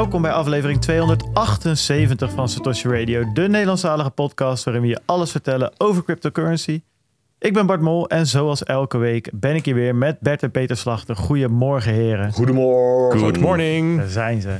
Welkom bij aflevering 278 van Satoshi Radio, de Nederlandstalige podcast waarin we je alles vertellen over cryptocurrency. Ik ben Bart Mol en zoals elke week ben ik hier weer met Bert en Peter Slachter. Goedemorgen heren. Goedemorgen. Good morning. Daar zijn ze.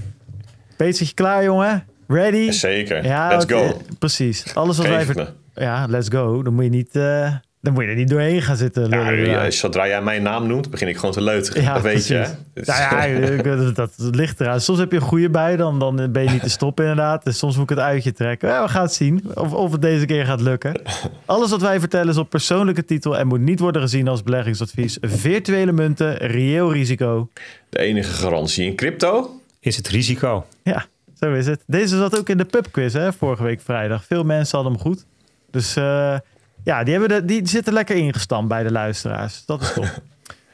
Peter, zit je klaar jongen? Ready? Zeker. Ja, Let's go. Precies. Alles wat wij Geef ver- me. Ja, let's go. Dan moet je niet, eh, dan moet je er niet doorheen gaan zitten. Ja, zodra jij mijn naam noemt, begin ik gewoon te leuteren. Ja, dat weet je, precies. Dus- Nou ja, dat, dat ligt eraan. Soms heb je een goede bij, dan, dan ben je niet te stoppen inderdaad. En soms moet ik het uitje trekken. Ja, we gaan het zien of, of het deze keer gaat lukken. Alles wat wij vertellen is op persoonlijke titel en moet niet worden gezien als beleggingsadvies. Virtuele munten, reëel risico. De enige garantie in crypto? Is het risico? Ja, zo is het. Deze zat ook in de pubquiz hè, vorige week vrijdag. Veel mensen hadden hem goed. Dus eh, ja, die, hebben de, die zitten lekker ingestampt bij de luisteraars. Dat is top.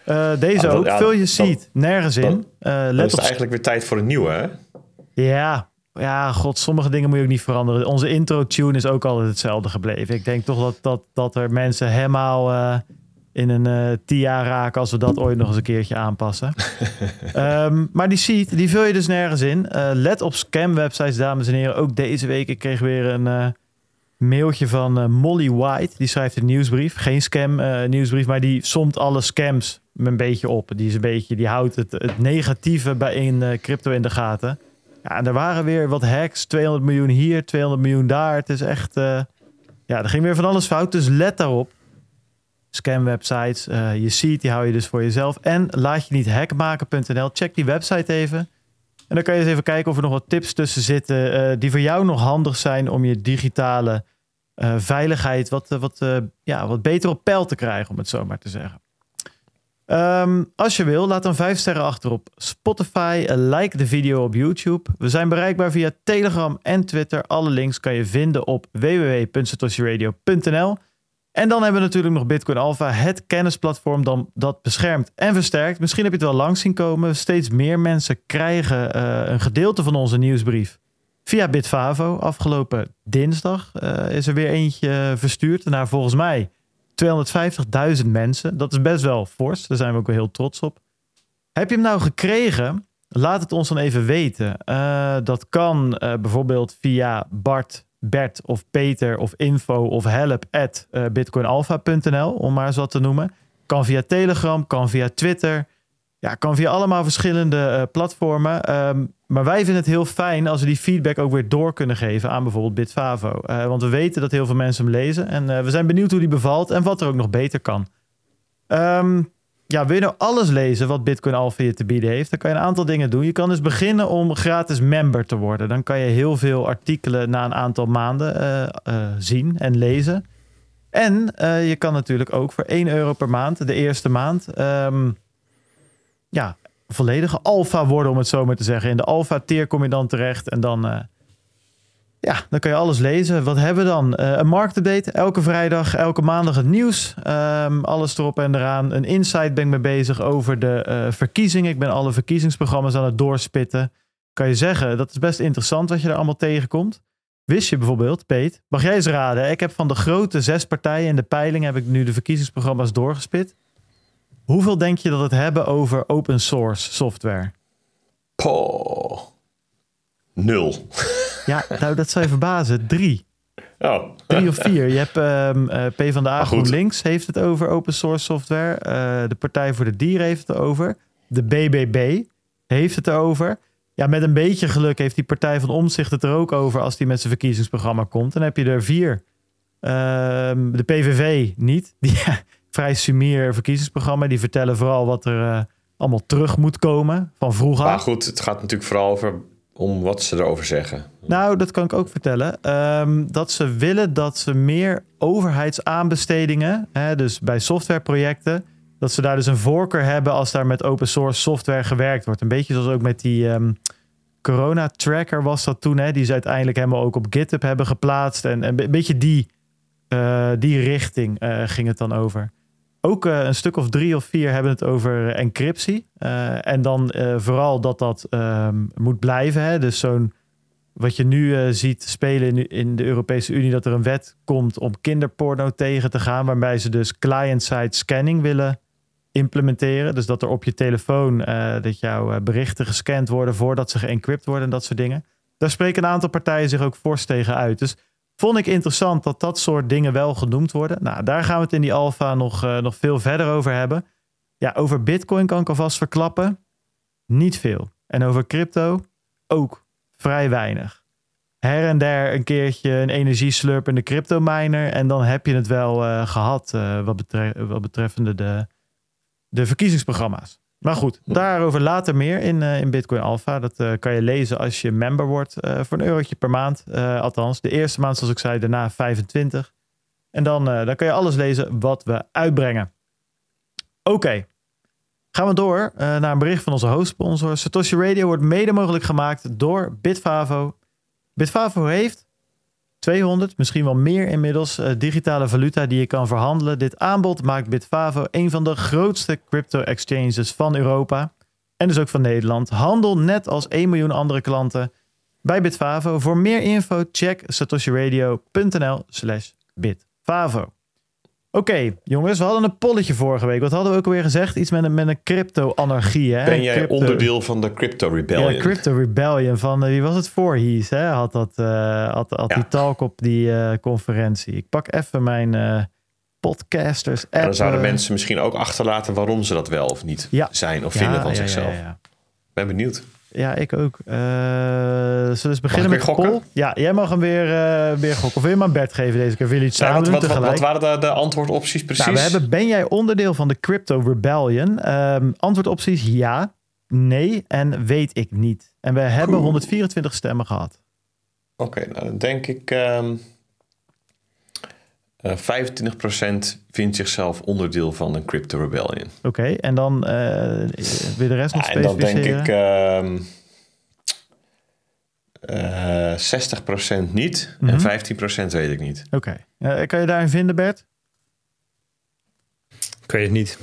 Eh, deze Ah, ook. ja, Vul je seat. Nergens in. Dan let is op eigenlijk weer tijd voor een nieuwe, hè? Ja, ja, god, sommige dingen moet je ook niet veranderen. Onze intro-tune is ook altijd hetzelfde gebleven. Ik denk toch dat, dat, dat er mensen helemaal eh, in een TIA raken als we dat ooit nog eens een keertje aanpassen. Ehm, maar die sheet, die vul je dus nergens in. Let op scam-websites, dames en heren. Ook deze week, ik kreeg weer een mailtje van eh, Molly White. Die schrijft een nieuwsbrief. Geen scam-nieuwsbrief, maar die somt alle scams een beetje op. Die, is een beetje, die houdt het, het negatieve bij in eh, crypto in de gaten. Ja, en er waren weer wat hacks. 200 miljoen hier, 200 miljoen daar. Het is echt... eh, ja, er ging weer van alles fout. Dus let daarop. Scam-websites. eh, je ziet, die hou je dus voor jezelf. En laat je niet hackmaken.nl. Check die website even. En dan kan je eens even kijken of er nog wat tips tussen zitten... eh, die voor jou nog handig zijn om je digitale eh, veiligheid... Wat, eh, wat, ja, wat beter op peil te krijgen, om het zo maar te zeggen. Ehm, als je wil, laat dan vijf sterren achter op Spotify. like de video op YouTube. We zijn bereikbaar via Telegram en Twitter. Alle links kan je vinden op www.satoshiradio.nl. En dan hebben we natuurlijk nog Bitcoin Alpha, het kennisplatform dan, dat beschermt en versterkt. Misschien heb je het wel langs zien komen. Steeds meer mensen krijgen eh, een gedeelte van onze nieuwsbrief via Bitfavo. Afgelopen dinsdag eh, is er weer eentje verstuurd naar volgens mij 250.000 mensen. Dat is best wel fors. Daar zijn we ook wel heel trots op. Heb je hem nou gekregen? Laat het ons dan even weten. Eh, dat kan bijvoorbeeld via Bart, Bert of Peter of info of help at eh, bitcoinalpha.nl, om maar eens wat te noemen. Kan via Telegram, kan via Twitter. Ja, kan via allemaal verschillende eh, platformen. Ehm, maar wij vinden het heel fijn als we die feedback ook weer door kunnen geven aan bijvoorbeeld Bitfavo. Eh, want we weten dat heel veel mensen hem lezen. En we zijn benieuwd hoe die bevalt en wat er ook nog beter kan. Ehm, ja, wil je nou alles lezen wat Bitcoin Alpha je te bieden heeft? Dan kan je een aantal dingen doen. Je kan dus beginnen om gratis member te worden. Dan kan je heel veel artikelen na een aantal maanden eh, eh, zien en lezen. En eh, je kan natuurlijk ook voor 1 euro per maand, de eerste maand, ehm, ja, volledige alfa worden, om het zo maar te zeggen. In de alfa tier kom je dan terecht en dan, ja, dan kan je alles lezen. Wat hebben we dan? Eh, een marktupdate, elke vrijdag, elke maandag het nieuws. Ehm, alles erop en eraan. Een insight ben ik mee bezig over de eh, verkiezingen. Ik ben alle verkiezingsprogramma's aan het doorspitten. Kan je zeggen, dat is best interessant wat je er allemaal tegenkomt. Wist je bijvoorbeeld, Peet, mag jij eens raden? Ik heb van de grote zes partijen in de peiling heb ik nu de verkiezingsprogramma's doorgespit. Hoeveel denk je dat het hebben over open source software? Poh. Nul. Ja, nou dat zou je verbazen. Drie. Oh. Drie of vier. Je hebt ehm eh PvdA Maar goed. GroenLinks heeft het over open source software. Eh, de Partij voor de Dieren heeft het over. De BBB heeft het erover. Ja, met een beetje geluk heeft die Partij van Omzicht het er ook over als die met zijn verkiezingsprogramma komt. Dan heb je er vier. Ehm, de PVV niet. Die vrij sumier verkiezingsprogramma. Die vertellen vooral wat er eh, allemaal terug moet komen van vroeger. Maar goed, het gaat natuurlijk vooral over om wat ze erover zeggen. Nou, dat kan ik ook vertellen. Ehm, dat ze willen dat ze meer overheidsaanbestedingen, hè, dus bij softwareprojecten, dat ze daar dus een voorkeur hebben als daar met open source software gewerkt wordt. Een beetje zoals ook met die ehm, corona tracker was dat toen, hè, die ze uiteindelijk helemaal ook op GitHub hebben geplaatst. En, en een beetje die, eh, die richting eh, ging het dan over. Ook eh, een stuk of drie of vier hebben het over encryptie. Eh, en dan eh, vooral dat dat ehm, moet blijven. Hè? Dus zo'n wat je nu ziet spelen in, in de Europese Unie, dat er een wet komt om kinderporno tegen te gaan, waarbij ze dus client-side scanning willen implementeren. Dus dat er op je telefoon dat jouw berichten gescand worden voordat ze geëncrypt worden en dat soort dingen. Daar spreken een aantal partijen zich ook fors tegen uit. Dus vond ik interessant dat dat soort dingen wel genoemd worden. Nou, daar gaan we het in die alfa nog, eh, nog veel verder over hebben. Ja, over Bitcoin kan ik alvast verklappen. Niet veel. En over crypto ook vrij weinig. Her en der een keertje een energieslurpende crypto miner. En dan heb je het wel eh, gehad uh, wat, wat betreffende de, de verkiezingsprogramma's. Maar goed, daarover later meer in, uh, in Bitcoin Alpha. Dat kan je lezen als je member wordt voor een eurotje per maand. althans, de eerste maand zoals ik zei, daarna 25. En dan, dan kan je alles lezen wat we uitbrengen. Oké, gaan we door naar een bericht van onze hoofdsponsor. Satoshi Radio wordt mede mogelijk gemaakt door Bitfavo. Bitfavo heeft 200, misschien wel meer inmiddels, uh, digitale valuta die je kan verhandelen. Dit aanbod maakt Bitfavo een van de grootste crypto-exchanges van Europa. En dus ook van Nederland. Handel net als 1 miljoen andere klanten bij Bitfavo. Voor meer info check satoshiradio.nl slash bitfavo. Oké, jongens, we hadden een polletje vorige week. Wat hadden we ook alweer gezegd? Iets met een, met een crypto-anarchie. Hè? Ben jij crypto... onderdeel van de Crypto Rebellion? Ja, Crypto Rebellion van, uh, wie was het? Voorhees, hè? Had, dat, uh, had, had ja. die talk op die uh, conferentie. Ik pak even mijn podcasters app. En dan zouden mensen misschien ook achterlaten waarom ze dat wel of niet ja. zijn of vinden van zichzelf. Ben benieuwd. Ja, ik ook. Uh, zullen we eens beginnen met poll? Ja, jij mag hem weer, uh, weer gokken. Of wil je maar Bert geven deze keer? Wil je iets samen wat, wat, waren de, de antwoordopties precies? Nou, we hebben, ben jij onderdeel van de Crypto Rebellion? Um, antwoordopties ja, nee en weet ik niet. En we hebben Cool. 124 stemmen gehad. Oké, okay, nou dan denk ik... Um, uh, 25% vindt zichzelf onderdeel van een Crypto Rebellion. Oké, okay, en dan uh, wil de rest nog ja, En dan denk ik... Uh, uh, 60% niet Mhm. mm -hmm. en 15% weet ik niet. Oké. Okay. Uh, kan je daarin vinden, Bert? Ik weet het niet.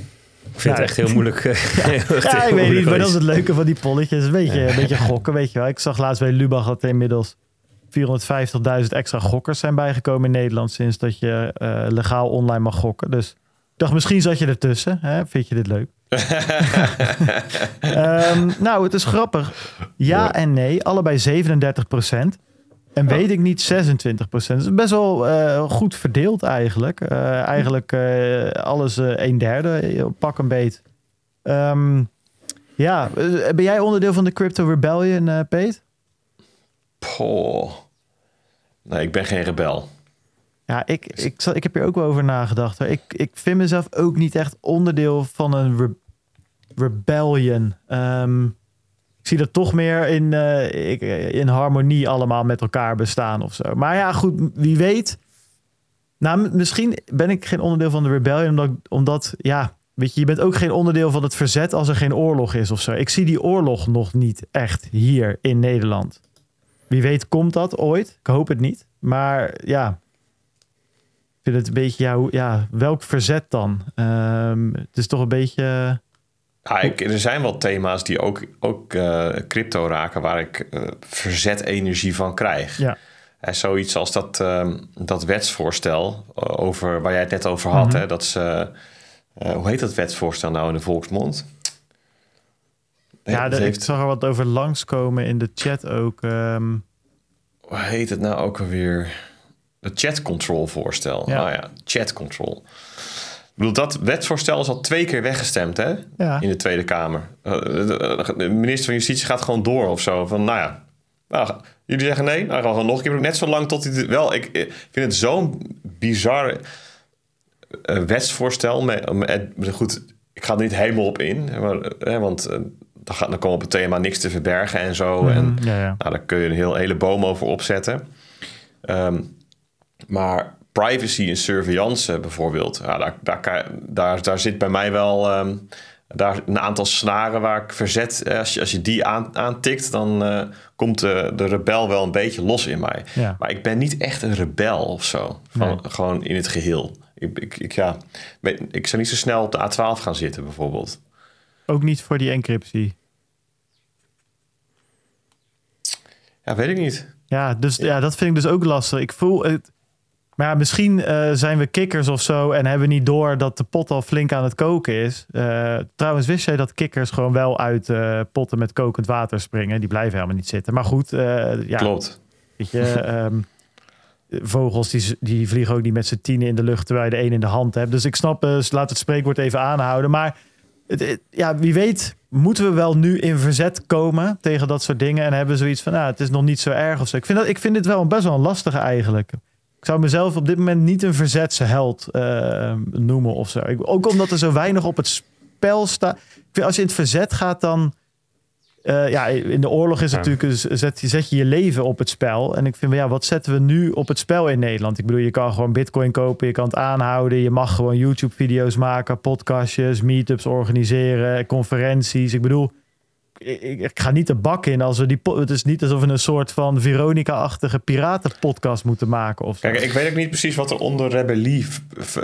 Ik vind ja, het echt heel moeilijk. ja, heel ja ik weet niet, maar dat is het leuke van die polletjes. Een beetje, ja. een beetje gokken, weet je wel. Ik zag laatst bij Lubach dat inmiddels 450.000 extra gokkers zijn bijgekomen in Nederland sinds dat je uh, legaal online mag gokken. Dus ik dacht, misschien zat je ertussen. Hè? Vind je dit leuk? um, nou, het is grappig. Ja en nee, allebei 37 procent. En weet ik niet 26 procent. Het is best wel uh, goed verdeeld eigenlijk. Uh, eigenlijk alles een derde, pak een beet. Um, ja, ben jij onderdeel van de Crypto Rebellion, Peet? Poh. Nee, ik ben geen rebel. Ja, ik, ik, ik heb hier ook wel over nagedacht. Ik, ik vind mezelf ook niet echt onderdeel van een re rebellion. Um, ik zie dat toch meer in, uh, in harmonie allemaal met elkaar bestaan of zo. Maar ja, goed, wie weet. Nou, misschien ben ik geen onderdeel van de rebellion, omdat, omdat ja, weet je, je bent ook geen onderdeel van het verzet als er geen oorlog is of zo. Ik zie die oorlog nog niet echt hier in Nederland. Wie weet komt dat ooit. Ik hoop het niet. Maar ja, ik vind het een beetje, hoe, ja welk verzet dan? Um, het is toch een beetje... Ja, ik, er zijn wel thema's die ook, ook uh, crypto raken, waar ik uh, verzet energie van krijg. Ja. En zoiets als dat, uh, dat wetsvoorstel over, waar jij het net over had. Mhm. Hè, dat ze, hoe heet dat wetsvoorstel nou in de volksmond? Ja, de, heeft... ik zag er wat over langskomen in de chat ook. Um... Hoe heet het nou ook alweer? Het chat control voorstel. Ja. Ah ja, chat control. Ik bedoel, dat wetsvoorstel is al twee keer weggestemd hè? Ja. in de Tweede Kamer. Uh, de, de minister van Justitie gaat gewoon door of zo. Van, nou ja, nou, jullie zeggen nee, nou gaan we nog een keer. Net zo lang tot hij... Wel, ik, ik vind het zo'n bizar wetsvoorstel. Met, met, goed, ik ga er niet helemaal op in. Maar, hè, want dan, gaat, dan komen op het thema niks te verbergen en zo. Mhm, en ja, ja. Nou, daar kun je een heel, hele boom over opzetten. Um, maar privacy en surveillance bijvoorbeeld, ja, daar, daar, daar, daar zit bij mij wel um, daar een aantal snaren waar ik verzet. Als je, als je die aan, aantikt, dan uh, komt de, de rebel wel een beetje los in mij. Ja. Maar ik ben niet echt een rebel of zo, van, Nee. gewoon in het geheel. Ik, ik, ik, ja, ik zou niet zo snel op de A12 gaan zitten bijvoorbeeld. Ook niet voor die encryptie. Ja, weet ik niet. Ja, dus ja, dat vind ik dus ook lastig. Ik voel het. Maar ja, misschien eh, zijn we kikkers of zo en hebben we niet door dat de pot al flink aan het koken is. Eh, trouwens, wist jij dat kikkers gewoon wel uit eh, potten met kokend water springen? Die blijven helemaal niet zitten. Maar goed, ja, Klopt. Weet je, ehm, vogels die, die vliegen ook niet met z'n tienen in de lucht terwijl je de een in de hand hebt. Dus ik snap, laat het spreekwoord even aanhouden. Maar ja, wie weet moeten we wel nu in verzet komen tegen dat soort dingen. En hebben zoiets van, nou, het is nog niet zo erg of zo. Ik vind, dat, ik vind dit wel best wel een lastige eigenlijk. Ik zou mezelf op dit moment niet een verzetse held eh, noemen of zo. Ook omdat er zo weinig op het spel staat. Als je in het verzet gaat, dan... eh, ja, in de oorlog is het natuurlijk, zet, je- zet je je leven op het spel. En ik vind, ja, wat zetten we nu op het spel in Nederland? Ik bedoel, je kan gewoon bitcoin kopen, je kan het aanhouden. Je mag gewoon YouTube-video's maken, podcastjes, meetups organiseren, conferenties. Ik bedoel, ik, ga niet de bak in als we die... Het is niet alsof we een soort van Veronica-achtige piratenpodcast moeten maken of zo. Kijk, ik weet ook niet precies wat er onder rebellie,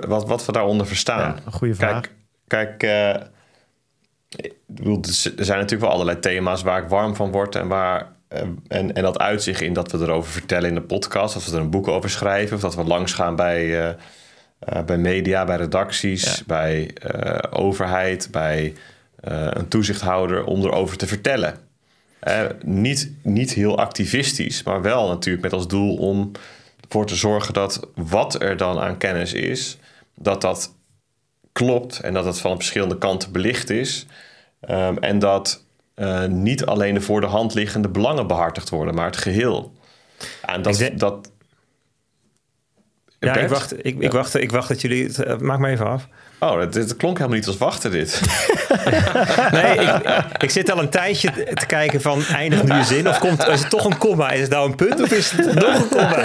wat, wat we daaronder verstaan. Ja, een goede vraag. Kijk, kijk eh, ik bedoel, er zijn natuurlijk wel allerlei thema's waar ik warm van word en waar. eh, en, en dat uit zich in dat we erover vertellen in de podcast, of we er een boek over schrijven, of dat we langsgaan bij, eh, eh, bij media, bij redacties, Ja. bij eh, overheid, bij een toezichthouder om erover te vertellen. Niet, niet heel activistisch, maar wel natuurlijk met als doel om ervoor te zorgen dat wat er dan aan kennis is, dat dat klopt en dat het van verschillende kanten belicht is. Ehm, en dat eh, niet alleen de voor de hand liggende belangen behartigd worden, maar het geheel. En dat. Denk- dat Ja, ik wacht, ik, ik, wacht, ik wacht dat jullie... Het, eh, maak maar even af. Oh, het, het klonk helemaal niet als wachten dit. Nee, ik, ik zit al een tijdje te kijken van eindigt nu je zin of komt, is het toch een komma? Is het nou een punt of is het nog een komma?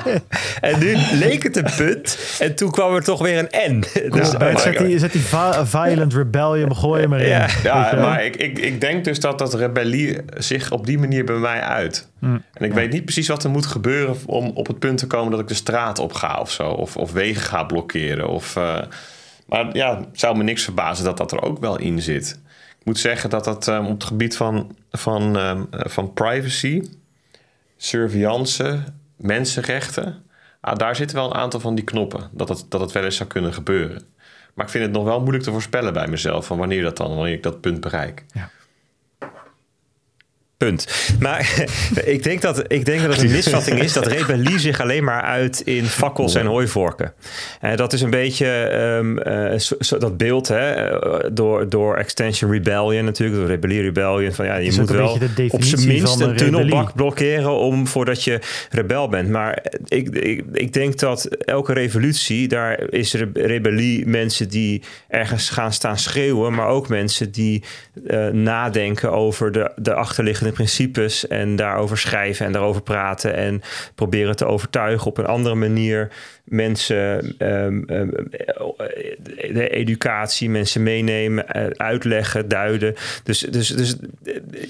en nu leek het een punt en toen kwam er toch weer een N. Dus, Bert, Oh, zet, die, zet die vi- violent rebellion, gooi hem erin. Ja. Ja, je maar ik, ik, ik denk dus dat dat rebellie zich op die manier bij mij uit. Hm. En ik weet niet precies wat er moet gebeuren om op het punt te komen dat ik de straat op ga of zo. Of, of wegen ga blokkeren. Of, eh, maar ja, het zou me niks verbazen dat dat er ook wel in zit. Ik moet zeggen dat dat eh, op het gebied van, van, ehm, eh, van privacy, surveillance, mensenrechten... Ah, daar zitten wel een aantal van die knoppen. Dat het, dat het wel eens zou kunnen gebeuren. Maar ik vind het nog wel moeilijk te voorspellen bij mezelf... van wanneer dat dan, wanneer ik dat punt bereik. Punt. Maar ik denk, dat, ik denk dat het een misvatting is dat rebellie zich alleen maar uit in fakkels en hooivorken. En dat is een beetje eh, zo- dat beeld hè, eh, door, door Extension Rebellion natuurlijk, door Rebellie Rebellion. Van ja, je moet wel op zijn minst een een tunnelbak blokkeren om voordat je rebel bent. Maar ik, ik, ik denk dat elke revolutie, daar is re- rebellie mensen die ergens gaan staan schreeuwen, maar ook mensen die eh, nadenken over de, de achterliggende principes en daarover schrijven en daarover praten en proberen te overtuigen op een andere manier mensen ehm, ehm, de educatie, mensen meenemen, eh, uitleggen, duiden. Dus, dus, dus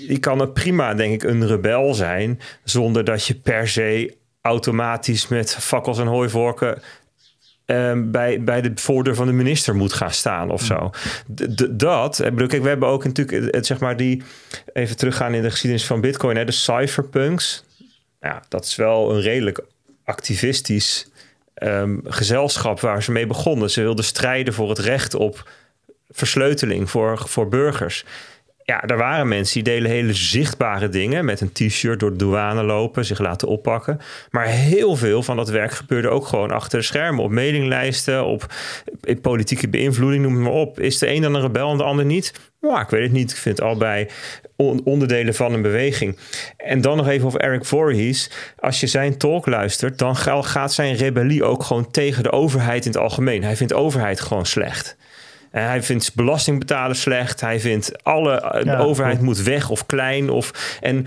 je kan ook prima, denk ik, een rebel zijn zonder dat je per se automatisch met fakkels en hooivorken ehm, bij, bij de voordeur van de minister moet gaan staan of zo. D- dat, ik bedoel, kijk, we hebben ook natuurlijk, het, het, zeg maar, die, even teruggaan in de geschiedenis van Bitcoin, hè, de cypherpunks. Ja, dat is wel een redelijk activistisch ehm, gezelschap waar ze mee begonnen. Ze wilden strijden voor het recht op versleuteling voor, voor burgers. Ja, er waren mensen die deden hele zichtbare dingen met een t-shirt door de douane lopen, zich laten oppakken. Maar heel veel van dat werk gebeurde ook gewoon achter de schermen, op mailinglijsten, op politieke beïnvloeding, noem het maar op. Is de een dan een rebel en de ander niet? Nou, ik weet het niet. Ik vind het onderdelen van een beweging. En dan nog even over Eric Voorhees. Als je zijn talk luistert, dan ga- gaat zijn rebellie ook gewoon tegen de overheid in het algemeen. Hij vindt overheid gewoon slecht. En hij vindt belasting betalen slecht. Hij vindt alle eh, Ja, overheid moet weg of klein. Of, en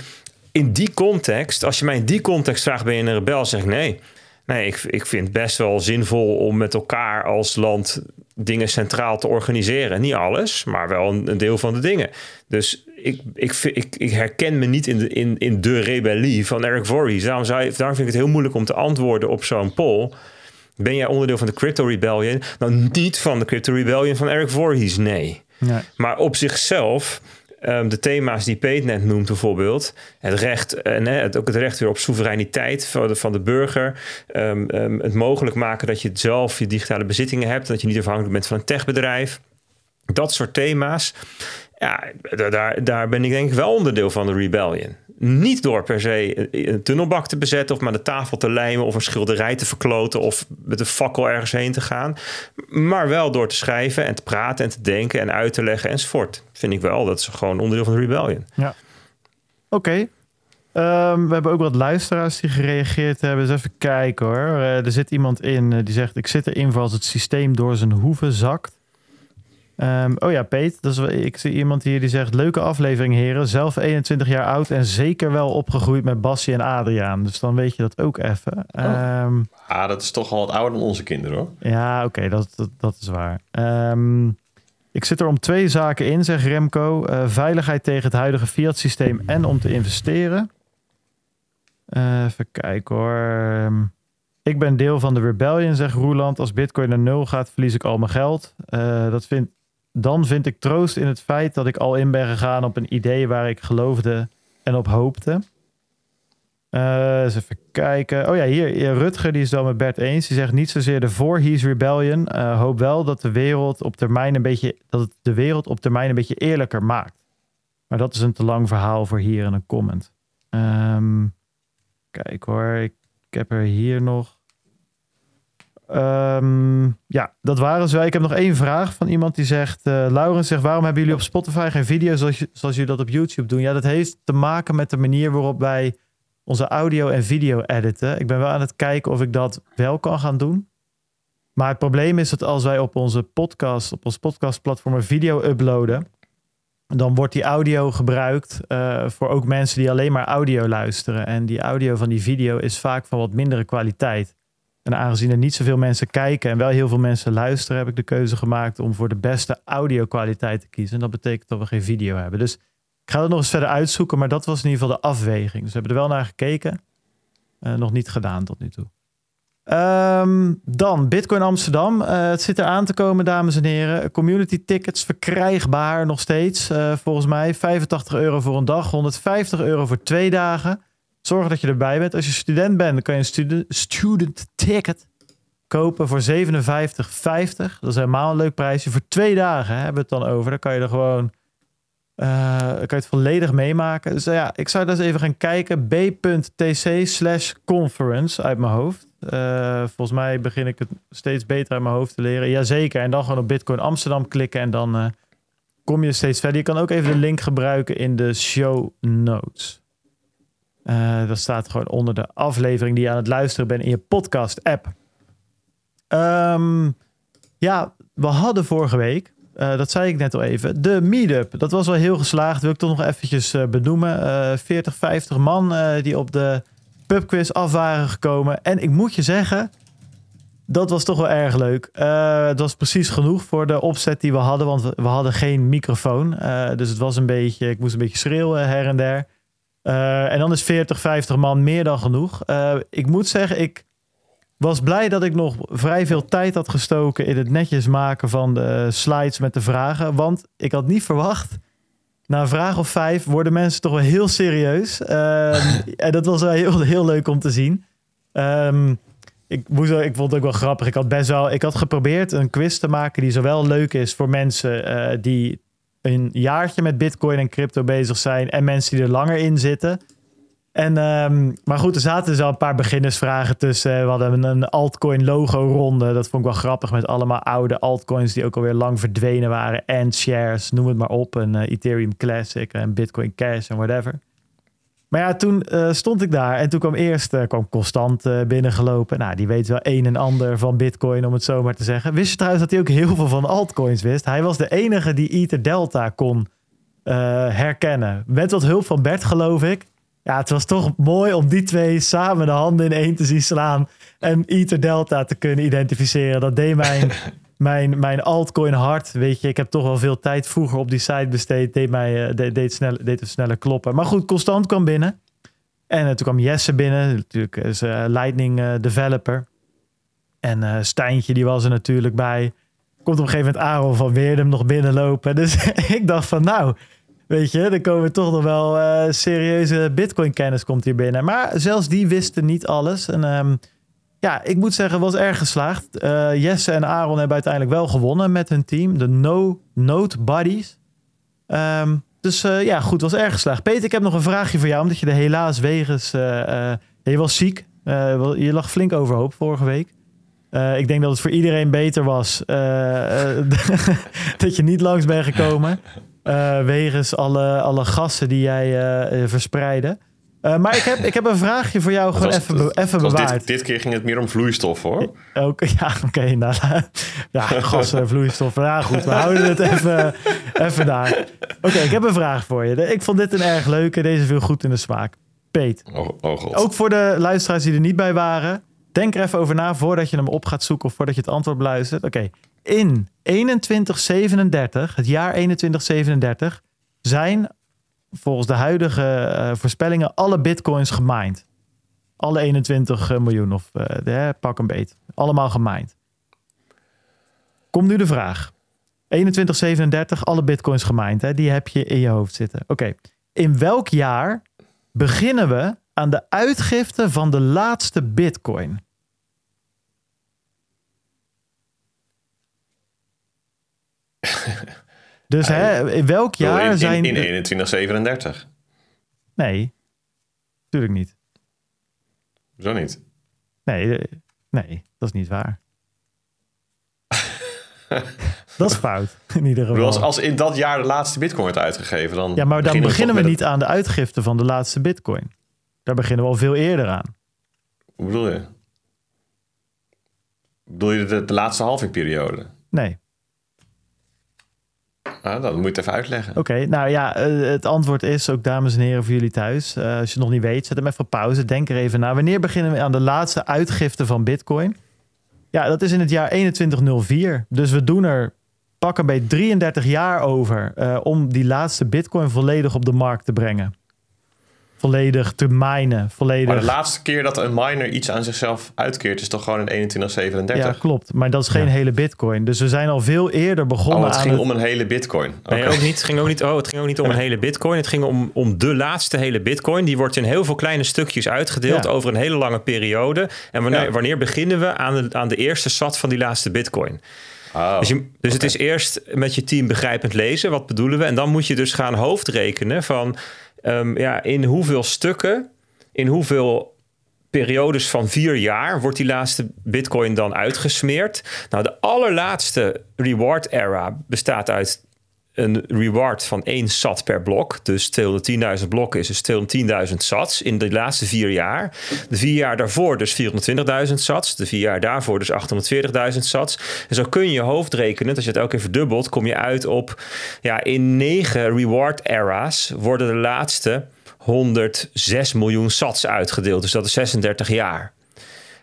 in die context, als je mij in die context vraagt, ben je een rebel? Zeg ik nee. Nee, ik, ik vind het best wel zinvol om met elkaar als land dingen centraal te organiseren. Niet alles, maar wel een, een deel van de dingen. Dus ik, ik, ik, ik herken me niet in de, in, in de rebellie van Eric Voorhees. Daarom, zou, daarom vind ik het heel moeilijk om te antwoorden op zo'n poll. Ben jij onderdeel van de Crypto Rebellion? Nou, niet van de Crypto Rebellion van Eric Voorhees, nee. Nee. Maar op zichzelf Ehm, de thema's die Peet net noemt bijvoorbeeld. Het recht, en het, ook het recht weer op soevereiniteit van de, van de burger. Ehm, ehm, het mogelijk maken dat je zelf je digitale bezittingen hebt. Dat je niet afhankelijk bent van een techbedrijf. Dat soort thema's. Ja, daar, daar ben ik denk ik wel onderdeel van de rebellion. Niet door per se een tunnelbak te bezetten of maar de tafel te lijmen of een schilderij te verkloten of met een fakkel ergens heen te gaan. Maar wel door te schrijven en te praten en te denken en uit te leggen enzovoort. Vind ik wel. Dat is gewoon onderdeel van de rebellion. Ja. Oké. Ehm, we hebben ook wat luisteraars die gereageerd hebben. Dus even kijken hoor. Uh, er zit iemand in uh, die zegt: Ik zit erin voor als het systeem door zijn hoeven zakt. Um, oh ja, Peet. Dat is, ik zie iemand hier die zegt: Leuke aflevering, heren. Zelf 21 jaar oud en zeker wel opgegroeid met Bassie en Adriaan. Dus dan weet je dat ook even. Oh. Um, ah, dat is toch al wat ouder dan onze kinderen hoor. Ja, oké, okay, dat, dat, dat, is waar. Um, ik zit er om twee zaken in, zegt Remco. Uh, veiligheid tegen het huidige Fiat-systeem en om te investeren. Uh, even kijken hoor. Ik ben deel van de Rebellion, zegt Roeland. Als Bitcoin naar nul gaat, verlies ik al mijn geld. Uh, dat vind, dan vind ik troost in het feit dat ik al in ben gegaan op een idee waar ik geloofde en op hoopte. Uh, eens even kijken. Oh ja, hier, Rutger, die is dan met Bert eens. Die zegt niet zozeer de Voorhees Rebellion. Uh, hoop wel dat de wereld op termijn een beetje dat het de wereld op termijn een beetje eerlijker maakt. Maar dat is een te lang verhaal voor hier in een comment. Um, kijk hoor, ik heb er hier nog. Um, ja, dat waren ze. Ik heb nog één vraag van iemand die zegt... Uh, Laurens zegt, waarom hebben jullie op Spotify geen video's zoals, jullie dat op YouTube doen? Ja, dat heeft te maken met de manier waarop wij onze audio en video editen. Ik ben wel aan het kijken of ik dat wel kan gaan doen. Maar het probleem is dat als wij op onze podcast, op ons podcastplatform een video uploaden, dan wordt die audio gebruikt uh, voor ook mensen die alleen maar audio luisteren. En die audio van die video is vaak van wat mindere kwaliteit. En aangezien er niet zoveel mensen kijken en wel heel veel mensen luisteren, heb ik de keuze gemaakt om voor de beste audio kwaliteit te kiezen. En dat betekent dat we geen video hebben. Dus ik ga het nog eens verder uitzoeken, maar dat was in ieder geval de afweging. Dus we hebben er wel naar gekeken. Uh, nog niet gedaan tot nu toe. Um, dan Bitcoin Amsterdam. Uh, het zit er aan te komen, dames en heren. Community tickets verkrijgbaar nog steeds. Uh, volgens mij 85 euro voor een dag, 150 euro voor twee dagen. Zorg dat je erbij bent. Als je student bent, dan kan je een student, ticket kopen voor 57,50. Dat is helemaal een leuk prijsje. Voor twee dagen hebben we het dan over. Dan kan je er gewoon uh, kan je het volledig meemaken. Dus uh, ja, ik zou dus even gaan kijken. b.tc slash conference uit mijn hoofd. Uh, volgens mij begin ik het steeds beter uit mijn hoofd te leren. Jazeker. En dan gewoon op Bitcoin Amsterdam klikken en dan kom je steeds verder. Je kan ook even de link gebruiken in de show notes. Dat staat gewoon onder de aflevering die je aan het luisteren bent in je podcast app. Um, ja, we hadden vorige week uh, dat zei ik net al even. De meetup. Dat was wel heel geslaagd. Wil ik toch nog eventjes uh, benoemen. Uh, 40, 50 man uh, die op de pubquiz af waren gekomen. En ik moet je zeggen, dat was toch wel erg leuk. het was precies genoeg voor de opzet die we hadden. Want we, we hadden geen microfoon. dus het was een beetje, ik moest een beetje schreeuwen her en der. En dan is 40, 50 man meer dan genoeg. ik moet zeggen, ik was blij dat ik nog vrij veel tijd had gestoken in het netjes maken van de slides met de vragen. Want ik had niet verwacht. Na een vraag of vijf worden mensen toch wel heel serieus. Um, en dat was wel heel, heel leuk om te zien. Um, ik, moest, ik vond het ook wel grappig. Ik had best wel. Ik had geprobeerd een quiz te maken die zowel leuk is voor mensen uh, die een jaartje met Bitcoin en crypto bezig zijn. En mensen die er langer in zitten. En, um, maar goed, er zaten dus al een paar beginnersvragen tussen. We hadden een altcoin logo ronde. Dat vond ik wel grappig met allemaal oude altcoins die ook alweer lang verdwenen waren. En shares, noem het maar op. Een uh, Ethereum Classic en Bitcoin Cash en whatever. Maar ja, toen uh, stond ik daar en toen kwam eerst uh, kwam Constant binnengelopen. Nou, die weet wel een en ander van Bitcoin, om het zo maar te zeggen. Wist je trouwens dat hij ook heel veel van altcoins wist? Hij was de enige die Ether Delta kon herkennen. Met wat hulp van Bert, geloof ik. Ja, het was toch mooi om die twee samen de handen in één te zien slaan. En Ether Delta te kunnen identificeren. Dat deed mijn, mijn, mijn altcoin hart. Weet je, ik heb toch wel veel tijd vroeger op die site besteed. Deed, mij, uh, deed, deed, snel, deed het sneller kloppen. Maar goed, Constant kwam binnen. En uh, toen kwam Jesse binnen. Natuurlijk is uh, Lightning developer. En Stijntje, die was er natuurlijk bij. Komt op een gegeven moment Aaron van Weerdem nog binnenlopen. Dus ik dacht van nou Weet je, dan komen toch nog wel eh, serieuze Bitcoin-kennis komt hier binnen. Maar zelfs die wisten niet alles. En ehm, ja, ik moet zeggen, was erg geslaagd. Eh, Jesse en Aaron hebben uiteindelijk wel gewonnen met hun team. De No Note Buddies. Ehm, dus eh, ja, goed, was erg geslaagd. Peter, ik heb nog een vraagje voor jou. Omdat je er helaas wegens... eh, je was ziek. Je lag flink overhoop vorige week. Ik denk dat het voor iedereen beter was dat je niet langs bent gekomen. wegens alle, alle gassen die jij verspreidde. Eh, maar ik heb, ik heb een vraagje voor jou, gewoon even, be- even bewaard. dit, dit keer ging het meer om vloeistof hoor. Ook, ja, oké. nou, ja, gassen, vloeistoffen. Ja, goed, we houden het even, even daar. Oké, ik heb een vraag voor je. Ik vond dit een erg leuke. Deze viel goed in de smaak. Peet, Oh, oh god. ook voor de luisteraars die er niet bij waren. Denk er even over na voordat je hem op gaat zoeken of voordat je het antwoord beluistert. Oké, in 2137, het jaar 2137, zijn volgens de huidige eh, voorspellingen alle bitcoins gemined. Alle 21 miljoen of eh, pak een beet. Allemaal gemined. Komt nu de vraag. 2137, alle bitcoins gemined. Hè? Die heb je in je hoofd zitten. Oké, in welk jaar beginnen we aan de uitgifte van de laatste bitcoin? Dus hè, in welk jaar in, in, zijn... in 2137. Nee, natuurlijk niet. Zo niet. Nee, eh, nee, dat is niet waar. dat is fout, in ieder geval. als, als in dat jaar de laatste bitcoin wordt uitgegeven, dan Ja, maar dan beginnen we niet aan de uitgifte van de laatste bitcoin. Daar beginnen we al veel eerder aan. Hoe bedoel je? Bedoel je de, de laatste halvingperiode? Nee. Ah, dan moet je even uitleggen. Oké, nou ja, eh, het antwoord is ook, dames en heren, voor jullie thuis. eh, als je nog niet weet, zet hem even op pauze. Denk er even na. Wanneer beginnen we aan de laatste uitgifte van Bitcoin? Ja, dat is in het jaar 2104. Dus we doen er pak een beetje 33 jaar over eh, om die laatste Bitcoin volledig op de markt te brengen. Volledig te minen. Volledig. Maar de laatste keer dat een miner iets aan zichzelf uitkeert, is toch gewoon in 2137? ja, klopt. Maar dat is geen hele Bitcoin. Dus we zijn al veel eerder begonnen Oh, het aan ging het- om een hele bitcoin. Nee, ook niet. Het ging ook niet, oh, het ging ook niet om een hele bitcoin. Het ging om, om de laatste hele bitcoin. Die wordt in heel veel kleine stukjes uitgedeeld Ja. over een hele lange periode. En wanneer, Ja. wanneer beginnen we aan de, aan de eerste sat van die laatste bitcoin? Oh, Dus, je, dus het is eerst met je team begrijpend lezen. Wat bedoelen we? En dan moet je dus gaan hoofdrekenen van... ehm, ja, in hoeveel stukken, in hoeveel periodes van vier jaar wordt die laatste bitcoin dan uitgesmeerd. Nou, de allerlaatste reward era bestaat uit een reward van één sat per blok. Dus 210.000 blokken is dus 210.000 sats in de laatste vier jaar. De vier jaar daarvoor dus 420.000 sats. De vier jaar daarvoor dus 840.000 sats. En zo kun je je hoofd rekenen. Als je het elke keer verdubbelt, kom je uit op... Ja, in negen reward era's worden de laatste 106 miljoen sats uitgedeeld. Dus dat is 36 jaar.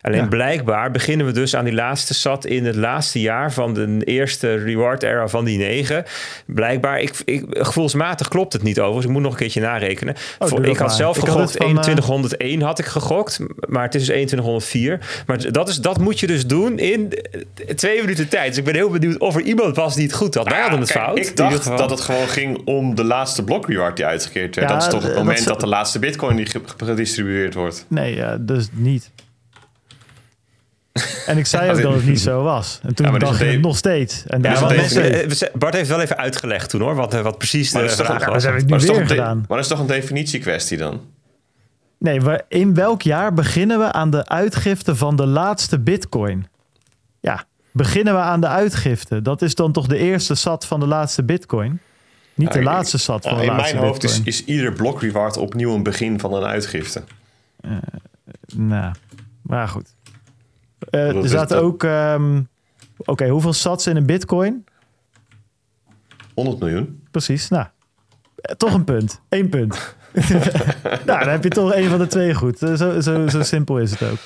Alleen Ja. blijkbaar beginnen we dus aan die laatste sat in het laatste jaar van de eerste reward era van die negen. Blijkbaar, ik, ik, gevoelsmatig klopt het niet overigens. Ik moet nog een keertje narekenen. dat ik had maar. zelf Ik had gegokt, van, eh, 2101 had ik gegokt, maar het is dus 2104. Maar dat, is, dat moet je dus doen in eh, twee minuten tijd. Dus ik ben heel benieuwd of er iemand was die het goed had. Wij Nou ja, hadden het kijk, fout. Ik dacht geval. dat het gewoon ging om de laatste block reward die uitgekeerd werd. Ja, dat is toch het dat moment dat de laatste bitcoin die ge- gedistribueerd wordt. Nee, ja, dus niet. En ik zei ook dat het niet zo was. En toen Ja, dit dacht ik nog steeds. En daar was nog steeds. eh, Bart heeft wel even uitgelegd toen hoor, wat, eh, wat precies Maar de toch vraag was. dat heb ik nu Maar dat is weer toch een de- gedaan. Maar dat is toch een definitiekwestie dan? Nee, waar- in welk jaar beginnen we aan de uitgifte van de laatste bitcoin? Ja, beginnen we aan de uitgifte. Dat is dan toch de eerste sat van de laatste bitcoin? Niet de laatste sat van de in laatste mijn hoofd is, bitcoin. is ieder block reward opnieuw een begin van een uitgifte. Nou, maar goed. Eh, er zaten ook... ehm, Oké, hoeveel sats in een bitcoin? 100 miljoen. Precies, nou. eh, Toch een punt. Eén punt. nou, dan heb je toch een van de twee goed. Eh, Zo, zo, zo simpel is het ook.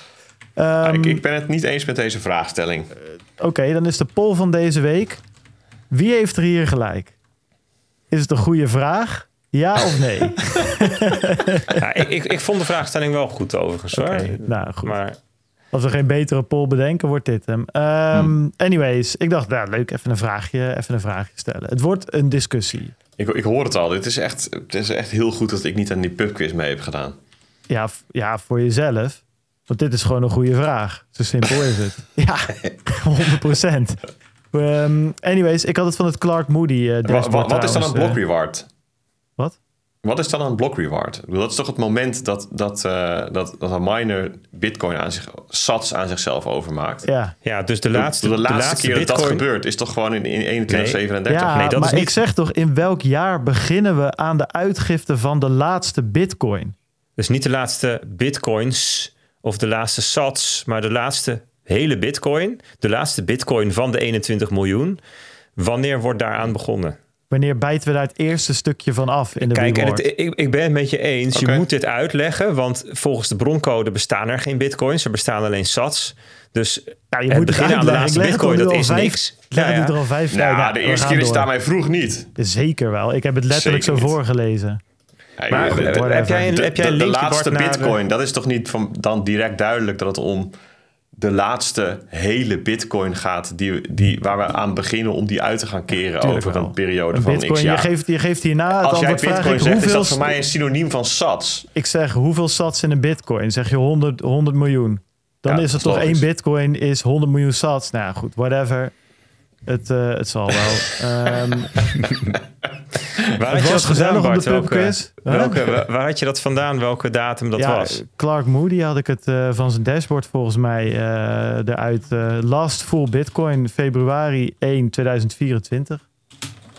Ehm, ik, ik ben het niet eens met deze vraagstelling. Oké, dan is de poll van deze week. Wie heeft er hier gelijk? Is het een goede vraag? Ja of nee? Ja, ik, ik, ik vond de vraagstelling wel goed overigens. hoor. Oké, nou goed. Maar Als we geen betere poll bedenken, wordt dit hem. Ehm, Anyways, ik dacht, nou, leuk, even een vraagje, even een vraagje stellen. Het wordt een discussie. Ik Ik, hoor het al. Dit is echt, het is echt heel goed dat ik niet aan die pubquiz mee heb gedaan. Ja, ja, voor jezelf. Want dit is gewoon een goede vraag. Zo simpel is het. Ja, 100 procent. anyways, ik had het van het Clark Moody eh dashboard wa- wat is dan een trouwens, block eh, reward? Wat? Is dan een block reward? Ik bedoel, Dat is toch het moment dat, dat, eh, dat, dat een miner bitcoin aan zich, sats aan zichzelf overmaakt? Ja, Ja, dus de De- laatste, de, laatste keer dat dat gebeurt is toch gewoon in, in 2137? ja Nee, dat maar is niet- ik zeg toch, in welk jaar beginnen we aan de uitgifte van de laatste bitcoin? Dus niet de laatste bitcoins of de laatste sats, maar de laatste hele bitcoin. De laatste bitcoin van de 21 miljoen. Wanneer wordt daaraan begonnen? Wanneer bijten we daar het eerste stukje van af in de Kijk, en reward? het, ik, ik ben het met je eens. Je moet dit uitleggen, want volgens de broncode bestaan er geen bitcoins. Er bestaan alleen sats. Dus Ja, je het moet het beginnen aan de laatste bitcoin, dat is vijf- niks. Ik leg Ja, ja. er al vijf Nou, nou, de eerste keer is door. het aan mij vroeg niet. Zeker wel. Ik heb het letterlijk Zeker zo niet. voorgelezen. Ja, Maar de- de- heb jij een, de, heb jij de- een de linkje, laatste de- bitcoin, dat is toch niet van, dan direct duidelijk dat het om de laatste hele bitcoin gaat... Die, die, waar we aan beginnen om die uit te gaan keren Tuurlijk over wel. een periode Een van bitcoin, x je geeft, je geeft hierna het Als jij vraag bitcoin ik zegt, is dat voor mij een synoniem van sats. Ik zeg hoeveel sats in een bitcoin? Zeg je 100, 100 miljoen? Dan Ja, is het toch één bitcoin is 100 miljoen sats. Nou ja, goed, whatever. Het, eh, het zal wel. Ehm, Waar Het had je was dat gezellig vandaan, op de? Welke, pubquiz. Huh? welke, wa- waar had je dat vandaan? Welke datum dat ja, was? Clark Moody had ik het eh, van zijn dashboard volgens mij eh, eruit. eh, last full bitcoin februari 1 2024.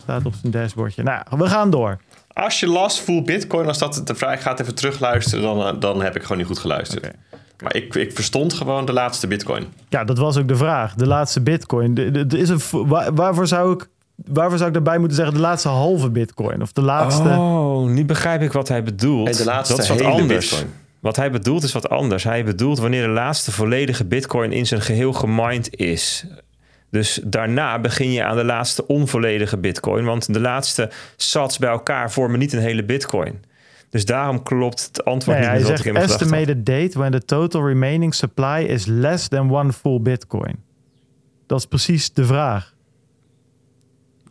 Staat op zijn dashboardje. Nou, we gaan door. Als je last full bitcoin, als dat de vraag gaat even terugluisteren... dan, dan heb ik gewoon niet goed geluisterd. Oké. Maar ik, ik verstond gewoon de laatste bitcoin. Ja, dat was ook de vraag. De laatste bitcoin. De, de- de is een, vo- waar- waarvoor, zou ik, waarvoor zou ik daarbij moeten zeggen de laatste halve bitcoin? Of de laatste... Oh, nu begrijp ik wat hij bedoelt. De laatste dat is wat hele anders. bitcoin. Wat hij bedoelt is wat anders. Hij bedoelt wanneer de laatste volledige bitcoin in zijn geheel gemined is. Dus daarna begin je aan de laatste onvolledige bitcoin. Want de laatste sats bij elkaar vormen niet een hele bitcoin. Dus daarom klopt het antwoord Nee, niet hij zegt estimated date when the total remaining supply is less than one full bitcoin. Dat is precies de vraag.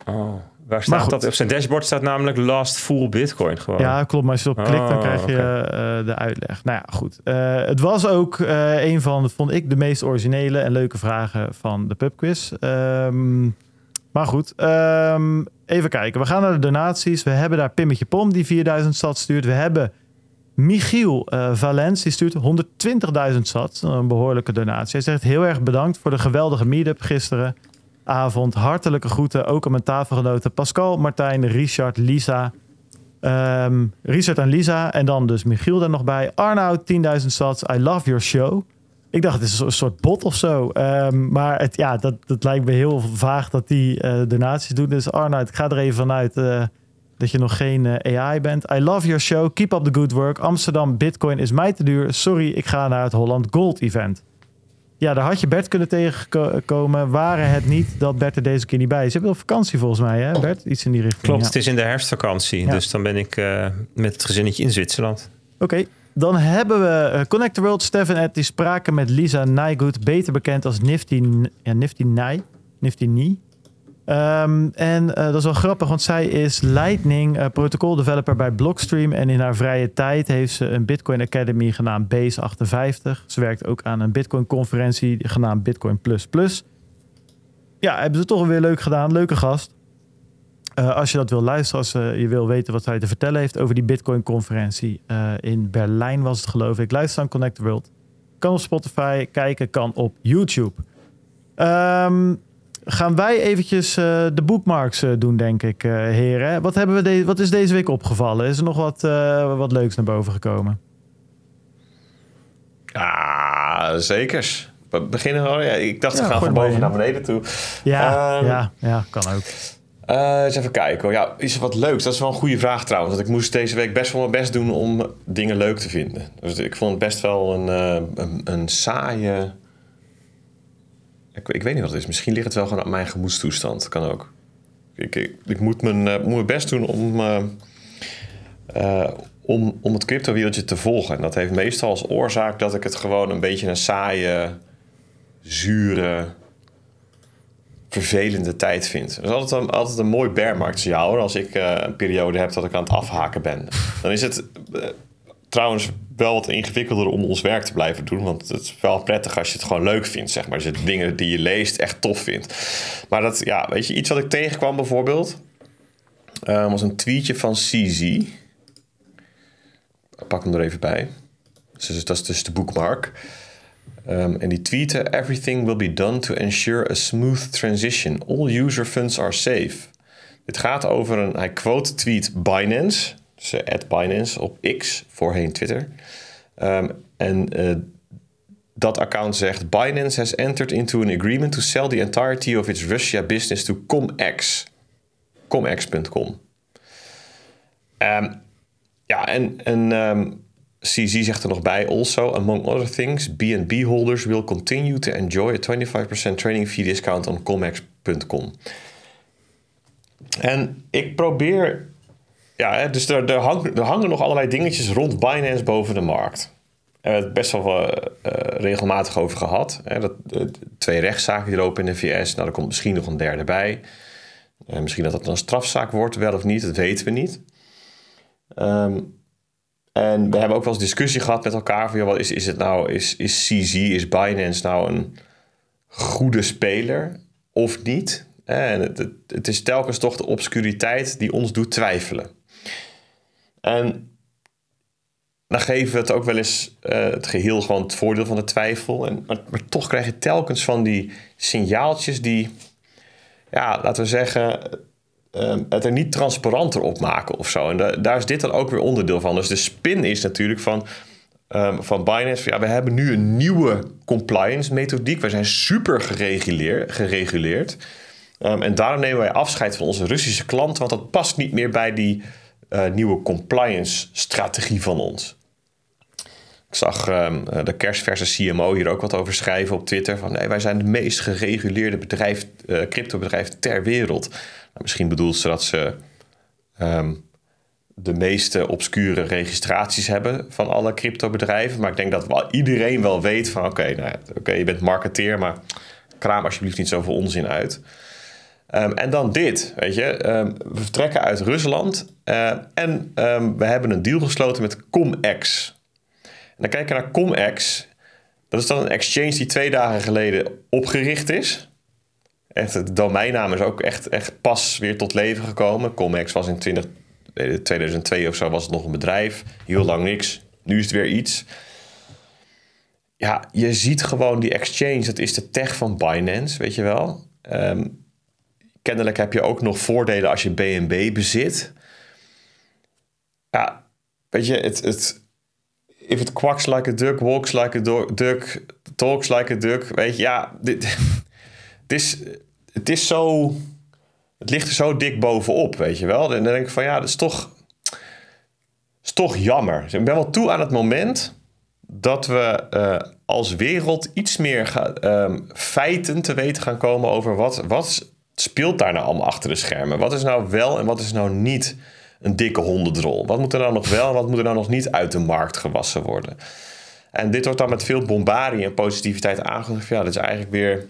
Oh, waar staat dat? Op zijn dashboard staat namelijk last full bitcoin gewoon. Ja, klopt. Maar als je erop klikt, dan Oh, krijg je eh, de uitleg. Nou ja, goed. Eh, het was ook eh, een van, vond ik, de meest originele en leuke vragen van de pubquiz. Ehm, maar goed, ehm, even kijken. We gaan naar de donaties. We hebben daar Pimmetje Pom die 4000 sat stuurt. We hebben Michiel eh, Valens, die stuurt 120.000 sat. Een behoorlijke donatie. Hij zegt heel erg bedankt voor de geweldige meetup gisteravond. Hartelijke groeten ook aan mijn tafelgenoten Pascal, Martijn, Richard, Lisa. Ehm, Richard en Lisa. En dan dus Michiel daar nog bij. Arnoud, 10.000 sats. I love your show. Ik dacht, het is een soort bot of zo. Ehm, maar het, ja, dat, dat lijkt me heel vaag dat die eh, donaties doen. Dus Arnoud, ik ga er even vanuit eh, dat je nog geen eh, AI bent. I love your show. Keep up the good work. Amsterdam Bitcoin is mij te duur. Sorry, ik ga naar het Holland Gold event. Ja, daar had je Bert kunnen tegenkomen. Waren het niet dat Bert er deze keer niet bij is. Je bent op vakantie volgens mij, hè Bert? Iets in die richting. Klopt, ja. het is in de herfstvakantie. Ja. Dus dan ben ik met het gezinnetje in Zwitserland. Oké, dan hebben we eh, Connect the World, Stef en Ed, die spraken met Lisa Nygood, beter bekend als Nifty, ja, Nifty Nye, Nifty. Ehm, en eh, dat is wel grappig, want zij is Lightning eh, protocol developer bij Blockstream. En in haar vrije tijd heeft ze een Bitcoin Academy genaamd Base 58. Ze werkt ook aan een Bitcoin conferentie genaamd Bitcoin. Ja, hebben ze toch weer leuk gedaan. Leuke gast. Eh, als je dat wil luisteren, als eh, je wil weten wat hij te vertellen heeft over die Bitcoin-conferentie eh, in Berlijn was het geloof ik. Luister aan Connect the World. Kan op Spotify, kijken kan op YouTube. Ehm, gaan wij eventjes de bookmarks doen, denk ik, heren. Wat, hebben we de- wat is deze week opgevallen? Is er nog wat, wat leuks naar boven gekomen? Ja, zekers. We beginnen gewoon. Ja, ik dacht, Ja, we gaan van boven naar beneden toe. Ja, Ehm, ja, ja, kan ook. Eh, eens even kijken. Ja, is er wat leuks? Dat is wel een goede vraag trouwens. Want ik moest deze week best wel mijn best doen om dingen leuk te vinden. Dus ik vond het best wel een, eh, een, een saaie... Ik, weet niet wat het is. Misschien ligt het wel gewoon aan mijn gemoedstoestand. Kan ook. Ik, ik, moet, mijn, eh, moet mijn best doen om, om, om het cryptowereldje te volgen. En dat heeft meestal als oorzaak dat ik het gewoon een beetje een saaie, zure vervelende tijd vind. Dat is altijd een, altijd een mooi hoor. Als ik uh, een periode heb dat ik aan het afhaken ben. Dan is het uh, trouwens wel wat ingewikkelder om ons werk te blijven doen. Want het is wel prettig als je het gewoon leuk vindt, zeg maar. Je de dingen die je leest echt tof vindt. Maar dat, ja, weet je, iets wat ik tegenkwam bijvoorbeeld... Uh, was een tweetje van CZ. Ik pak hem er even bij. Dus dat is dus de bookmark. Um, en die tweeten: Everything will be done to ensure a smooth transition. All user funds are safe. Dit gaat over een, hij quote tweet Binance, dus at Binance op X, voorheen Twitter. Um, en uh, dat account zegt: Binance has entered into an agreement to sell the entirety of its Russia business to ComX. ComX.com. Um, ja, en, en CZ zegt er nog bij: Also, among other things, BNB holders will continue to enjoy a 25% trading fee discount on comex.com. En ik probeer. Ja, dus er, hangen, nog allerlei dingetjes rond Binance boven de markt. We hebben het best wel uh, regelmatig over gehad. Hè, dat, uh, twee rechtszaken die lopen in de VS. Nou, er komt misschien nog een derde bij. Misschien dat het een strafzaak wordt, wel of niet, dat weten we niet. Um, en we hebben ook wel eens discussie gehad met elkaar van, wat is, is het nou, is, is CZ, is Binance nou een goede speler of niet? En het, het, is telkens toch de obscuriteit die ons doet twijfelen. En dan geven we het ook wel eens uh, het geheel gewoon het voordeel van de twijfel. En, maar, maar, toch krijg je telkens van die signaaltjes die, ja, laten we zeggen, um, het er niet transparanter op maken of zo. En da daar is dit dan ook weer onderdeel van. Dus de spin is natuurlijk van, um, van Binance... ja, we hebben nu een nieuwe compliance methodiek. We zijn super gereguleerd. gereguleerd. Um, en daarom nemen wij afscheid van onze Russische klanten... want dat past niet meer bij die uh, nieuwe compliance strategie van ons. Ik zag um, de kerstverse CMO hier ook wat over schrijven op Twitter. Van nee, wij zijn de meest gereguleerde bedrijf, uh, cryptobedrijf ter wereld. Nou, misschien bedoelt ze dat ze um, de meeste obscure registraties hebben van alle cryptobedrijven. Maar ik denk dat wel iedereen wel weet van oké, nou, okay, je bent marketeer, maar kraam alsjeblieft niet zoveel onzin uit. Um, en dan dit, weet je. We vertrekken uit Rusland uh, en we hebben een deal gesloten met ComEx. Dan kijken naar ComEx. Dat is dan een exchange die twee dagen geleden opgericht is. Echt, de domeinnaam is ook echt, echt pas weer tot leven gekomen. Comex was in 20, 2002 of zo was het nog een bedrijf. Heel lang niks. Nu is het weer iets. Ja, je ziet gewoon die exchange. Dat is de tech van Binance, weet je wel. Um, kennelijk heb je ook nog voordelen als je BNB bezit. Ja, weet je, het... het if it quacks like a duck, walks like a duck, talks like a duck. Weet je, ja, dit, is, het is zo. Het ligt er zo dik bovenop, weet je wel. En dan denk ik van ja, dat is toch. is toch jammer. Dus ik ben wel toe aan het moment dat we uh, als wereld iets meer um, feiten te weten gaan komen over wat, wat speelt daar nou allemaal achter de schermen. Wat is nou wel en wat is nou niet een dikke hondendrol? Wat moet er nou nog wel en wat moet er nou nog niet uit de markt gewassen worden? En dit wordt dan met veel bombarie en positiviteit aangegeven. Ja, dat is eigenlijk weer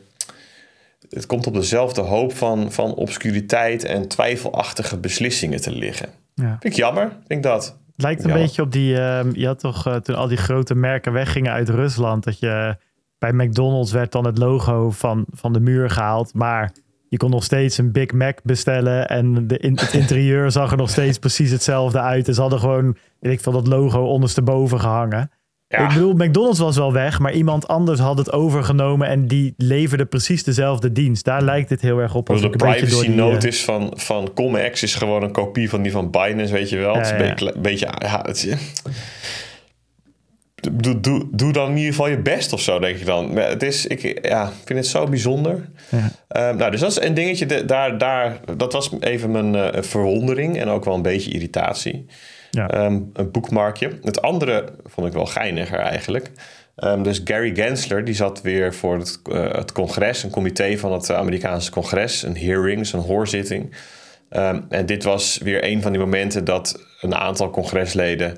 het komt op dezelfde hoop van, van obscuriteit en twijfelachtige beslissingen te liggen. Ja. Vind ik jammer, ik dat. Het lijkt een beetje op die, uh, je had toch uh, toen al die grote merken weggingen uit Rusland, dat je bij McDonald's werd dan het logo van, van de muur gehaald, maar je kon nog steeds een Big Mac bestellen en de, in, het interieur zag er nog steeds precies hetzelfde uit. Dus ze hadden gewoon, weet ik veel, dat logo ondersteboven gehangen. Ja. Ik bedoel, McDonald's was wel weg, maar iemand anders had het overgenomen en die leverde precies dezelfde dienst. Daar lijkt het heel erg op. Als de privacy die, notice uh... van, van ComEx is gewoon een kopie van die van Binance, weet je wel. Ja, het is een beetje, beetje ja, het, doe, doe, doe dan in ieder geval je best of zo, denk ik dan. Maar het is, ik ja, vind het zo bijzonder. Ja. Um, nou, dus dat is een dingetje, daar, daar, dat was even mijn uh, verwondering en ook wel een beetje irritatie. Ja. Um, een boekmarkje. Het andere vond ik wel geiniger eigenlijk. Um, dus Gary Gensler, die zat weer voor het, uh, het congres, een comité van het Amerikaanse congres, een hearing, een hoorzitting. En dit was weer een van die momenten dat een aantal congresleden,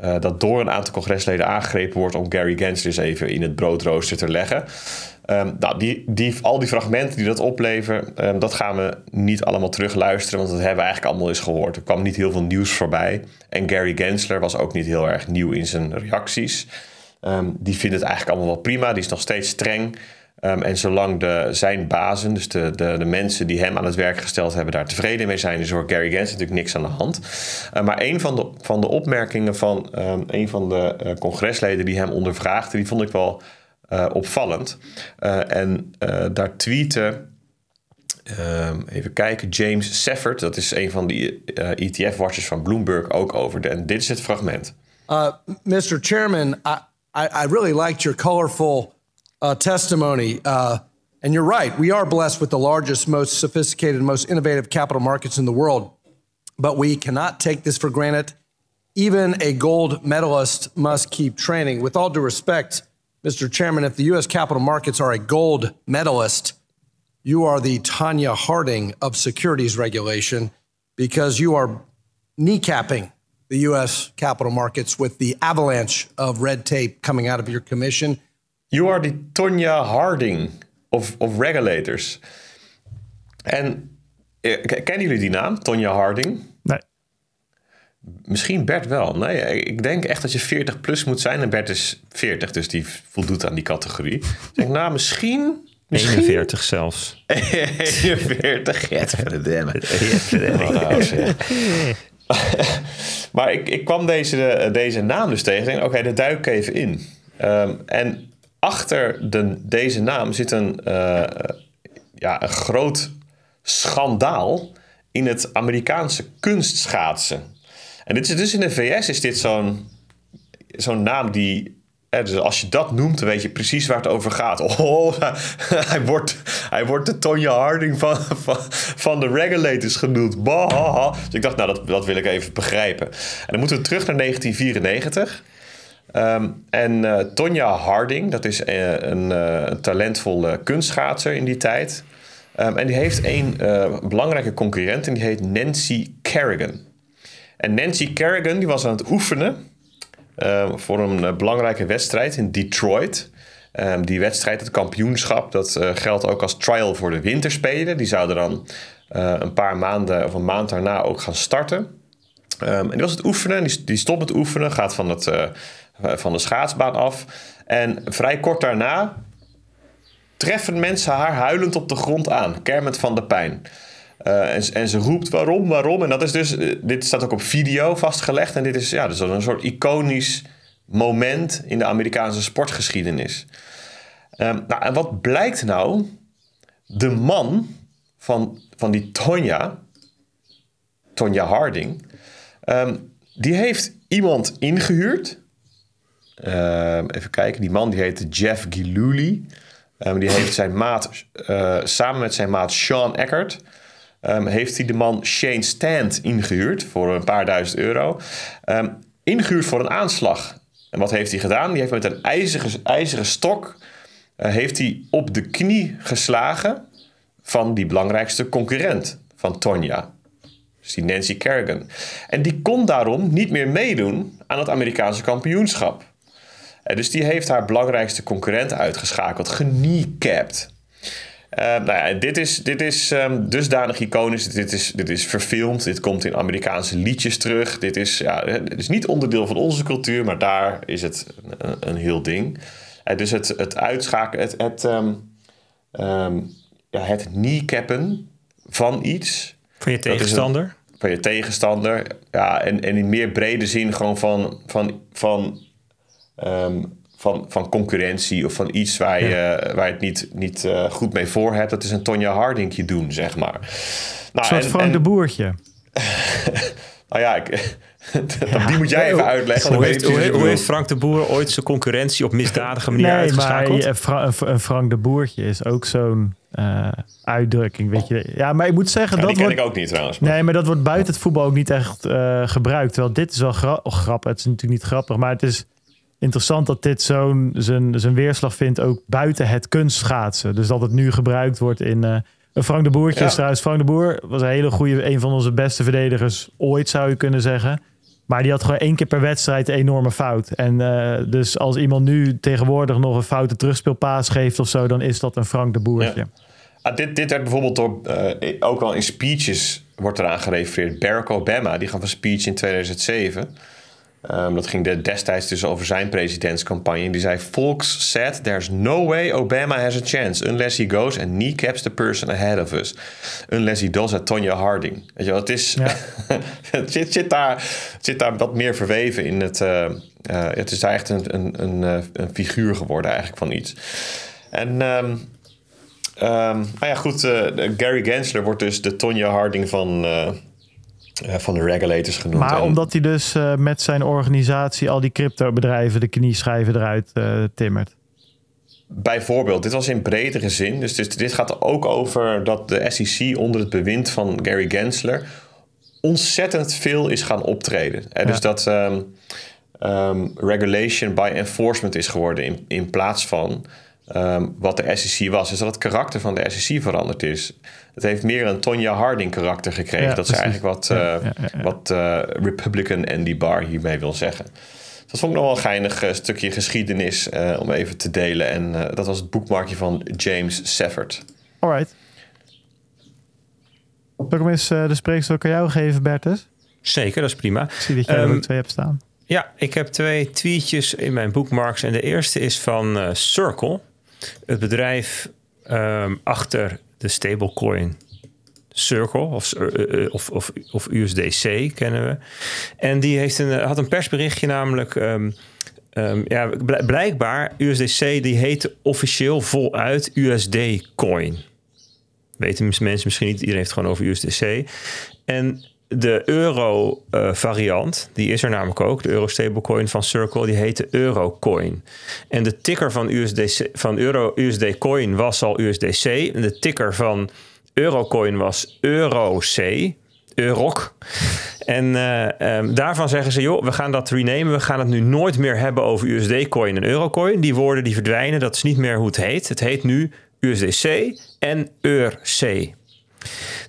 uh, dat door een aantal congresleden aangegrepen wordt om Gary Gensler eens even in het broodrooster te leggen. Um, nou, die, die, al die fragmenten die dat opleveren, um, dat gaan we niet allemaal terugluisteren, want dat hebben we eigenlijk allemaal eens gehoord. Er kwam niet heel veel nieuws voorbij. En Gary Gensler was ook niet heel erg nieuw in zijn reacties. Um, die vindt het eigenlijk allemaal wel prima. Die is nog steeds streng. En zolang de, zijn bazen, dus de, de, de, mensen die hem aan het werk gesteld hebben, daar tevreden mee zijn, is voor Gary Gensler natuurlijk niks aan de hand. Uh, maar een van de, van de opmerkingen van een van de uh, congresleden die hem ondervraagde, die vond ik wel uh, opvallend. Uh, en uh, daar tweette, even kijken, James Seffert, dat is een van die ETF-watchers van Bloomberg, ook over. De, en dit is het fragment. Mr. Chairman, I, I, I, really liked your colorful Uh, testimony. Uh, and you're right, we are blessed with the largest, most sophisticated, most innovative capital markets in the world. But we cannot take this for granted. Even a gold medalist must keep training. With all due respect, Mr. Chairman, if the U.S. capital markets are a gold medalist, you are the Tanya Harding of securities regulation because you are kneecapping the U.S. capital markets with the avalanche of red tape coming out of your commission. You are the Tonya Harding of, of regulators. En eh, kennen jullie die naam, Tonya Harding? Nee. Misschien Bert wel. Nee, ik denk echt dat je 40 plus moet zijn. En Bert is 40, dus die voldoet aan die categorie. Ik denk, nou, misschien... misschien... 41 zelfs. 41, ja, maar ik, ik kwam deze, deze naam dus tegen. Oké, okay, daar duik ik even in. Um, en achter de, deze naam zit een, uh, ja, een groot schandaal in het Amerikaanse kunstschaatsen. En dit is dus in de VS is dit zo'n zo'n naam die. dus als je dat noemt, dan weet je precies waar het over gaat. Oh, hij wordt, hij wordt de Tonya Harding van, van, van de regulators genoemd. Bah, dus ik dacht, nou, dat, dat wil ik even begrijpen. En dan moeten we terug naar 1994. Um, en uh, Tonya Harding, dat is uh, een, uh, talentvolle kunstschaatser in die tijd. Um, en die heeft een belangrijke concurrent en die heet Nancy Kerrigan. En Nancy Kerrigan die was aan het oefenen uh, voor een belangrijke wedstrijd in Detroit. Die wedstrijd, het kampioenschap, dat geldt ook als trial voor de winterspelen. Die zouden dan een paar maanden of een maand daarna ook gaan starten. En die was het oefenen, die, die stopt met oefenen, gaat van, het, van de schaatsbaan af. En vrij kort daarna treffen mensen haar huilend op de grond aan, kermend van de pijn. Uh, en, ze roept waarom, waarom. En dat is dus, uh, dit staat ook op video vastgelegd. En dit is, ja, dus een soort iconisch moment in de Amerikaanse sportgeschiedenis. Um, nou, en wat blijkt nou? De man van, van die Tonja, Tonja Harding, um, die heeft iemand ingehuurd. Uh, even kijken, die man die heette Jeff Giluli. Um, die heeft zijn maat, uh, samen met zijn maat Sean Eckert um, heeft hij de man Shane Stand ingehuurd voor een paar duizend euro. Ingehuurd voor een aanslag. En wat heeft hij gedaan? Die heeft met een ijzeren, ijzeren stok uh, heeft hij op de knie geslagen van die belangrijkste concurrent van Tonya. Dus die Nancy Kerrigan. En die kon daarom niet meer meedoen aan het Amerikaanse kampioenschap. Uh, dus die heeft haar belangrijkste concurrent uitgeschakeld, gekneecapped. Uh, nou ja, dit is, dit is um, dusdanig iconisch. Dit is, dit is verfilmd. Dit komt in Amerikaanse liedjes terug. Dit is, ja, het is niet onderdeel van onze cultuur, maar daar is het een, een heel ding. Uh, dus het, het uitschakelen, het, het, um, um, ja, het kneecappen van iets. Van je tegenstander? Een, van je tegenstander. Ja, en, en in meer brede zin gewoon van, van, van van, van concurrentie of van iets waar je, waar je het niet, niet uh, goed mee voor hebt. Dat is een Tonja Hardingje doen, zeg maar. Nou, een soort Frank en, de Boertje. nou ja, ik, ja. die moet jij even uitleggen. Hoe heeft, hoe, hoe heeft, Frank de Boer ooit zijn concurrentie op misdadige manier nee, uitgeschakeld? Maar een Frank de Boertje is ook zo'n uh, uitdrukking, weet je. Ja, maar ik moet zeggen... Ja, dat die ken wordt, ik ook niet trouwens. Maar. Nee, maar dat wordt buiten het voetbal ook niet echt uh, gebruikt. Terwijl dit is wel gra oh, grappig. Het is natuurlijk niet grappig, maar het is interessant dat dit zo'n zijn, zijn weerslag vindt ook buiten het kunstschaatsen. Dus dat het nu gebruikt wordt in. Uh, Frank de Boertje ja. trouwens. Frank de Boer was een hele goede, een van onze beste verdedigers ooit, zou je kunnen zeggen. Maar die had gewoon één keer per wedstrijd een enorme fout. En uh, dus als iemand nu tegenwoordig nog een foute terugspeelpaas geeft of zo, dan is dat een Frank de Boertje. Ja. Ah, dit, dit werd bijvoorbeeld door, uh, ook wel in speeches wordt eraan gerefereerd. Barack Obama, die gaf een speech in 2007. Um, dat ging de, destijds dus over zijn presidentscampagne. Die zei: Folks said there's no way Obama has a chance unless he goes and kneecaps the person ahead of us. Unless he does at Tonya Harding. Weet je wel, het is. Ja. het zit, zit, daar, zit daar wat meer verweven in het. Uh, uh, het is daar echt een, een, een, eh, een, figuur geworden, eigenlijk van iets. En. Um, um, nou ja, goed. Uh, Gary Gensler wordt dus de Tonya Harding van uh, van de regulators genoemd. Maar omdat hij dus uh, met zijn organisatie al die cryptobedrijven de knieschijven eruit uh, timmert. Bijvoorbeeld, dit was in bredere zin. Dus dit, dit gaat ook over dat de SEC onder het bewind van Gary Gensler ontzettend veel is gaan optreden. Ja. Dus dat um, um, regulation by enforcement is geworden in, in plaats van um, wat de SEC was. Dus dat het karakter van de SEC veranderd is. Het heeft meer een Tonya Harding karakter gekregen. Ja, dat is eigenlijk wat, uh, ja, wat uh, Republican Andy Barr hiermee wil zeggen. Dat vond ik nog wel een geinig uh, stukje geschiedenis om even te delen. En dat was het boekmarkje van James Seffert. Alright. Zal ik hem eens de spreekstok aan jou geven, Bertus? Zeker, dat is prima. Ik zie dat jij um, er twee hebt staan. Ja, ik heb twee tweetjes in mijn bookmarks. En de eerste is van Circle. Het bedrijf um, achter de stablecoin Circle of, uh, of, of, of, USDC kennen we. En die heeft een, had een persberichtje namelijk. Um, um, ja, blijkbaar USDC die heette officieel voluit USD Coin. Weten mensen misschien niet, iedereen heeft het gewoon over USDC. En de euro uh, variant, die is er namelijk ook, de euro stablecoin van Circle, die heette Eurocoin. En de ticker van, USDC, van euro, USD Coin was al USDC. En de ticker van Eurocoin was EuroC, Euroc. En uh, um, daarvan zeggen ze, joh, we gaan dat renamen. We gaan het nu nooit meer hebben over USD-coin en Eurocoin. Die woorden die verdwijnen, dat is niet meer hoe het heet. Het heet nu USDC en EURC.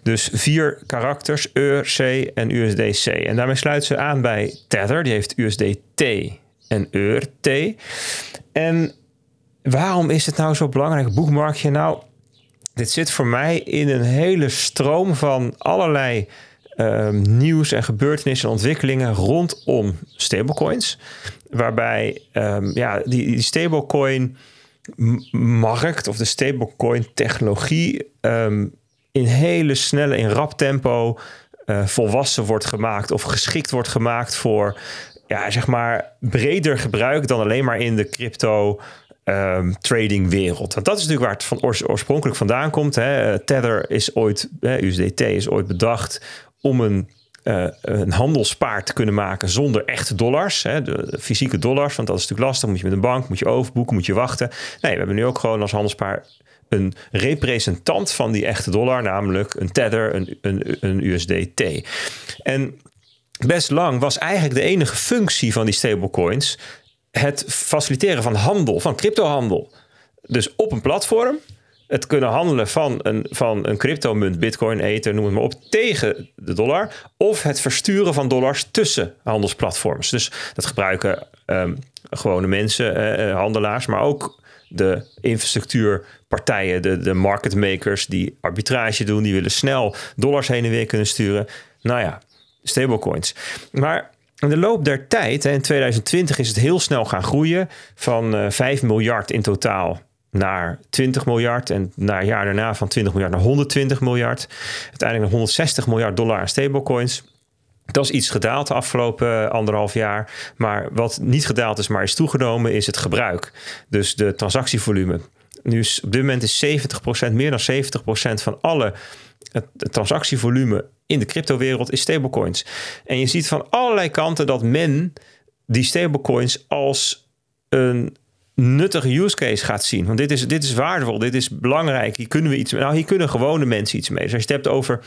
Dus vier karakters, EUR, C en USDC. En daarmee sluiten ze aan bij Tether, die heeft USDT en EUR-T. En waarom is het nou zo belangrijk? Boekmarkje nou, dit zit voor mij in een hele stroom van allerlei um, nieuws en gebeurtenissen en ontwikkelingen rondom stablecoins. Waarbij um, ja, die, die stablecoin markt of de stablecoin technologie um, in hele snelle, in rap tempo uh, volwassen wordt gemaakt of geschikt wordt gemaakt voor ja, zeg maar breder gebruik dan alleen maar in de crypto um, trading wereld. Want dat is natuurlijk waar het van oors oorspronkelijk vandaan komt. Hè. Tether is ooit, hè, USDT is ooit bedacht om een uh, een handelspaard te kunnen maken zonder echte dollars. Hè, de, de, fysieke dollars, want dat is natuurlijk lastig. Moet je met een bank, moet je overboeken, moet je wachten. Nee, we hebben nu ook gewoon als handelspaard een representant van die echte dollar, namelijk een Tether, een, een, een USDT. En best lang was eigenlijk de enige functie van die stablecoins het faciliteren van handel, van cryptohandel. Dus op een platform het kunnen handelen van een, van een cryptomunt, bitcoin, ether, noem het maar op, tegen de dollar. Of het versturen van dollars tussen handelsplatforms. Dus dat gebruiken um, gewone mensen, uh, handelaars, maar ook de infrastructuurpartijen, de, de market makers die arbitrage doen, die willen snel dollars heen en weer kunnen sturen. Nou ja, stablecoins. Maar in de loop der tijd, in 2020 is het heel snel gaan groeien van uh, 5 miljard in totaal naar 20 miljard en na jaar daarna van 20 miljard naar 120 miljard. Uiteindelijk naar 160 miljard dollar aan stablecoins. Dat is iets gedaald de afgelopen eh, anderhalf jaar. Maar wat niet gedaald is, maar is toegenomen, is het gebruik. Dus de transactievolume. Nu is op dit moment is 70%, meer dan 70% van alle het, transactievolume in de cryptowereld is stablecoins. En je ziet van allerlei kanten dat men die stablecoins als een nuttige use case gaat zien. Want dit is, dit is waardevol, dit is belangrijk. Hier kunnen we iets Nou, hier kunnen gewone mensen iets mee. Dus als je het hebt over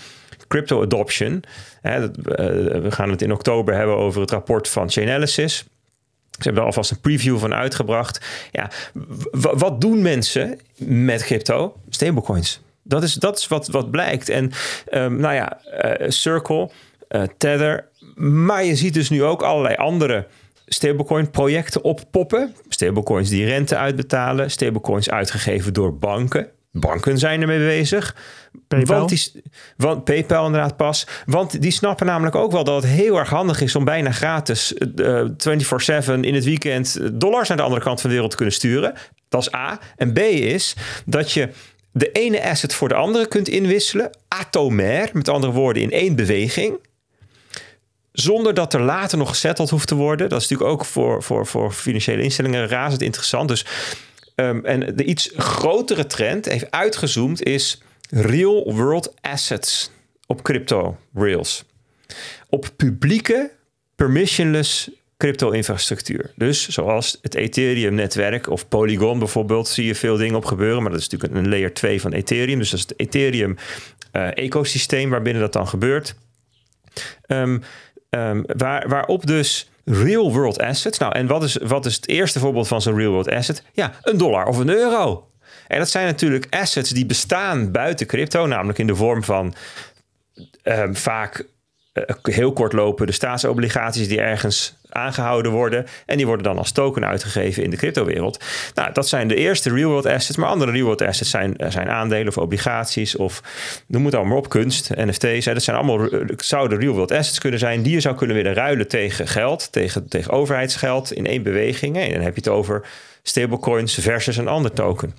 crypto adoption. Hè, uh, we gaan het in oktober hebben over het rapport van Chainalysis. Ze hebben er alvast een preview van uitgebracht. Ja, wat doen mensen met crypto? Stablecoins. Dat is, dat is wat, wat blijkt. En um, nou ja, uh, Circle, uh, Tether, maar je ziet dus nu ook allerlei andere stablecoin projecten oppoppen. Stablecoins die rente uitbetalen. Stablecoins uitgegeven door banken. Banken zijn ermee bezig. PayPal? Want, die, want PayPal inderdaad pas. Want die snappen namelijk ook wel dat het heel erg handig is om bijna gratis uh, 24/7 in het weekend dollars naar de andere kant van de wereld te kunnen sturen. Dat is A. En B is dat je de ene asset voor de andere kunt inwisselen. Atomair, met andere woorden in één beweging zonder dat er later nog gesetteld hoeft te worden. Dat is natuurlijk ook voor, voor, voor financiële instellingen razend interessant. Dus, um, en de iets grotere trend, even uitgezoomd, is real world assets op crypto rails. Op publieke permissionless crypto-infrastructuur. Dus zoals het Ethereum-netwerk of Polygon bijvoorbeeld, zie je veel dingen op gebeuren. Maar dat is natuurlijk een layer 2 van Ethereum. Dus dat is het Ethereum-ecosysteem uh, waarbinnen dat dan gebeurt. Um, Um, waar, waarop dus real world assets. Nou, en wat is, wat is het eerste voorbeeld van zo'n real world asset? Ja, een dollar of een euro. En dat zijn natuurlijk assets die bestaan buiten crypto, namelijk in de vorm van um, vaak uh, heel kortlopende staatsobligaties die ergens aangehouden worden. En die worden dan als token uitgegeven in de cryptowereld. Nou, dat zijn de eerste real-world assets. Maar andere real-world assets zijn, eh, zijn aandelen of obligaties of noem het allemaal op, kunst, NFT's. Dat zijn allemaal, eh, zouden real-world assets kunnen zijn die je zou kunnen willen ruilen tegen geld, tegen, tegen overheidsgeld in één beweging. En dan heb je het over stablecoins versus een ander token.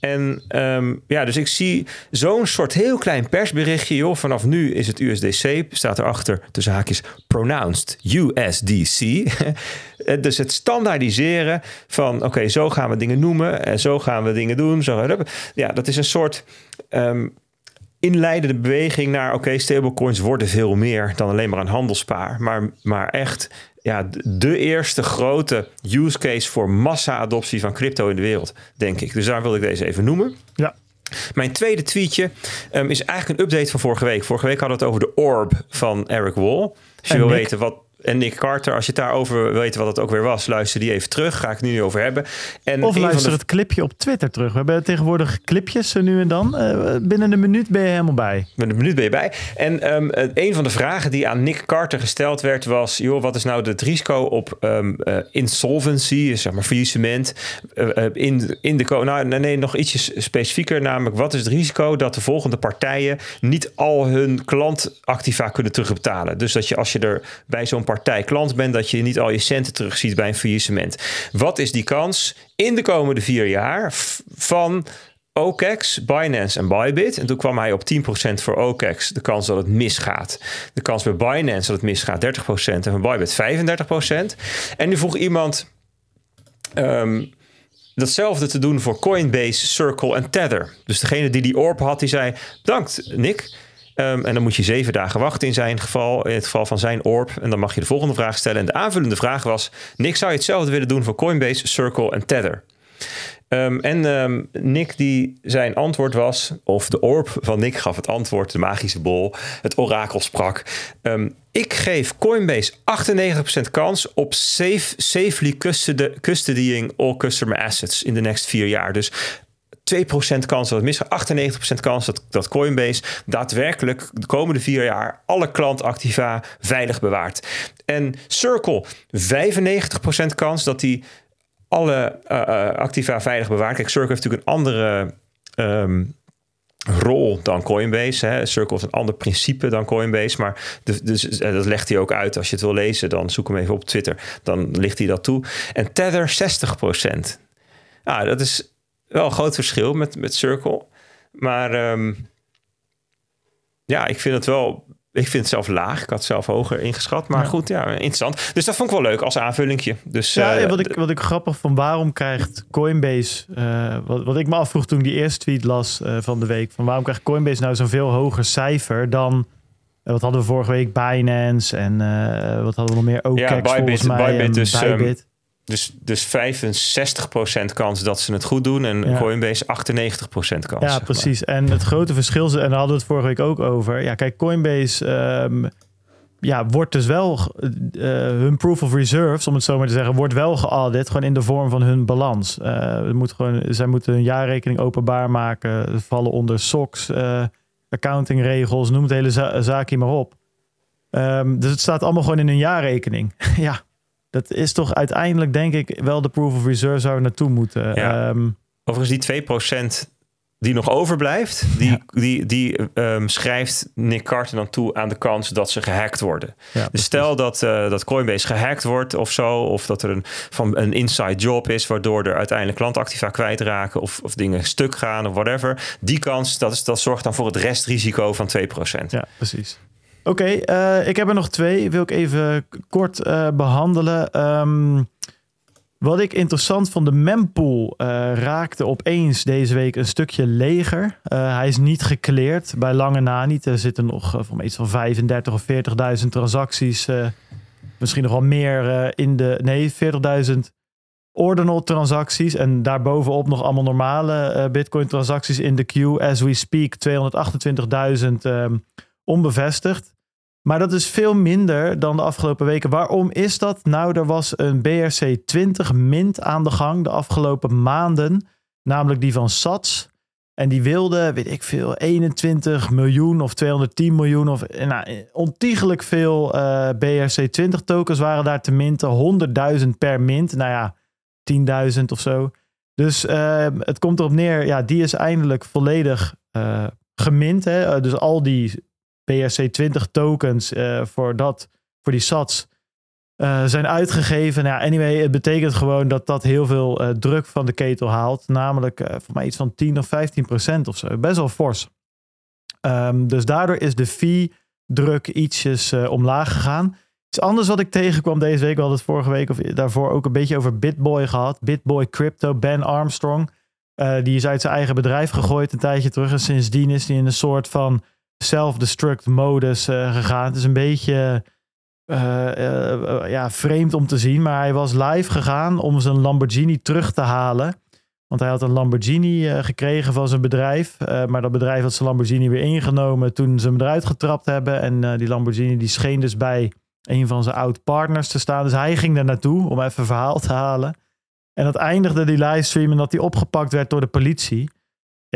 En um, ja, dus ik zie zo'n soort heel klein persberichtje. Joh, vanaf nu is het USDC, staat erachter tussen haakjes pronounced USDC. dus het standaardiseren van oké, zo gaan we dingen noemen en zo gaan we dingen doen. Zo, ja, dat is een soort um, inleidende beweging naar oké, stablecoins worden veel meer dan alleen maar een handelspaar. Maar, maar echt ja, de eerste grote use case voor massa-adoptie van crypto in de wereld, denk ik. Dus daar wil ik deze even noemen. Ja. Mijn tweede tweetje um, is eigenlijk een update van vorige week. Vorige week hadden we het over de orb van Eric Wall. Als je En wil Nick. weten wat. En Nick Carter, als je het daarover weten wat het ook weer was, luister die even terug. Ga ik het nu over hebben. En Of luister de- het clipje op Twitter terug. We hebben tegenwoordig clipjes zo nu en dan. Eh, binnen een minuut ben je helemaal bij. Met een minuut ben je bij. En ehm, eh, een van de vragen die aan Nick Carter gesteld werd was... joh, wat is nou het risico op ehm, eh, insolvency, zeg maar faillissement... eh, eh, in, in de... Nou, nee, nee, nog ietsje specifieker. Namelijk, wat is het risico dat de volgende partijen... niet al hun klantactiva kunnen terugbetalen? Dus dat je als je er bij zo'n partij klant bent... dat je niet al je centen terugziet bij een faillissement. Wat is die kans in de komende vier jaar van... OKEx, Binance en Bybit. En toen kwam hij op 10% voor OKEx. De kans dat het misgaat. De kans bij Binance dat het misgaat 30%. En bij Bybit 35%. En nu vroeg iemand ehm, datzelfde te doen voor Coinbase, Circle en Tether. Dus degene die die orb had, die zei... Bedankt, Nick. Ehm, en dan moet je zeven dagen wachten in zijn geval, in het geval van zijn orb. En dan mag je de volgende vraag stellen. En de aanvullende vraag was... Nick, zou je hetzelfde willen doen voor Coinbase, Circle en Tether? Um, en um, Nick die zijn antwoord was, of de orb van Nick gaf het antwoord, de magische bol, het orakel sprak. Ik geef Coinbase 98% kans op safe, safely custody, custodying all customer assets in de next vier jaar. Dus 2% kans dat het misgaat, 98% kans dat, dat Coinbase daadwerkelijk de komende vier jaar alle klantactiva veilig bewaart. En Circle, 95% kans dat die alle uh, uh, activa veilig bewaard. Kijk, Circle heeft natuurlijk een andere um, rol dan Coinbase. Hè. Circle heeft een ander principe dan Coinbase. Maar de, dus, dat legt hij ook uit. Als je het wil lezen, dan zoek hem even op Twitter. Dan ligt hij dat toe. En Tether 60%. Nou, dat is wel een groot verschil met, met Circle. Maar um, ja, ik vind het wel ik vind het zelf laag. Ik had het zelf hoger ingeschat. Maar ja. goed, ja, interessant. Dus dat vond ik wel leuk als aanvullingje. Dus, ja, uh, wat, ik, wat ik grappig van waarom krijgt Coinbase... Uh, wat, wat ik me afvroeg toen ik die eerste tweet las uh, van de week... van waarom krijgt Coinbase nou zo'n veel hoger cijfer dan... wat hadden we vorige week? Binance en wat hadden we nog meer? OKEx ja, Bybit, volgens mij. Bybit dus, Bybit. Um, dus, dus 65% kans dat ze het goed doen en ja. Coinbase 98% kans. Ja, precies. Maar. En het grote verschil, en daar hadden we het vorige week ook over. Ja, kijk, Coinbase um, ja, wordt dus wel uh, hun proof of reserves, om het zo maar te zeggen, wordt wel geaudit, gewoon in de vorm van hun balans. Uh, moet gewoon, zij moeten een jaarrekening openbaar maken, vallen onder SOX, uh, accountingregels, noem het hele za zaakje maar op. Ehm, dus het staat allemaal gewoon in hun jaarrekening. ja, dat is toch uiteindelijk denk ik wel de proof of reserve we naartoe moeten. Ja. Ehm, Overigens, die 2% die nog overblijft, die, Ja. die, die ehm, schrijft Nick Carter dan toe aan de kans dat ze gehackt worden. ja, Dus stel dat, eh, dat Coinbase gehackt wordt of zo, of dat er een, van een inside job is, waardoor er uiteindelijk klantactiva kwijtraken of, of dingen stuk gaan of whatever. Die kans, dat, is, dat zorgt dan voor het restrisico van 2%. Ja, precies. Oké, eh, ik heb er nog twee. Wil ik even kort eh, behandelen. Ehm, wat ik interessant vond, de mempool eh, raakte opeens deze week een stukje leger. Hij is niet gekleerd, bij lange na niet. Er zitten nog uh, van iets van 35 of 40.000 transacties. misschien nog wel meer in de... Nee, 40.000 ordinal transacties. En daarbovenop nog allemaal normale bitcoin transacties in de queue. As we speak, 228.000 ehm, onbevestigd. Maar dat is veel minder dan de afgelopen weken. Waarom is dat? Nou, er was een BRC20 mint aan de gang de afgelopen maanden. Namelijk die van Sats. En die wilde, weet ik veel, 21 miljoen of 210 miljoen of nou, ontiegelijk veel eh, BRC20 tokens waren daar te minten. 100.000 per mint. Nou ja, 10.000 of zo. Dus eh, het komt erop neer, ja, die is eindelijk volledig eh, gemint. Hè? Eh, dus al die BRC20 tokens eh, voor, dat, voor die sats eh, zijn uitgegeven. Nou, anyway, het betekent gewoon dat dat heel veel eh, druk van de ketel haalt. Namelijk voor mij iets van 10 of 15 procent of zo. Best wel fors. Ehm, dus daardoor is de fee-druk ietsjes omlaag gegaan. Iets anders wat ik tegenkwam deze week, we hadden het vorige week of daarvoor ook een beetje over Bitboy gehad. Bitboy Crypto, Ben Armstrong. Die is uit zijn eigen bedrijf gegooid een tijdje terug. En sindsdien is hij in een soort van self-destruct modus eh, gegaan. Het is een beetje eh, eh, ja, vreemd om te zien. Maar hij was live gegaan om zijn Lamborghini terug te halen. Want hij had een Lamborghini gekregen van zijn bedrijf. Maar dat bedrijf had zijn Lamborghini weer ingenomen toen ze hem eruit getrapt hebben. En die Lamborghini die scheen dus bij een van zijn oud-partners te staan. Dus hij ging daar naartoe om even verhaal te halen. En dat eindigde die livestream en dat hij opgepakt werd door de politie.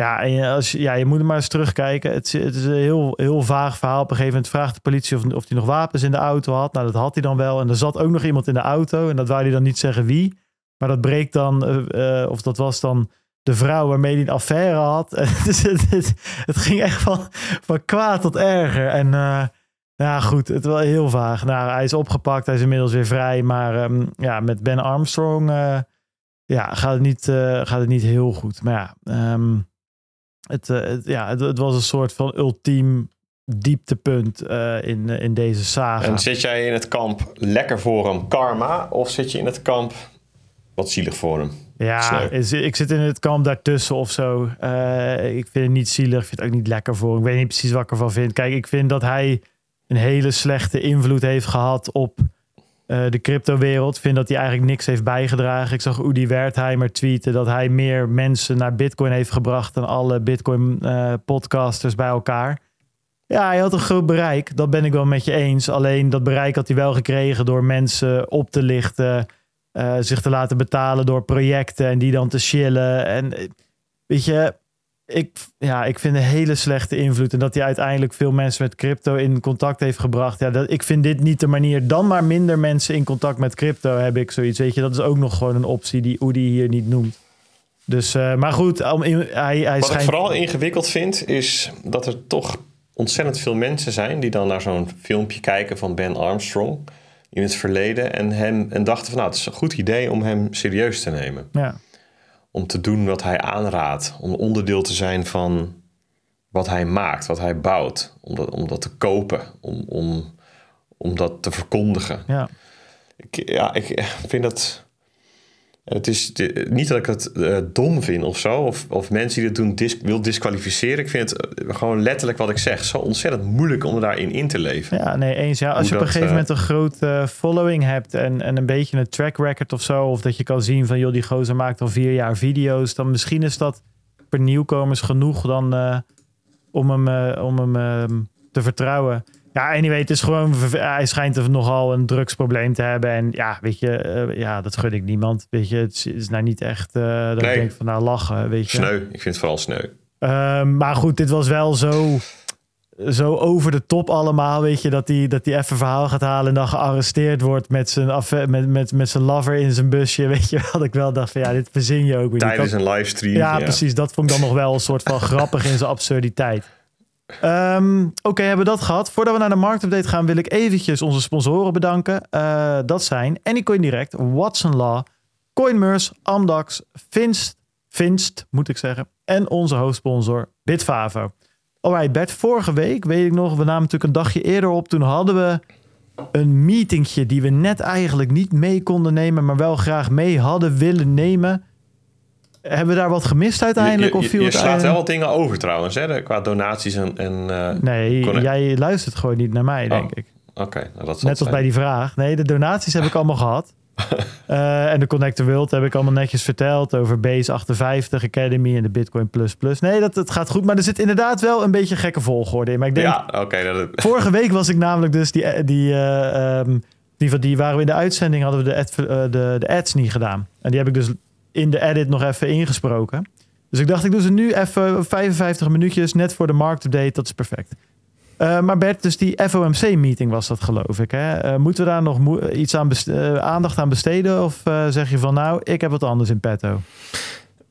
Ja, en als ja, je moet er maar eens terugkijken. Het, het is een heel, heel vaag verhaal. Op een gegeven moment vraagt de politie of, of hij nog wapens in de auto had. Nou, dat had hij dan wel. En er zat ook nog iemand in de auto. En dat wou hij dan niet zeggen wie. Maar dat breekt dan, eh, eh, of dat was dan de vrouw waarmee hij een affaire had. Het, het, het, ging echt van, van kwaad tot erger. En eh, ja, goed, het was heel vaag. Nou, hij is opgepakt. Hij is inmiddels weer vrij. Maar ehm, ja, met Ben Armstrong ja, gaat, het niet, gaat het niet heel goed. Maar ja, ehm, het, eh, het, ja het, het was een soort van ultiem dieptepunt eh, in, eh, in deze saga. En zit jij in het kamp lekker voor hem karma? Of zit je in het kamp wat zielig voor hem? Ja, is- ik zit in het kamp daartussen of zo. Ik vind het niet zielig. Ik vind het ook niet lekker voor hem. Ik weet niet precies wat ik ervan vind. Kijk, ik vind dat hij een hele slechte invloed heeft gehad op eh, de cryptowereld. Vind dat hij eigenlijk niks heeft bijgedragen. Ik zag Udi Wertheimer tweeten dat hij meer mensen naar Bitcoin heeft gebracht dan alle Bitcoin-podcasters bij elkaar. Ja, hij had een groot bereik. Dat ben ik wel met je eens. Alleen dat bereik had hij wel gekregen door mensen op te lichten. eh, zich te laten betalen door projecten en die dan te chillen. En eh, weet je, ik, ja, ik vind een hele slechte invloed. En dat hij uiteindelijk veel mensen met crypto in contact heeft gebracht. Ja, dat, ik vind dit niet de manier. Dan maar minder mensen in contact met crypto heb ik zoiets. Weet je, dat is ook nog gewoon een optie die Oedi hier niet noemt. Dus, eh, maar goed, om, hij, hij Wat schijnt... ik vooral ingewikkeld vind, is dat er toch ontzettend veel mensen zijn die dan naar zo'n filmpje kijken van Ben Armstrong in het verleden en, hem, en dachten van nou, het is een goed idee om hem serieus te nemen. Ja, Om te doen wat hij aanraadt, om onderdeel te zijn van wat hij maakt, wat hij bouwt, om dat, om dat te kopen, om, om, om dat te verkondigen. ja. Ik, ja, ik vind dat. Het is niet dat ik het eh, dom vind of zo, of, of mensen die het doen dis, wil disqualificeren. Ik vind het gewoon letterlijk wat ik zeg, zo ontzettend moeilijk om daarin in te leven. Ja, nee, eens. Ja, als Hoe je op een dat, gegeven eh, moment een groot eh, following hebt en, en een beetje een track record of zo, of dat je kan zien van, joh, die gozer maakt al vier jaar video's, dan misschien is dat voor nieuwkomers genoeg dan om hem, om hem ehm, te vertrouwen. Ja, anyway, het is gewoon, verve- hij schijnt er nogal een drugsprobleem te hebben. En ja, weet je, eh, ja, dat gun ik niemand. Weet je, het is, nou niet echt eh, dat Nee. ik denk van, nou, lachen, weet je. Sneu, ik vind het vooral sneu. Ehm, maar goed, dit was wel zo. zo over de top allemaal, weet je, dat hij dat die even verhaal gaat halen en dan gearresteerd wordt met zijn, met, met, met zijn lover in zijn busje, weet je, wat ik wel dacht van ja, dit verzin je ook weer. Tijdens een livestream. ja, precies. Dat vond ik dan nog wel een soort van grappig in zijn absurditeit. Ehm, Oké, hebben we dat gehad. Voordat we naar de marktupdate gaan, wil ik eventjes onze sponsoren bedanken. Eh, dat zijn Anycoin Direct, Watson Law, Coinmers, Amdax, Finst, Finst moet ik zeggen. En onze hoofdsponsor Bitfavo. Alright, Bert, vorige week weet ik nog, we namen natuurlijk een dagje eerder op. Toen hadden we een meetingje die we net eigenlijk niet mee konden nemen, maar wel graag mee hadden willen nemen. Hebben we daar wat gemist uiteindelijk? Je, of viel je slaat wel wat dingen over trouwens, hè, qua donaties en... en eh, Nee, Connect. jij luistert gewoon niet naar mij, denk Oh, ik. Oké, nou dat zal Net als bij die vraag. Nee, de donaties heb ik allemaal gehad. Eh, en de Connector World heb ik allemaal netjes verteld over Base 58 Academy en de Bitcoin Plus Plus. Nee, dat, het gaat goed. Maar er zit inderdaad wel een beetje gekke volgorde in. Maar ik denk. Ja, oké. dat- vorige week was ik namelijk dus die, die, eh, ehm, die, van die waren we in de uitzending hadden we de, ad, eh, de, de ads niet gedaan. En die heb ik dus in de edit nog even ingesproken. Dus ik dacht, ik doe ze nu even 55 minuutjes, net voor de marktupdate. Dat is perfect. Eh, maar Bert, dus die FOMC-meeting was dat, geloof ik. Hè? Eh, moeten we daar nog iets aan eh, aandacht aan besteden? Of zeg je van, nou, ik heb wat anders in petto?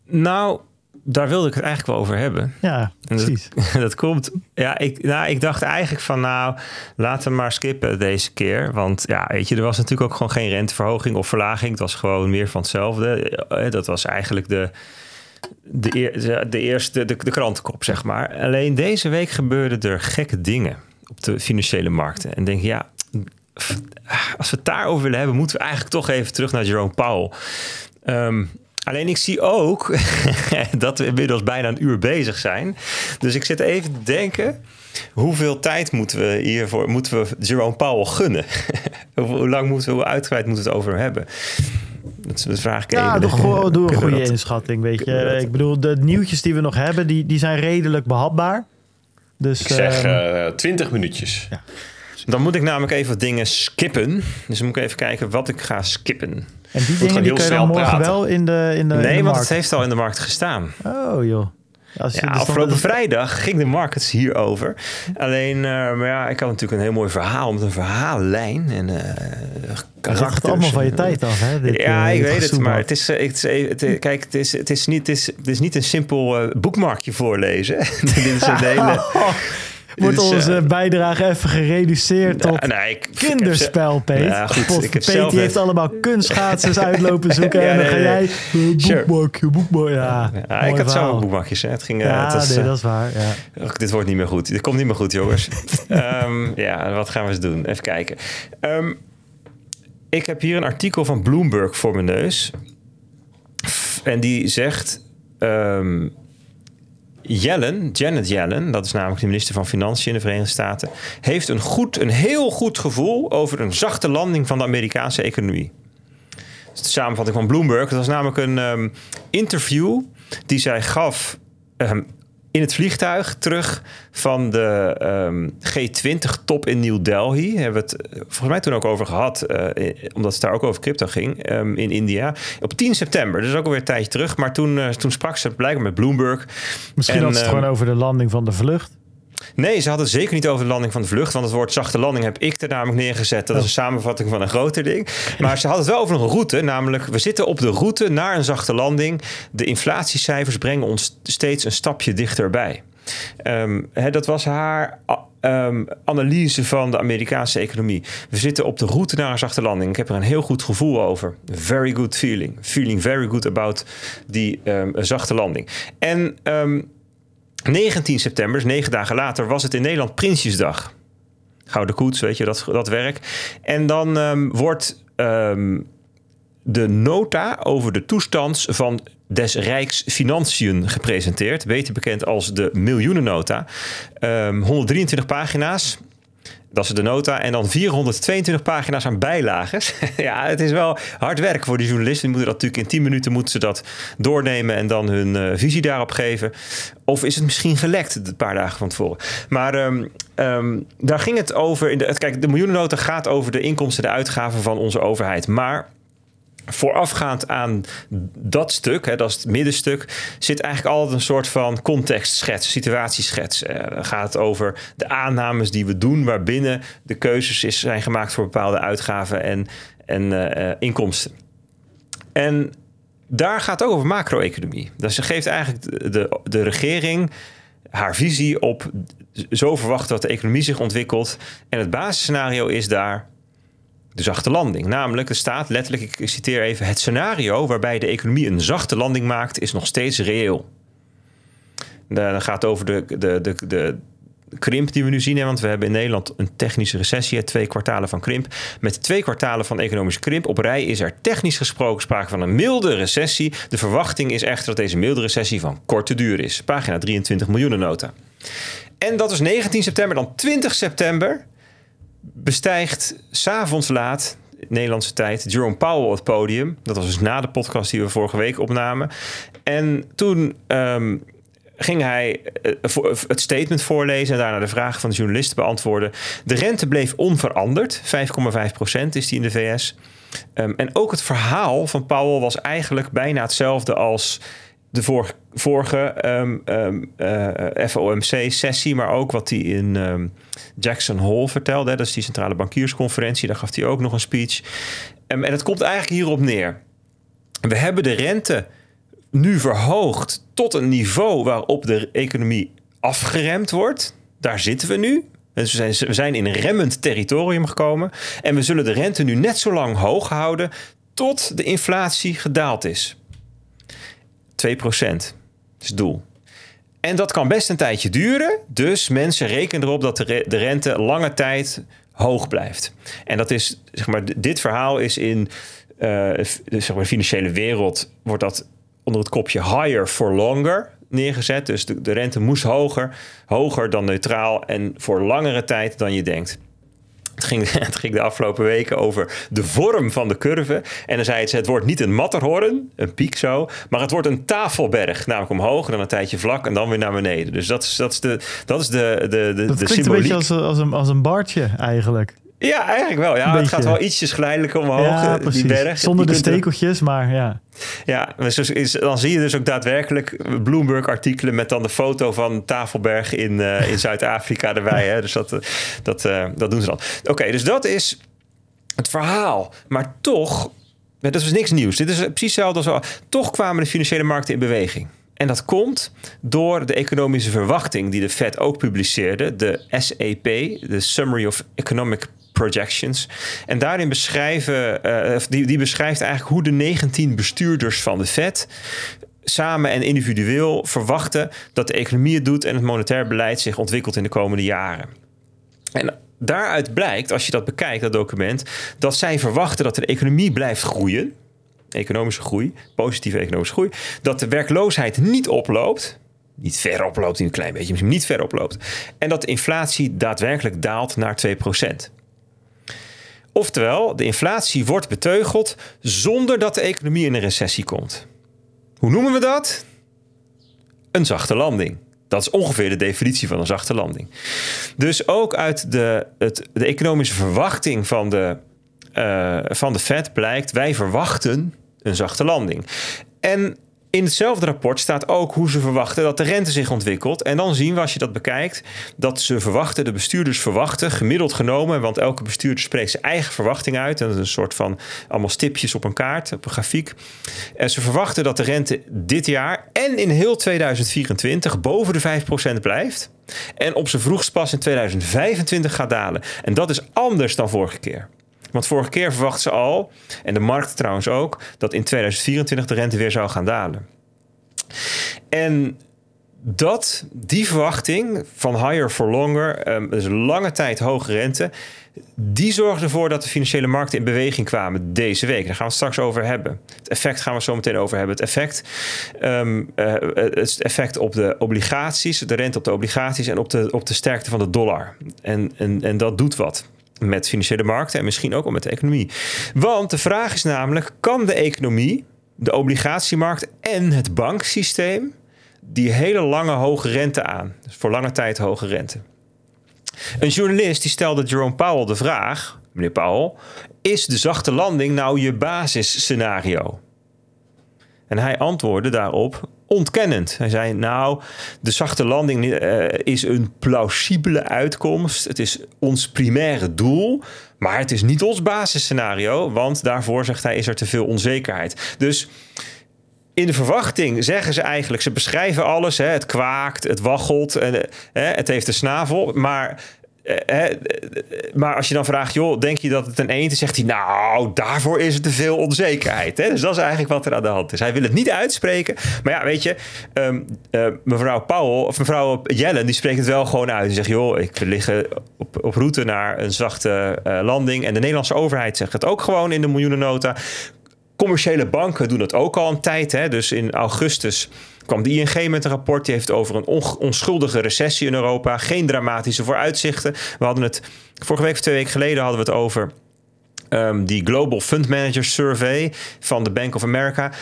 Nou, daar wilde ik het eigenlijk wel over hebben. Ja, En dat- precies. dat komt. Ja, ik, nou, ik dacht eigenlijk van nou, laten we maar skippen deze keer. Want ja, weet je, er was natuurlijk ook gewoon geen renteverhoging of verlaging. Het was gewoon meer van hetzelfde. Eh, Dat was eigenlijk de, de, de eerste, de, de krantenkop, zeg maar. Alleen deze week gebeurden er gekke dingen op de financiële markten. En denk je, ja, als we het daarover willen hebben, moeten we eigenlijk toch even terug naar Jerome Powell. Ehm, alleen ik zie ook dat we inmiddels bijna een uur bezig zijn. Dus ik zit even te denken. Hoeveel tijd moeten we hiervoor moeten we Jerome Powell gunnen? hoe, lang moeten we, hoe uitgebreid moeten we het over hem hebben? Dat, dat vraag ik Ja, even. doe, een goede dat- inschatting, weet je. Ik bedoel, de nieuwtjes die we nog hebben, die, die zijn redelijk behapbaar. Dus, Ik zeg ehm, eh 20 minuutjes. Dan moet ik namelijk even wat dingen skippen. Dus dan moet ik even kijken wat ik ga skippen. En die dingen die kan je dan morgen praten. wel in de, in de, in nee, de want het heeft al in de markt gestaan. Oh joh. Als je- Ja, dus afgelopen vrijdag ging de markets hierover. Alleen, eh, maar ja, ik had natuurlijk een heel mooi verhaal met een verhaallijn en karakters. gaat allemaal van je tijd af, hè? Dit, ja, eh, ik weet het, maar het is, het is, het is- kijk, het is, het is, niet, het is, het is niet een simpel boekmarkje voorlezen. Dit is een hele... Wordt is, onze eh, bijdrage even gereduceerd tot nee, ik- kinderspel, Peet. Ja, goed, Peet zelf die net- heeft allemaal kunstschaatsers uitlopen zoeken. Ja, en dan nee, ga jij... Sure. Boekmakje, boekmakje. Ja, ik had zelf boekmakjes. Hè. Het ging, eh, Ja, het was, nee, dat is waar. Ja. Dit wordt niet meer goed. Dit komt niet meer goed, jongens. Ehm, ja, wat gaan we eens doen? Even kijken. Ehm, ik heb hier een artikel van Bloomberg voor mijn neus. En die zegt... ehm, Yellen, Janet Yellen, dat is namelijk de minister van Financiën in de Verenigde Staten, heeft een, goed, een heel goed gevoel over een zachte landing van de Amerikaanse economie. Dat is de samenvatting van Bloomberg. Dat was namelijk een ehm, interview die zij gaf ehm, in het vliegtuig terug van de ehm, G20-top in New Delhi. Hebben we het eh, volgens mij toen ook over gehad, eh, omdat het daar ook over crypto ging ehm, in India. Op 10 september, dus ook alweer een tijdje terug. Maar toen, eh, toen sprak ze blijkbaar met Bloomberg. Misschien En, had ze het ehm, gewoon over de landing van de vlucht. Nee, ze hadden het zeker niet over de landing van de vlucht. Want het woord zachte landing heb ik er namelijk neergezet. Dat is een samenvatting van een groter ding. Maar ze hadden het wel over een route. Namelijk, we zitten op de route naar een zachte landing. De inflatiecijfers brengen ons steeds een stapje dichterbij. Ehm, hè, dat was haar ehm, analyse van de Amerikaanse economie. We zitten op de route naar een zachte landing. Ik heb er een heel goed gevoel over. Very good feeling. Feeling very good about die ehm, zachte landing. En 19 september, negen dagen later, was het in Nederland Prinsjesdag. Gouden koets, weet je, dat, dat werk. En dan ehm, wordt ehm, de nota over de toestand van des Rijks Financiën gepresenteerd. Beter bekend als de miljoenennota. Ehm 123 pagina's. Dat is de nota. En dan 422 pagina's aan bijlages. ja, het is wel hard werk voor die journalisten. Die moeten dat natuurlijk in 10 minuten moeten ze dat doornemen en dan hun eh, visie daarop geven. Of is het misschien gelekt een paar dagen van tevoren. Maar ehm, ehm, daar ging het over. In de, kijk, de miljoenennota gaat over de inkomsten en de uitgaven van onze overheid. Maar voorafgaand aan dat stuk, hè, dat is het middenstuk, zit eigenlijk altijd een soort van contextschets, situatieschets. Dan gaat het over de aannames die we doen, waarbinnen de keuzes is, zijn gemaakt voor bepaalde uitgaven en, en uh, inkomsten. En daar gaat het ook over macro-economie. Dus ze geeft eigenlijk de, de regering haar visie op zo verwachten dat de economie zich ontwikkelt. En het basisscenario is daar de zachte landing. Namelijk, er staat letterlijk, ik citeer even, het scenario waarbij de economie een zachte landing maakt, is nog steeds reëel. Dan gaat over de, de, de, de krimp die we nu zien. Want we hebben in Nederland een technische recessie, twee kwartalen van krimp. Met twee kwartalen van economische krimp op rij is er technisch gesproken sprake van een milde recessie. De verwachting is echter dat deze milde recessie van korte duur is. Pagina 23 miljoenen nota. En dat is 19 september. Dan 20 september bestijgt s'avonds laat, Nederlandse tijd, Jerome Powell het podium. Dat was dus na de podcast die we vorige week opnamen. En toen um, ging hij eh, het statement voorlezen en daarna de vragen van de journalisten beantwoorden. De rente bleef onveranderd, 5,5% is die in de VS. Um, en ook het verhaal van Powell was eigenlijk bijna hetzelfde als de vorige, vorige um, um, uh, FOMC-sessie, maar ook wat hij in um, Jackson Hole vertelde. Dat is die centrale bankiersconferentie. Daar gaf hij ook nog een speech. en het komt eigenlijk hierop neer. We hebben de rente nu verhoogd tot een niveau waarop de economie afgeremd wordt. Daar zitten we nu. Dus we zijn, we zijn in remmend territorium gekomen. En we zullen de rente nu net zo lang hoog houden tot de inflatie gedaald is. 2 procent is het doel. En dat kan best een tijdje duren. Dus mensen rekenen erop dat de, de rente lange tijd hoog blijft. En dat is, zeg maar, dit verhaal is in uh, zeg maar, de financiële wereld wordt dat onder het kopje higher for longer neergezet. Dus de, de rente moest hoger, hoger dan neutraal en voor langere tijd dan je denkt. Het ging, het ging de afgelopen weken over de vorm van de curve. En dan zei het, het wordt niet een matterhorn, een piek zo, maar het wordt een tafelberg. Namelijk omhoog, dan een tijdje vlak en dan weer naar beneden. Dus dat is, dat is de, dat is de, de, de, dat de klinkt symboliek. een beetje als, als, een, als een baardje eigenlijk. Ja, eigenlijk wel. Ja, het gaat wel ietsjes geleidelijk omhoog, ja, eh, precies. die berg. Zonder de er- stekeltjes, maar ja. Ja, dus is, dan zie je dus ook daadwerkelijk Bloomberg-artikelen met dan de foto van Tafelberg in, eh, in Zuid-Afrika erbij. Hè? Dus dat, eh, dat, dat doen ze dan. Oké, dus dat is het verhaal. Maar toch, dat is niks nieuws. Dit is precies hetzelfde als al. Toch kwamen de financiële markten in beweging. En dat komt door de economische verwachting die de Fed ook publiceerde, de SEP, de Summary of Economic Projections. En daarin beschrijven, eh, die, die beschrijft eigenlijk hoe de 19 bestuurders van de Fed samen en individueel verwachten dat de economie het doet en het monetair beleid zich ontwikkelt in de komende jaren. En daaruit blijkt, als je dat bekijkt, dat document, dat zij verwachten dat de economie blijft groeien. Economische groei, positieve economische groei. Dat de werkloosheid niet oploopt. Niet ver oploopt, een klein beetje, misschien niet ver oploopt. En dat de inflatie daadwerkelijk daalt naar 2%. Oftewel, de inflatie wordt beteugeld zonder dat de economie in een recessie komt. Hoe noemen we dat? Een zachte landing. Dat is ongeveer de definitie van een zachte landing. Dus ook uit de, het, de economische verwachting van de, eh, van de Fed blijkt... wij verwachten een zachte landing. En in hetzelfde rapport staat ook hoe ze verwachten dat de rente zich ontwikkelt. En dan zien we, als je dat bekijkt, dat ze verwachten, de bestuurders verwachten, gemiddeld genomen, want elke bestuurder spreekt zijn eigen verwachting uit. En dat is een soort van allemaal stipjes op een kaart, op een grafiek. En ze verwachten dat de rente dit jaar en in heel 2024 boven de 5% blijft. En op zijn vroegst pas in 2025 gaat dalen. En dat is anders dan vorige keer. Want vorige keer verwachten ze al, en de markt trouwens ook, dat in 2024 de rente weer zou gaan dalen. En dat, die verwachting van higher for longer, dus lange tijd hoge rente, die zorgde ervoor dat de financiële markten in beweging kwamen deze week. Daar gaan we het straks over hebben. Het effect gaan we zo meteen over hebben. Het effect, um, uh, het effect op de obligaties, de rente op de obligaties en op de, op de sterkte van de dollar. En, en, en dat doet wat met financiële markten en misschien ook wel met de economie. Want de vraag is namelijk: kan de economie, de obligatiemarkt en het banksysteem die hele lange hoge rente aan? Dus voor lange tijd hoge rente. Een journalist die stelde Jerome Powell de vraag: meneer Powell, is de zachte landing nou je basisscenario? En hij antwoordde daarop ontkennend. Hij zei: Nou, de zachte landing uh, is een plausibele uitkomst. Het is ons primaire doel. Maar het is niet ons basisscenario. Want daarvoor, zegt hij, is er te veel onzekerheid. Dus in de verwachting zeggen ze eigenlijk, ze beschrijven alles. Hè, het kwaakt, het waggelt, en, hè, het heeft een snavel. Maar eh, maar als je dan vraagt, joh, denk je dat het een eend? Zegt hij, nou, daarvoor is er te veel onzekerheid. Dus dat is eigenlijk wat er aan de hand is. Hij wil het niet uitspreken. Maar ja, weet je, uh, mevrouw Powell, of mevrouw Jellen, die spreekt het wel gewoon uit. Die zegt, joh, ik liggen op, op route naar een zachte landing. En de Nederlandse overheid zegt het ook gewoon in de miljoenennota. Commerciële banken doen het ook al een tijd. Hè? Dus in augustus kwam de ING met een rapport. Die heeft over een onschuldige recessie in Europa. Geen dramatische vooruitzichten. We hadden het vorige week of twee weken geleden hadden we het over. Um, die Global Fund Managers Survey van de Bank of America. 70%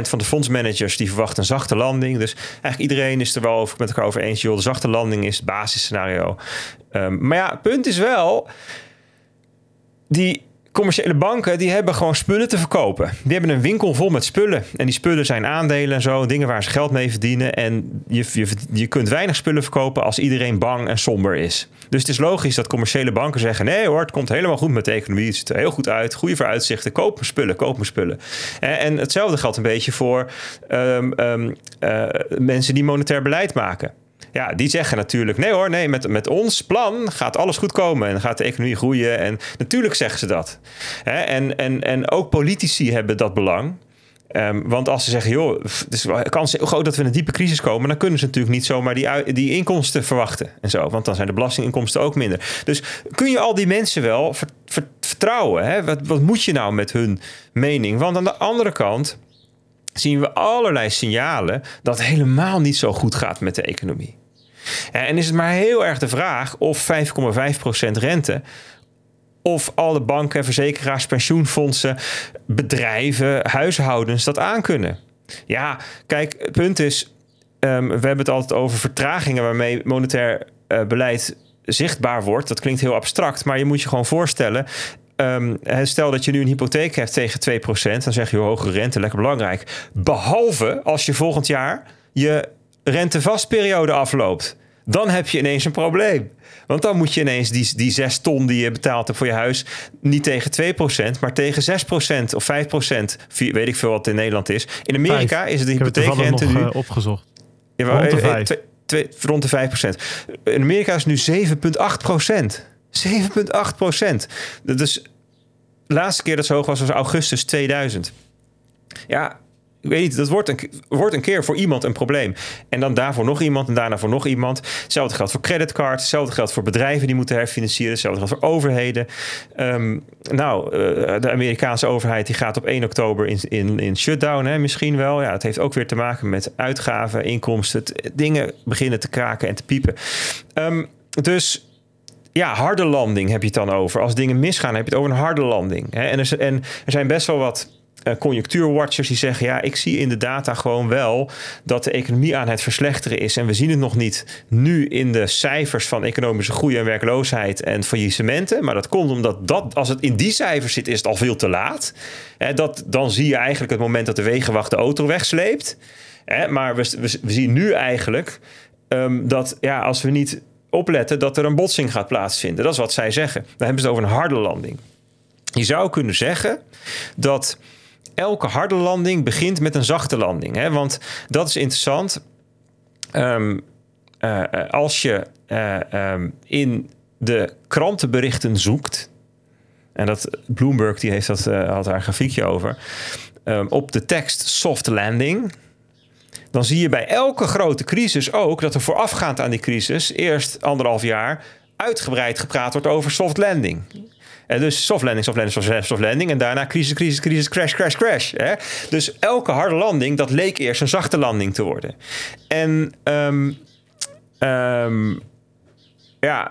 van de fondsmanagers die verwachten een zachte landing. Dus eigenlijk iedereen is er wel over, met elkaar over eens. Joh, de zachte landing is het basisscenario. Um, maar ja, punt is wel. Die commerciële banken die hebben gewoon spullen te verkopen. Die hebben een winkel vol met spullen. En die spullen zijn aandelen en zo, dingen waar ze geld mee verdienen. En je, je, je kunt weinig spullen verkopen als iedereen bang en somber is. Dus het is logisch dat commerciële banken zeggen: nee hoor, het komt helemaal goed met de economie. Het ziet er heel goed uit. Goede vooruitzichten. Koop mijn spullen, koop mijn spullen. En, en hetzelfde geldt een beetje voor um, um, uh, mensen die monetair beleid maken. Ja, die zeggen natuurlijk: nee hoor, nee, met, met ons plan gaat alles goed komen en gaat de economie groeien. En natuurlijk zeggen ze dat. Hè? En, en, en ook politici hebben dat belang. Um, want als ze zeggen, joh, is kans heel groot dat we in een diepe crisis komen, dan kunnen ze natuurlijk niet zomaar die, die inkomsten verwachten en zo. Want dan zijn de belastinginkomsten ook minder. Dus kun je al die mensen wel vertrouwen? Hè? Wat, wat moet je nou met hun mening? Want aan de andere kant zien we allerlei signalen dat het helemaal niet zo goed gaat met de economie. En is het maar heel erg de vraag of 5,5% rente of alle banken, verzekeraars, pensioenfondsen, bedrijven, huishoudens dat aankunnen. Ja, kijk, het punt is, um, we hebben het altijd over vertragingen waarmee monetair uh, beleid zichtbaar wordt. Dat klinkt heel abstract, maar je moet je gewoon voorstellen. Um, stel dat je nu een hypotheek hebt tegen 2%, dan zeg je hoge rente, lekker belangrijk. Behalve als je volgend jaar je rentevastperiode afloopt. Dan heb je ineens een probleem. Want dan moet je ineens die, die 6 ton die je betaald hebt voor je huis... niet tegen 2%, maar tegen 6% of 5%. Weet ik veel wat in Nederland is. In Amerika is het de hypotheekrente nu... uh, opgezocht. Ja, Rond de eh, eh, vijf. twee- twee- rond de 5% In Amerika is nu 7,8 procent. 7,8 procent. Dus de laatste keer dat zo hoog was, was augustus 2000. Ja, weet dat wordt een, wordt een keer voor iemand een probleem. En dan daarvoor nog iemand en daarna voor nog iemand. Hetzelfde geldt voor creditcards. Hetzelfde geldt voor bedrijven die moeten herfinancieren. Hetzelfde geldt voor overheden. Ehm, nou, eh, de Amerikaanse overheid die gaat op 1 oktober in, in, in shutdown. Hè, misschien wel. Ja, het heeft ook weer te maken met uitgaven, inkomsten. Dingen beginnen te kraken en te piepen. Ehm, dus ja, harde landing heb je het dan over. Als dingen misgaan, heb je het over een harde landing. En, er, zijn best wel wat conjunctuurwatchers die zeggen: ja, ik zie in de data gewoon wel dat de economie aan het verslechteren is. En we zien het nog niet nu in de cijfers van economische groei en werkloosheid en faillissementen. Maar dat komt omdat dat, als het in die cijfers zit, is het al veel te laat. Hè, dat, dan zie je eigenlijk het moment dat de wegenwacht de auto wegsleept. Maar we, we, we zien nu eigenlijk ehm, dat ja, als we niet opletten, dat er een botsing gaat plaatsvinden. Dat is wat zij zeggen. Dan hebben ze het over een harde landing. Je zou kunnen zeggen dat elke harde landing begint met een zachte landing. Hè? Want dat is interessant. Ehm, eh, eh, als je eh, ehm, in de krantenberichten zoekt. En dat Bloomberg die heeft dat, had daar een grafiekje over. Ehm, op de tekst soft landing. Dan zie je bij elke grote crisis ook dat er voorafgaand aan die crisis eerst anderhalf jaar uitgebreid gepraat wordt over soft landing. En dus soft landing, soft landing, soft landing. En daarna crisis, crisis, crisis, crash, crash, crash. Hè? Dus elke harde landing, dat leek eerst een zachte landing te worden. En ehm, ehm, ja,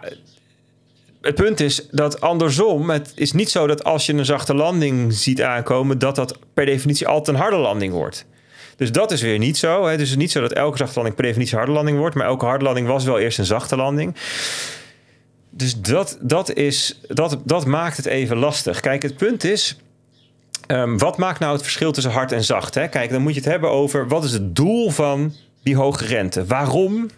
het punt is dat andersom, het is niet zo dat als je een zachte landing ziet aankomen, dat dat per definitie altijd een harde landing wordt. Dus dat is weer niet zo. Hè. Dus het is niet zo dat elke zachte landing per definitie een harde landing wordt, maar elke harde landing was wel eerst een zachte landing. Dus dat, dat, is, dat, dat maakt het even lastig. Kijk, het punt is. ehm, wat maakt nou het verschil tussen hard en zacht? Hè? Kijk, dan moet je het hebben over wat is het doel van die hoge rente? Waarom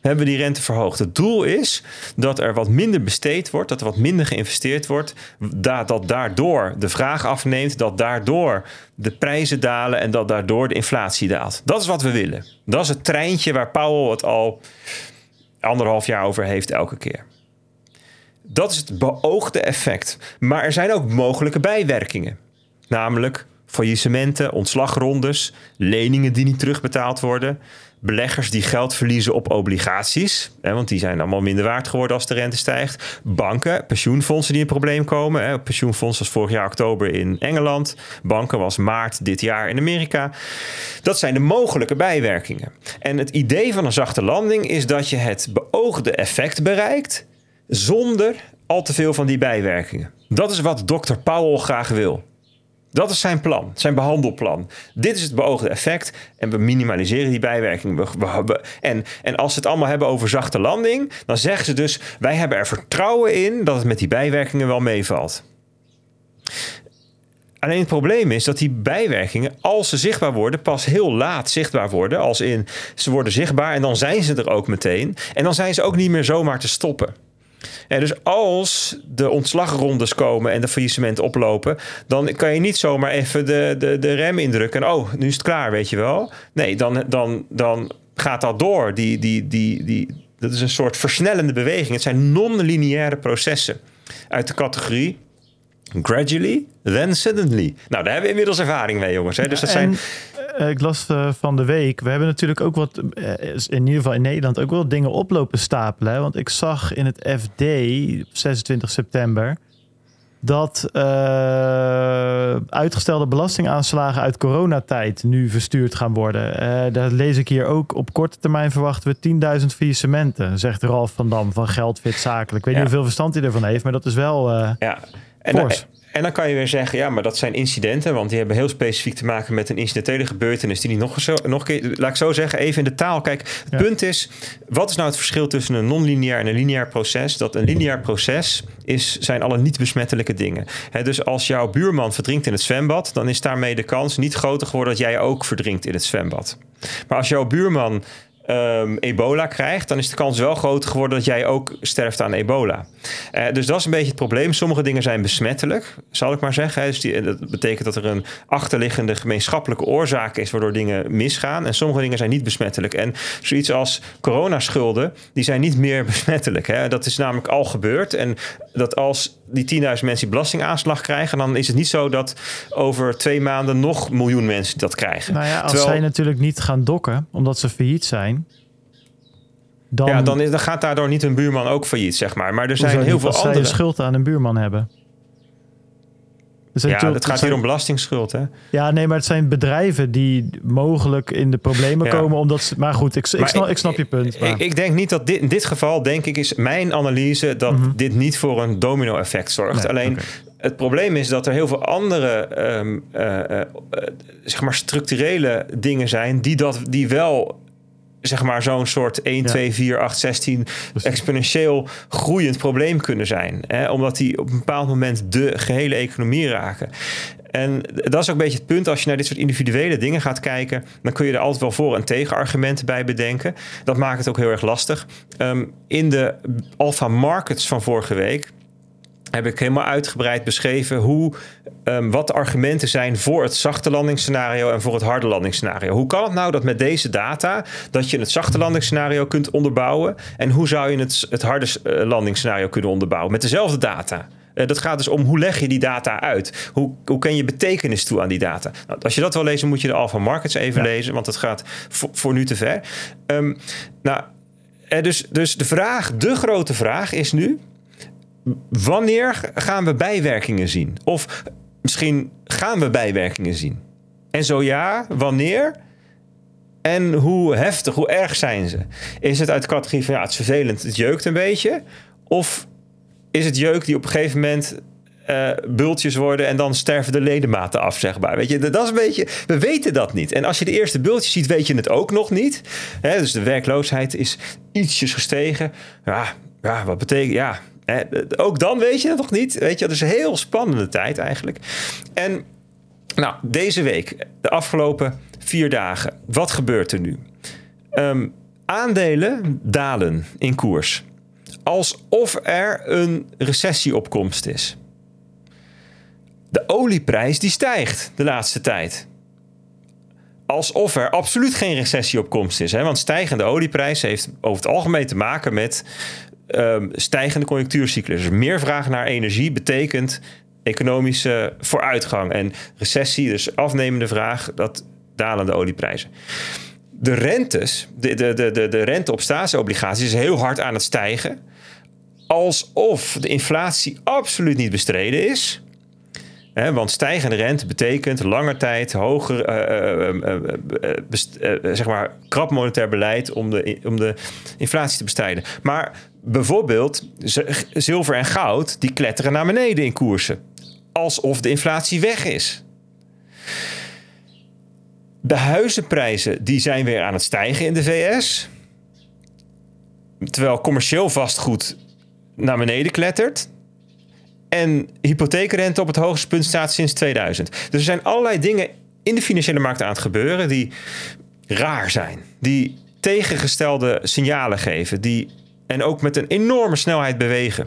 hebben we die rente verhoogd? Het doel is dat er wat minder besteed wordt, dat er wat minder geïnvesteerd wordt, da- dat daardoor de vraag afneemt, dat daardoor de prijzen dalen en dat daardoor de inflatie daalt. Dat is wat we willen. Dat is het treintje waar Powell het al anderhalf jaar over heeft elke keer. Dat is het beoogde effect. Maar er zijn ook mogelijke bijwerkingen. Namelijk faillissementen, ontslagrondes, leningen die niet terugbetaald worden, beleggers die geld verliezen op obligaties, hè, want die zijn allemaal minder waard geworden als de rente stijgt, banken, pensioenfondsen die in probleem komen. Hè. Pensioenfonds was vorig jaar oktober in Engeland, banken was maart dit jaar in Amerika. Dat zijn de mogelijke bijwerkingen. En het idee van een zachte landing is dat je het beoogde effect bereikt zonder al te veel van die bijwerkingen. Dat is wat dokter Powell graag wil. Dat is zijn plan, zijn behandelplan. Dit is het beoogde effect en we minimaliseren die bijwerkingen. We- we- we- en, en als ze het allemaal hebben over zachte landing, dan zeggen ze dus: wij hebben er vertrouwen in dat het met die bijwerkingen wel meevalt. Alleen het probleem is dat die bijwerkingen, als ze zichtbaar worden, pas heel laat zichtbaar worden. Als in ze worden zichtbaar en dan zijn ze er ook meteen. En dan zijn ze ook niet meer zomaar te stoppen. En dus als de ontslagrondes komen en de faillissementen oplopen, dan kan je niet zomaar even de, de, de rem indrukken. En oh, nu is het klaar, weet je wel. Nee, dan, dan, dan gaat dat door. Die, die, die, die, dat is een soort versnellende beweging. Het zijn non-lineaire processen uit de categorie gradually, then suddenly. Nou, daar hebben we inmiddels ervaring mee, jongens. Hè? Dus dat zijn. En, ik las eh, van de week, we hebben natuurlijk ook wat, eh, in ieder geval in Nederland, ook wel dingen oplopen stapelen. Hè? Want ik zag in het FD op 26 september dat eh, uitgestelde belastingaanslagen uit coronatijd nu verstuurd gaan worden. Eh daar lees ik hier ook. Op korte termijn verwachten we 10.000 faillissementen, zegt Ralf van Dam van Geldfit Zakelijk. Ik weet Ja. niet hoeveel verstand hij ervan heeft, maar dat is wel... eh, Ja. En. En dan kan je weer zeggen, ja, maar dat zijn incidenten, want die hebben heel specifiek te maken met een incidentele gebeurtenis die niet nog, zo, nog een keer, laat ik zo zeggen, even in de taal. Kijk, het Ja. punt is, wat is nou het verschil tussen een non-lineair en een lineair proces? Dat een lineair proces is, zijn alle niet besmettelijke dingen. Dus als jouw buurman verdrinkt in het zwembad, dan is daarmee de kans niet groter geworden dat jij ook verdrinkt in het zwembad. Maar als jouw buurman ehm, ebola krijgt, dan is de kans wel groter geworden dat jij ook sterft aan ebola. Eh, dus dat is een beetje het probleem. Sommige dingen zijn besmettelijk, zal ik maar zeggen. Dus die, dat betekent dat er een achterliggende gemeenschappelijke oorzaak is waardoor dingen misgaan. En sommige dingen zijn niet besmettelijk. En zoiets als coronaschulden, die zijn niet meer besmettelijk. Hè. Dat is namelijk al gebeurd. En dat als die 10.000 mensen die belastingaanslag krijgen, dan is het niet zo dat over twee maanden nog miljoen mensen dat krijgen. Nou ja, als Terwijl- zij natuurlijk niet gaan dokken, omdat ze failliet zijn, dan, ja, dan, is, dan gaat daardoor niet een buurman ook failliet, zeg maar. Maar er zijn heel veel zij andere. een schuld aan een buurman hebben. Zijn Ja, natuurlijk- het gaat hier om belastingsschuld, hè? Ja, nee, maar het zijn bedrijven die mogelijk in de problemen Ja. komen omdat ze. Maar goed, ik, ik, Maar snap, ik snap je punt. maar- Ik, ik denk niet dat dit, in dit geval, denk ik, is mijn analyse dat dit niet voor een domino-effect zorgt. Mhm. Nee, Alleen het probleem is dat er heel veel andere, ehm, eh, eh, eh, zeg maar, structurele dingen zijn die dat die wel. Zeg maar zo'n soort 1, Ja. 2, 4, 8, 16 exponentieel groeiend probleem kunnen zijn. Hè? Omdat die op een bepaald moment de gehele economie raken. En dat is ook een beetje het punt. Als je naar dit soort individuele dingen gaat kijken, dan kun je er altijd wel voor- en tegenargumenten bij bedenken. Dat maakt het ook heel erg lastig. Ehm, in de Alpha Markets van vorige week heb ik helemaal uitgebreid beschreven hoe, ehm, wat de argumenten zijn voor het zachte landingsscenario en voor het harde landingsscenario. Hoe kan het nou dat met deze data dat je het zachte landingsscenario kunt onderbouwen en hoe zou je het, het harde eh, landingsscenario kunnen onderbouwen met dezelfde data? Eh, dat gaat dus om hoe leg je die data uit? Hoe, hoe ken je betekenis toe aan die data? Nou, als je dat wil lezen, moet je de Alpha Markets even Ja. lezen, want dat gaat voor, voor nu te ver. Ehm, nou, eh, dus, dus de vraag, de grote vraag is nu: wanneer gaan we bijwerkingen zien? Of misschien gaan we bijwerkingen zien? En zo ja, wanneer? En hoe heftig, hoe erg zijn ze? Is het uit de categorie van ja, het is vervelend, het jeukt een beetje? Of is het jeuk die op een gegeven moment eh, bultjes worden en dan sterven de ledematen af, zeg maar. Weet je, dat is een beetje, we weten dat niet. En als je de eerste bultjes ziet, weet je het ook nog niet. Hè, dus de werkloosheid is ietsjes gestegen. Ja, ja, wat betekent... Ja, ook dan weet je het nog niet. Weet je, dat is een heel spannende tijd eigenlijk. En nou, deze week, de afgelopen vier dagen, wat gebeurt er nu? Ehm, aandelen dalen in koers. Alsof er een recessieopkomst is. De olieprijs die stijgt de laatste tijd. Alsof er absoluut geen recessieopkomst is. Hè? Want stijgende olieprijs heeft over het algemeen te maken met um, stijgende conjunctuurcyclus. Dus meer vraag naar energie betekent economische vooruitgang. En recessie, dus afnemende vraag, dat dalende olieprijzen. De rentes, de, de, de, de rente op staatsobligaties is heel hard aan het stijgen. Alsof de inflatie absoluut niet bestreden is. want stijgende rente betekent lange tijd hoger, zeg maar, krap monetair beleid om de, om de inflatie te bestrijden. Maar bijvoorbeeld zilver en goud, die kletteren naar beneden in koersen. Alsof de inflatie weg is. De huizenprijzen die zijn weer aan het stijgen in de VS. Terwijl commercieel vastgoed naar beneden klettert. En hypotheekrente op het hoogste punt staat sinds 2000. Dus er zijn allerlei dingen in de financiële markt aan het gebeuren die raar zijn. Die tegengestelde signalen geven. Die, en ook met een enorme snelheid bewegen.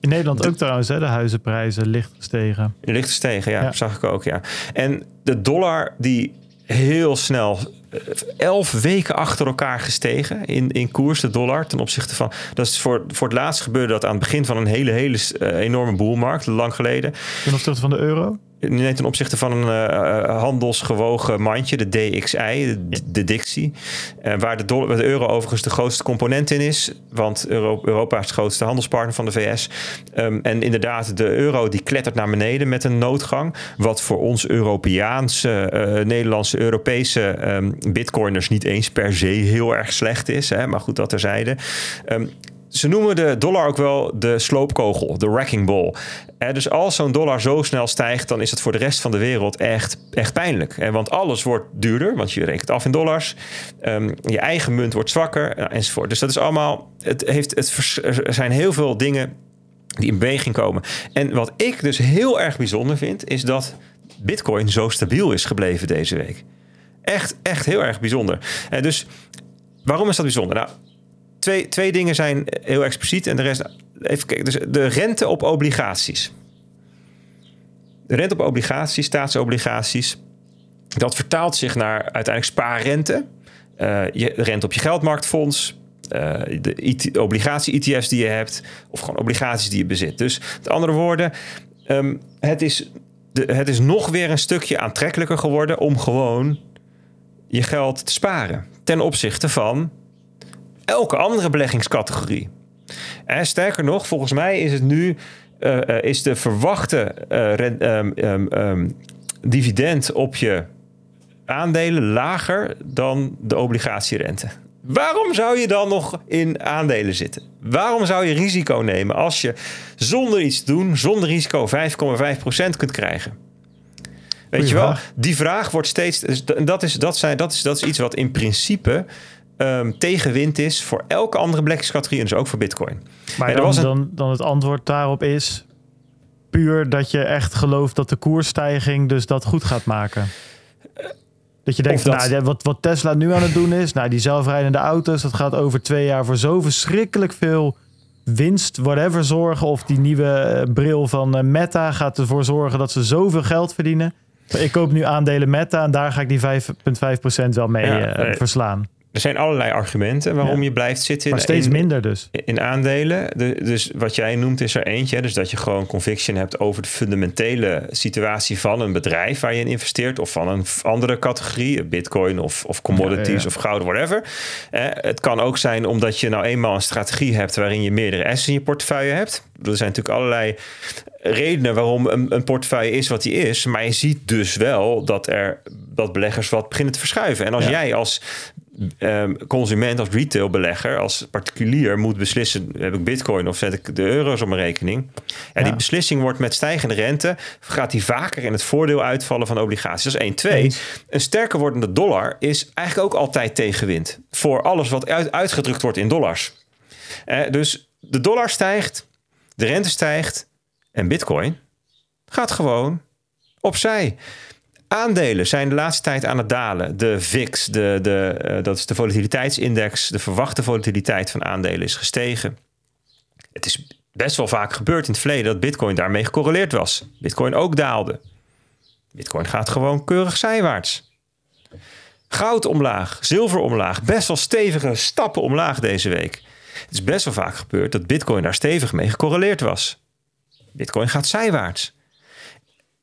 In Nederland ook trouwens, hè, de huizenprijzen licht gestegen. Licht gestegen, ja, ja, zag ik ook, ja. En de dollar die heel snel elf weken achter elkaar gestegen in, in koers, de dollar, ten opzichte van... Dat is voor, voor het laatst gebeurde dat aan het begin van een hele, hele uh, enorme boelmarkt, lang geleden. Ten opzichte van de euro? Nee, ten opzichte van een uh, handelsgewogen mandje, de DXI, de, de Dixie. Uh, waar de, dollar, de euro overigens de grootste component in is. Want Euro, Europa is de grootste handelspartner van de VS. Um, en inderdaad, de euro die klettert naar beneden met een noodgang. Wat voor ons Europeaanse, uh, Nederlandse, Europese um, bitcoiners niet eens per se heel erg slecht is. Hè? Maar goed, dat terzijde. Um, ze noemen de dollar ook wel de sloopkogel, de wrecking ball. dus als zo'n dollar zo snel stijgt, dan is het voor de rest van de wereld echt, echt pijnlijk. want alles wordt duurder, want je rekent af in dollars. Um, je eigen munt wordt zwakker, enzovoort. Dus dat is allemaal. Het, heeft, het, er zijn heel veel dingen die in beweging komen. En wat ik dus heel erg bijzonder vind, is dat Bitcoin zo stabiel is gebleven deze week. Echt, echt heel erg bijzonder. En dus waarom is dat bijzonder? Nou, twee, twee dingen zijn heel expliciet en de rest. Even kijken. Dus de rente op obligaties. De rente op obligaties, staatsobligaties. Dat vertaalt zich naar uiteindelijk spaarrente. Uh, je, rente op je geldmarktfonds. Uh, de obligatie-ETF's die je hebt. Of gewoon obligaties die je bezit. Dus met andere woorden, um, het, is de, het is nog weer een stukje aantrekkelijker geworden om gewoon je geld te sparen. Ten opzichte van elke andere beleggingscategorie. En sterker nog, volgens mij is het nu uh, uh, is de verwachte um, um, um, dividend op je aandelen lager dan de obligatierente. Waarom zou je dan nog in aandelen zitten? Waarom zou je risico nemen als je zonder iets te doen, zonder risico 5,5% kunt krijgen? Weet je wel, die vraag wordt steeds. Dat is, dat, zijn, dat, is, dat is iets wat in principe um, tegenwind is voor elke andere beleggingscategorie en dus ook voor Bitcoin. Maar dan, een... dan, dan het antwoord daarop is puur dat je echt gelooft dat de koersstijging dus dat goed gaat maken. Dat je denkt, dat... nou, wat, wat Tesla nu aan het doen is, nou, die zelfrijdende auto's, dat gaat over twee jaar voor zo verschrikkelijk veel winst, whatever, zorgen. Of die nieuwe eh, bril van eh, Meta gaat ervoor zorgen dat ze zoveel geld verdienen. Ik koop nu aandelen Meta en daar ga ik die 5,5% wel mee ja, uh, verslaan er zijn allerlei argumenten waarom je blijft zitten. Maar steeds minder dus. In aandelen. dus wat jij noemt is er eentje. Dus dat je gewoon conviction hebt over de fundamentele situatie van een bedrijf waar je in investeert. Of van een andere categorie. Bitcoin of, of commodities of goud, whatever. Eh, het kan ook zijn omdat je nou eenmaal een strategie hebt waarin je meerdere assets in je portefeuille hebt. Er zijn natuurlijk allerlei redenen waarom een, een portefeuille is wat die is. Maar je ziet dus wel dat er dat beleggers wat beginnen te verschuiven. En als jij als um, consument, als retailbelegger, als particulier moet beslissen: heb ik bitcoin of zet ik de euro's op mijn rekening? En die beslissing wordt met stijgende rente, gaat die vaker in het voordeel uitvallen van obligaties. Dat is één. Twee, een sterker wordende dollar is eigenlijk ook altijd tegenwind voor alles wat uit, uitgedrukt wordt in dollars. Eh, dus de dollar stijgt, de rente stijgt en bitcoin gaat gewoon opzij. Aandelen zijn de laatste tijd aan het dalen. De VIX, de, de, eh, dat is de volatiliteitsindex, de verwachte volatiliteit van aandelen is gestegen. Het is best wel vaak gebeurd in het verleden dat Bitcoin daarmee gecorreleerd was. Bitcoin ook daalde. Bitcoin gaat gewoon keurig zijwaarts. Goud omlaag, zilver omlaag, best wel stevige stappen omlaag deze week. Het is best wel vaak gebeurd dat Bitcoin daar stevig mee gecorreleerd was. Bitcoin gaat zijwaarts.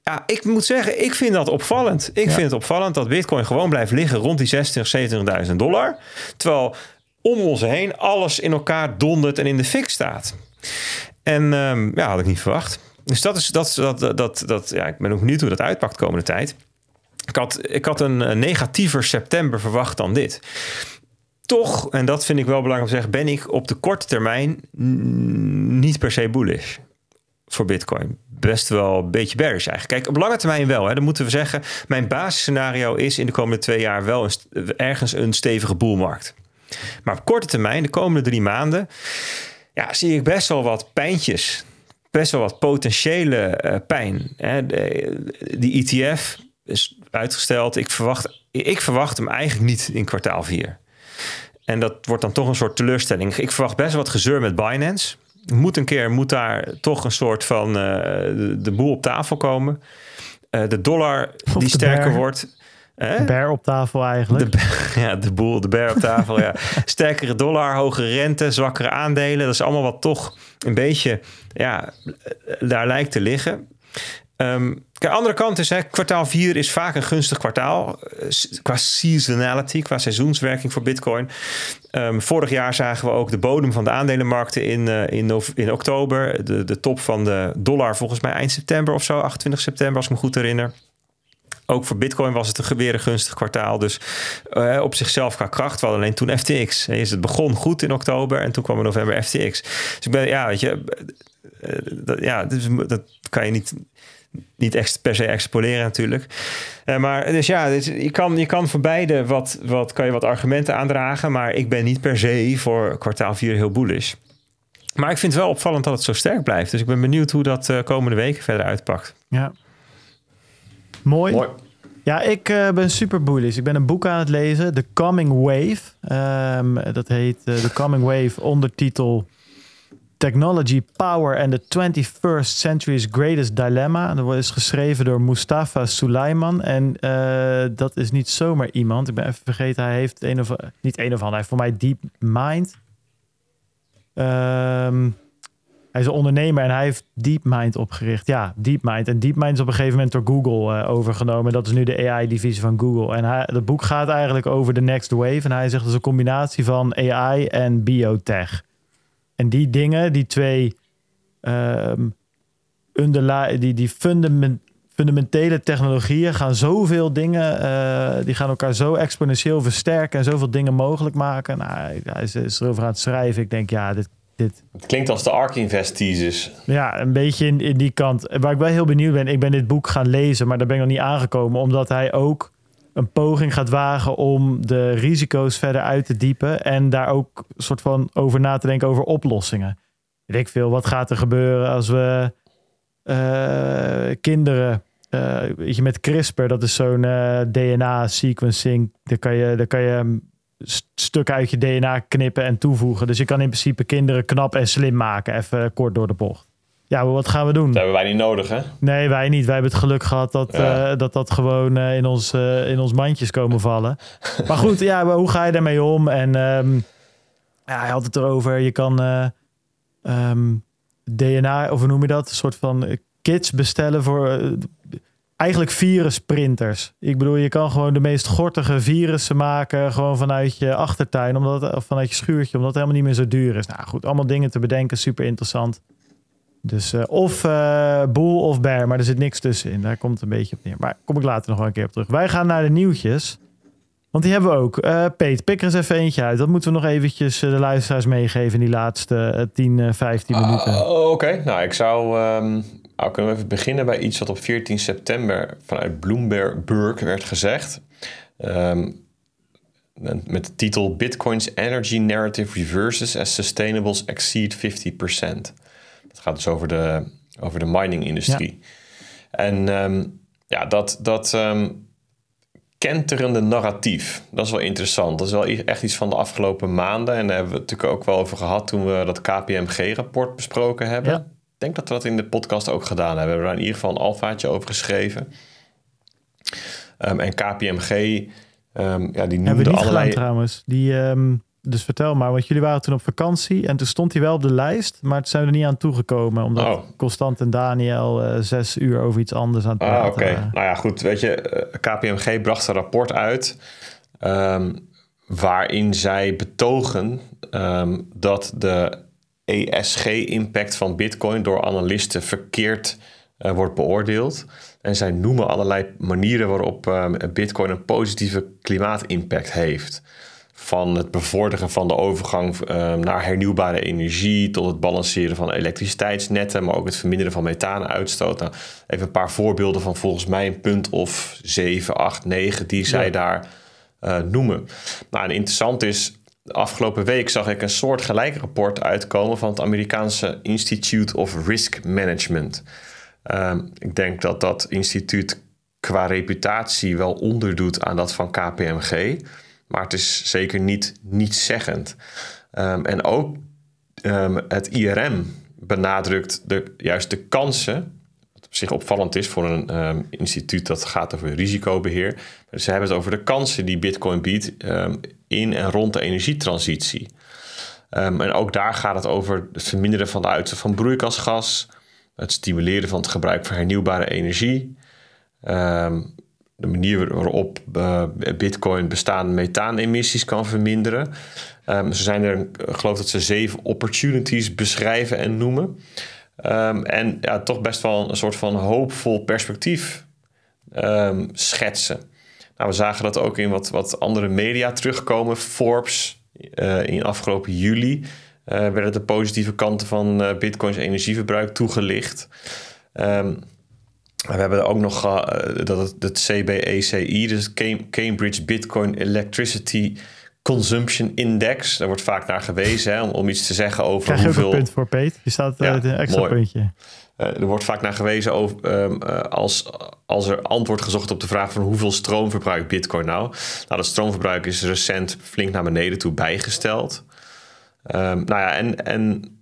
Ja, ik moet zeggen, ik vind dat opvallend. Ik vind het opvallend dat Bitcoin gewoon blijft liggen rond die 26.000, 70.000 dollar. Terwijl om ons heen alles in elkaar dondert en in de fik staat. En um, ja, had ik niet verwacht. Dus dat is dat, dat, dat, dat, ja, ik ben ook benieuwd hoe dat uitpakt de komende tijd. Ik had, ik had een negatiever september verwacht dan dit. Toch, en dat vind ik wel belangrijk om te zeggen, ben ik op de korte termijn niet per se bullish voor Bitcoin. Best wel een beetje bearish eigenlijk. Kijk, op lange termijn wel. Hè, dan moeten we zeggen, mijn basisscenario is in de komende twee jaar wel ergens een stevige boelmarkt. Maar op korte termijn, de komende drie maanden, ja, zie ik best wel wat pijntjes. Best wel wat potentiële uh, pijn. Hè. De, die ETF is uitgesteld. Ik verwacht, ik verwacht hem eigenlijk niet in kwartaal 4. En dat wordt dan toch een soort teleurstelling. Ik verwacht best wel wat gezeur met Binance. Moet een keer, moet daar toch een soort van uh, de, de, boel op tafel komen. Uh, de dollar Of die de sterker bear. wordt. De bear op tafel eigenlijk. De, ja, de boel, de bear op tafel. ja. Sterkere dollar, hogere rente, zwakkere aandelen. Dat is allemaal wat toch een beetje ja, daar lijkt te liggen. Um, de andere kant is, hè, kwartaal 4 is vaak een gunstig kwartaal. eh, Qua seasonality, qua seizoenswerking voor Bitcoin. Um, vorig jaar zagen we ook de bodem van de aandelenmarkten in, uh, in, in oktober. De, de top van de dollar volgens mij eind september of zo, 28 september als ik me goed herinner. Ook voor Bitcoin was het een weer een gunstig kwartaal. Dus uh, op zichzelf qua kracht. We alleen toen FTX. Is het begon goed in oktober en toen kwam in november FTX. Dus ik ben, ja, weet je, dus, dat kan je niet, niet echt per se extrapoleren natuurlijk. Uh, maar dus ja, dus je, kan, je kan voor beide wat, wat, kan je wat argumenten aandragen. Maar ik ben niet per se voor kwartaal 4 heel bullish. Maar ik vind het wel opvallend dat het zo sterk blijft. Dus ik ben benieuwd hoe dat uh, komende weken verder uitpakt. Ja. Mooi. Mooi. Ja, ik uh, ben super bullish. Ik ben een boek aan het lezen, The Coming Wave. Um, dat heet uh, The Coming Wave, ondertitel Technology, Power and the 21st Century's Greatest Dilemma. Dat is geschreven door Mustafa Sulaiman. En uh, dat is niet zomaar iemand. Ik ben even vergeten, hij heeft een of niet een of ander, hij heeft voor mij Deep Mind. Um, hij is een ondernemer en hij heeft DeepMind opgericht. Ja, DeepMind. En DeepMind is op een gegeven moment door Google uh, overgenomen. Dat is nu de AI-divisie van Google. En het boek gaat eigenlijk over de next wave. En hij zegt is een combinatie van AI en biotech. En die dingen, die twee um, die, die fundament, fundamentele technologieën gaan zoveel dingen, uh, die gaan elkaar zo exponentieel versterken en zoveel dingen mogelijk maken. Nou, hij, is, is erover aan het schrijven. Ik denk, ja, dit, dit. Het klinkt als de Ark Invest thesis. Ja, een beetje in, in die kant. Waar ik wel heel benieuwd ben, ik ben dit boek gaan lezen, maar daar ben ik nog niet aangekomen, omdat hij ook een poging gaat wagen om de risico's verder uit te diepen en daar ook soort van over na te denken over oplossingen. Weet ik veel, wat gaat er gebeuren als we uh, kinderen, uh, weet je, met CRISPR, dat is zo'n uh, DNA-sequencing, daar kan je, daar kan je stukken uit je DNA knippen en toevoegen. Dus je kan in principe kinderen knap en slim maken, even kort door de bocht. Ja, maar wat gaan we doen? Dat hebben wij niet nodig, hè? Nee, wij niet. Wij hebben het geluk gehad dat ja. uh, dat, dat gewoon uh, in, ons, uh, in ons mandjes komen vallen. maar goed, ja, maar hoe ga je daarmee om? En um, ja, hij had het erover. Je kan um, DNA, of hoe noem je dat? Een soort van kits bestellen voor eigenlijk virusprinters. Ik bedoel, je kan gewoon de meest gortige virussen maken, gewoon vanuit je achtertuin, omdat, of vanuit je schuurtje, omdat het helemaal niet meer zo duur is. Nou goed, allemaal dingen te bedenken, super interessant. Dus uh, of uh, boel of bear, maar er zit niks tussenin. Daar komt het een beetje op neer. Maar kom ik later nog wel een keer op terug. Wij gaan naar de nieuwtjes. Want die hebben we ook. Uh, Peet, pik er eens even eentje uit. Dat moeten we nog eventjes de luisteraars meegeven in die laatste 10, 15 minuten. Uh, Oké, okay. nou ik zou... Um, nou, kunnen we even beginnen bij iets wat op 14 september vanuit Bloomberg werd gezegd. Um, met de titel Bitcoin's Energy Narrative Reverses as Sustainables Exceed 50%. Dat gaat dus over de, over de mining-industrie. En ehm, ja, dat, dat um, kenterende narratief, dat is wel interessant. Dat is wel echt iets van de afgelopen maanden. En daar hebben we het natuurlijk ook wel over gehad toen we dat KPMG-rapport besproken hebben. Ja. Ik denk dat we dat in de podcast ook gedaan hebben. We hebben daar in ieder geval een alfaatje over geschreven. Um, en KPMG ja, die Hebben we niet allerlei... gedaan trouwens. Die, dus vertel maar, want jullie waren toen op vakantie en toen stond hij wel op de lijst, maar toen zijn we er niet aan toegekomen, omdat oh. Constant en Daniel uh, zes uur over iets anders aan het ah, praten ah, oké. Nou ja, goed, weet je, eh, KPMG bracht een rapport uit um, waarin zij betogen dat de ESG-impact van Bitcoin door analisten verkeerd uh, wordt beoordeeld. En zij noemen allerlei manieren waarop uh, Bitcoin een positieve klimaatimpact heeft. Van het bevorderen van de overgang uh, naar hernieuwbare energie tot het balanceren van elektriciteitsnetten, maar ook het verminderen van methaanuitstoot. Nou, even een paar voorbeelden van volgens mij een punt of 7, 8, 9 die zij daar uh, noemen. Nou, en interessant is, afgelopen week zag ik een soort gelijk rapport uitkomen van het Amerikaanse Institute of Risk Management. Ehm, ik denk dat dat instituut qua reputatie wel onderdoet aan dat van KPMG. Maar het is zeker niet nietszeggend. Um, en ook um, het IRM benadrukt de, juist de kansen. Wat op zich opvallend is voor een instituut dat gaat over risicobeheer. ze hebben het over de kansen die Bitcoin biedt in en rond de energietransitie. en ook daar gaat het over het verminderen van de uitstoot van broeikasgas het stimuleren van het gebruik van hernieuwbare energie. Ehm, de manier waarop uh, Bitcoin bestaande methaanemissies kan verminderen. Um, ze zijn er, ik geloof dat ze zeven opportunities beschrijven en noemen. Um, en ja, toch best wel een soort van hoopvol perspectief schetsen. Nou, we zagen dat ook in wat, wat andere media terugkomen. Forbes uh, in afgelopen juli uh, werden de positieve kanten van Bitcoins energieverbruik toegelicht. Um, we hebben ook nog uh, dat het, het CBECI, dus Cambridge Bitcoin Electricity Consumption Index. Daar wordt vaak naar gewezen hè, om, om iets te zeggen over Krijg hoeveel... Je een punt voor Peet. Je staat ja, een extra mooi. puntje. er wordt vaak naar gewezen over, um, als, als er antwoord gezocht op de vraag van hoeveel stroom verbruikt Bitcoin nou. Nou, dat stroomverbruik is recent flink naar beneden toe bijgesteld. Um, nou ja, en, en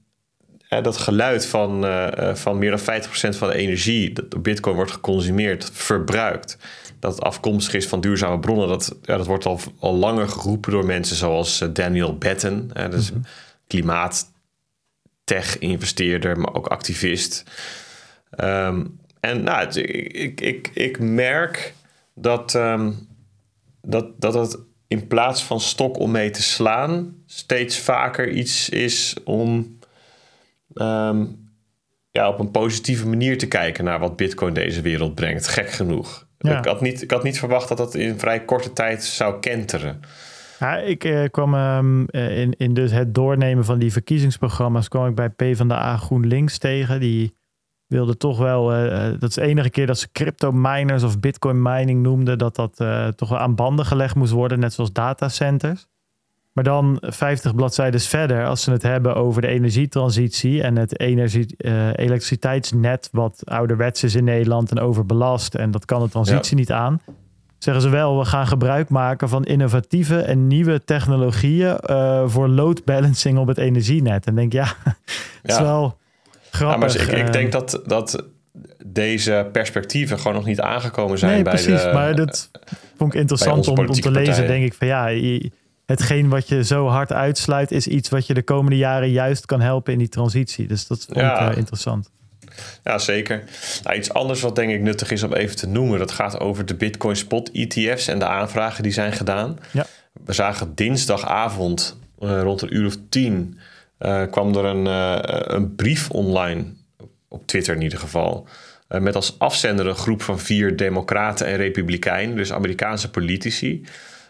dat geluid van, uh, van meer dan 50% van de energie dat door Bitcoin wordt geconsumeerd, verbruikt. Dat het afkomstig is van duurzame bronnen, dat, ja, dat wordt al, al langer geroepen door mensen zoals uh, Daniel Batten. Hè, dat is mm -hmm. klimaattech-investeerder, maar ook activist. Um, en nou, ik, ik, ik merk dat, um, dat, dat het in plaats van stok om mee te slaan, steeds vaker iets is om ehm, ja, op een positieve manier te kijken naar wat Bitcoin deze wereld brengt. Gek genoeg. Ik, had niet, ik had niet verwacht dat dat in vrij korte tijd zou kenteren. Ja, ik eh, kwam um, in, in dus het doornemen van die verkiezingsprogramma's kwam ik bij PvdA GroenLinks tegen. Die wilde toch wel, uh, dat is de enige keer dat ze crypto miners of bitcoin mining noemden, dat dat uh, toch wel aan banden gelegd moest worden, net zoals datacenters. Maar dan 50 bladzijden verder, als ze het hebben over de energietransitie en het energie, uh, elektriciteitsnet, wat ouderwets is in Nederland en overbelast, en dat kan de transitie ja. niet aan. Zeggen ze wel, we gaan gebruik maken van innovatieve en nieuwe technologieën voor load balancing op het energienet. En denk ja, het is wel Grappig. Ja, maar ik, ik denk eh. dat, dat deze perspectieven gewoon nog niet aangekomen zijn nee, bij precies, de, maar dat vond ik interessant om, om, te lezen. Denk ik van ja, hetgeen wat je zo hard uitsluit is iets wat je de komende jaren juist kan helpen in die transitie. Dus dat vond ja. ik uh, interessant. Ja, zeker. Nou, iets anders wat denk ik nuttig is om even te noemen, dat gaat over de Bitcoin Spot ETF's en de aanvragen die zijn gedaan. Ja. We zagen dinsdagavond uh, rond een uur of tien uh, kwam er een, een brief online, op Twitter in ieder geval, met als afzender een groep van vier democraten en republikeinen, dus Amerikaanse politici.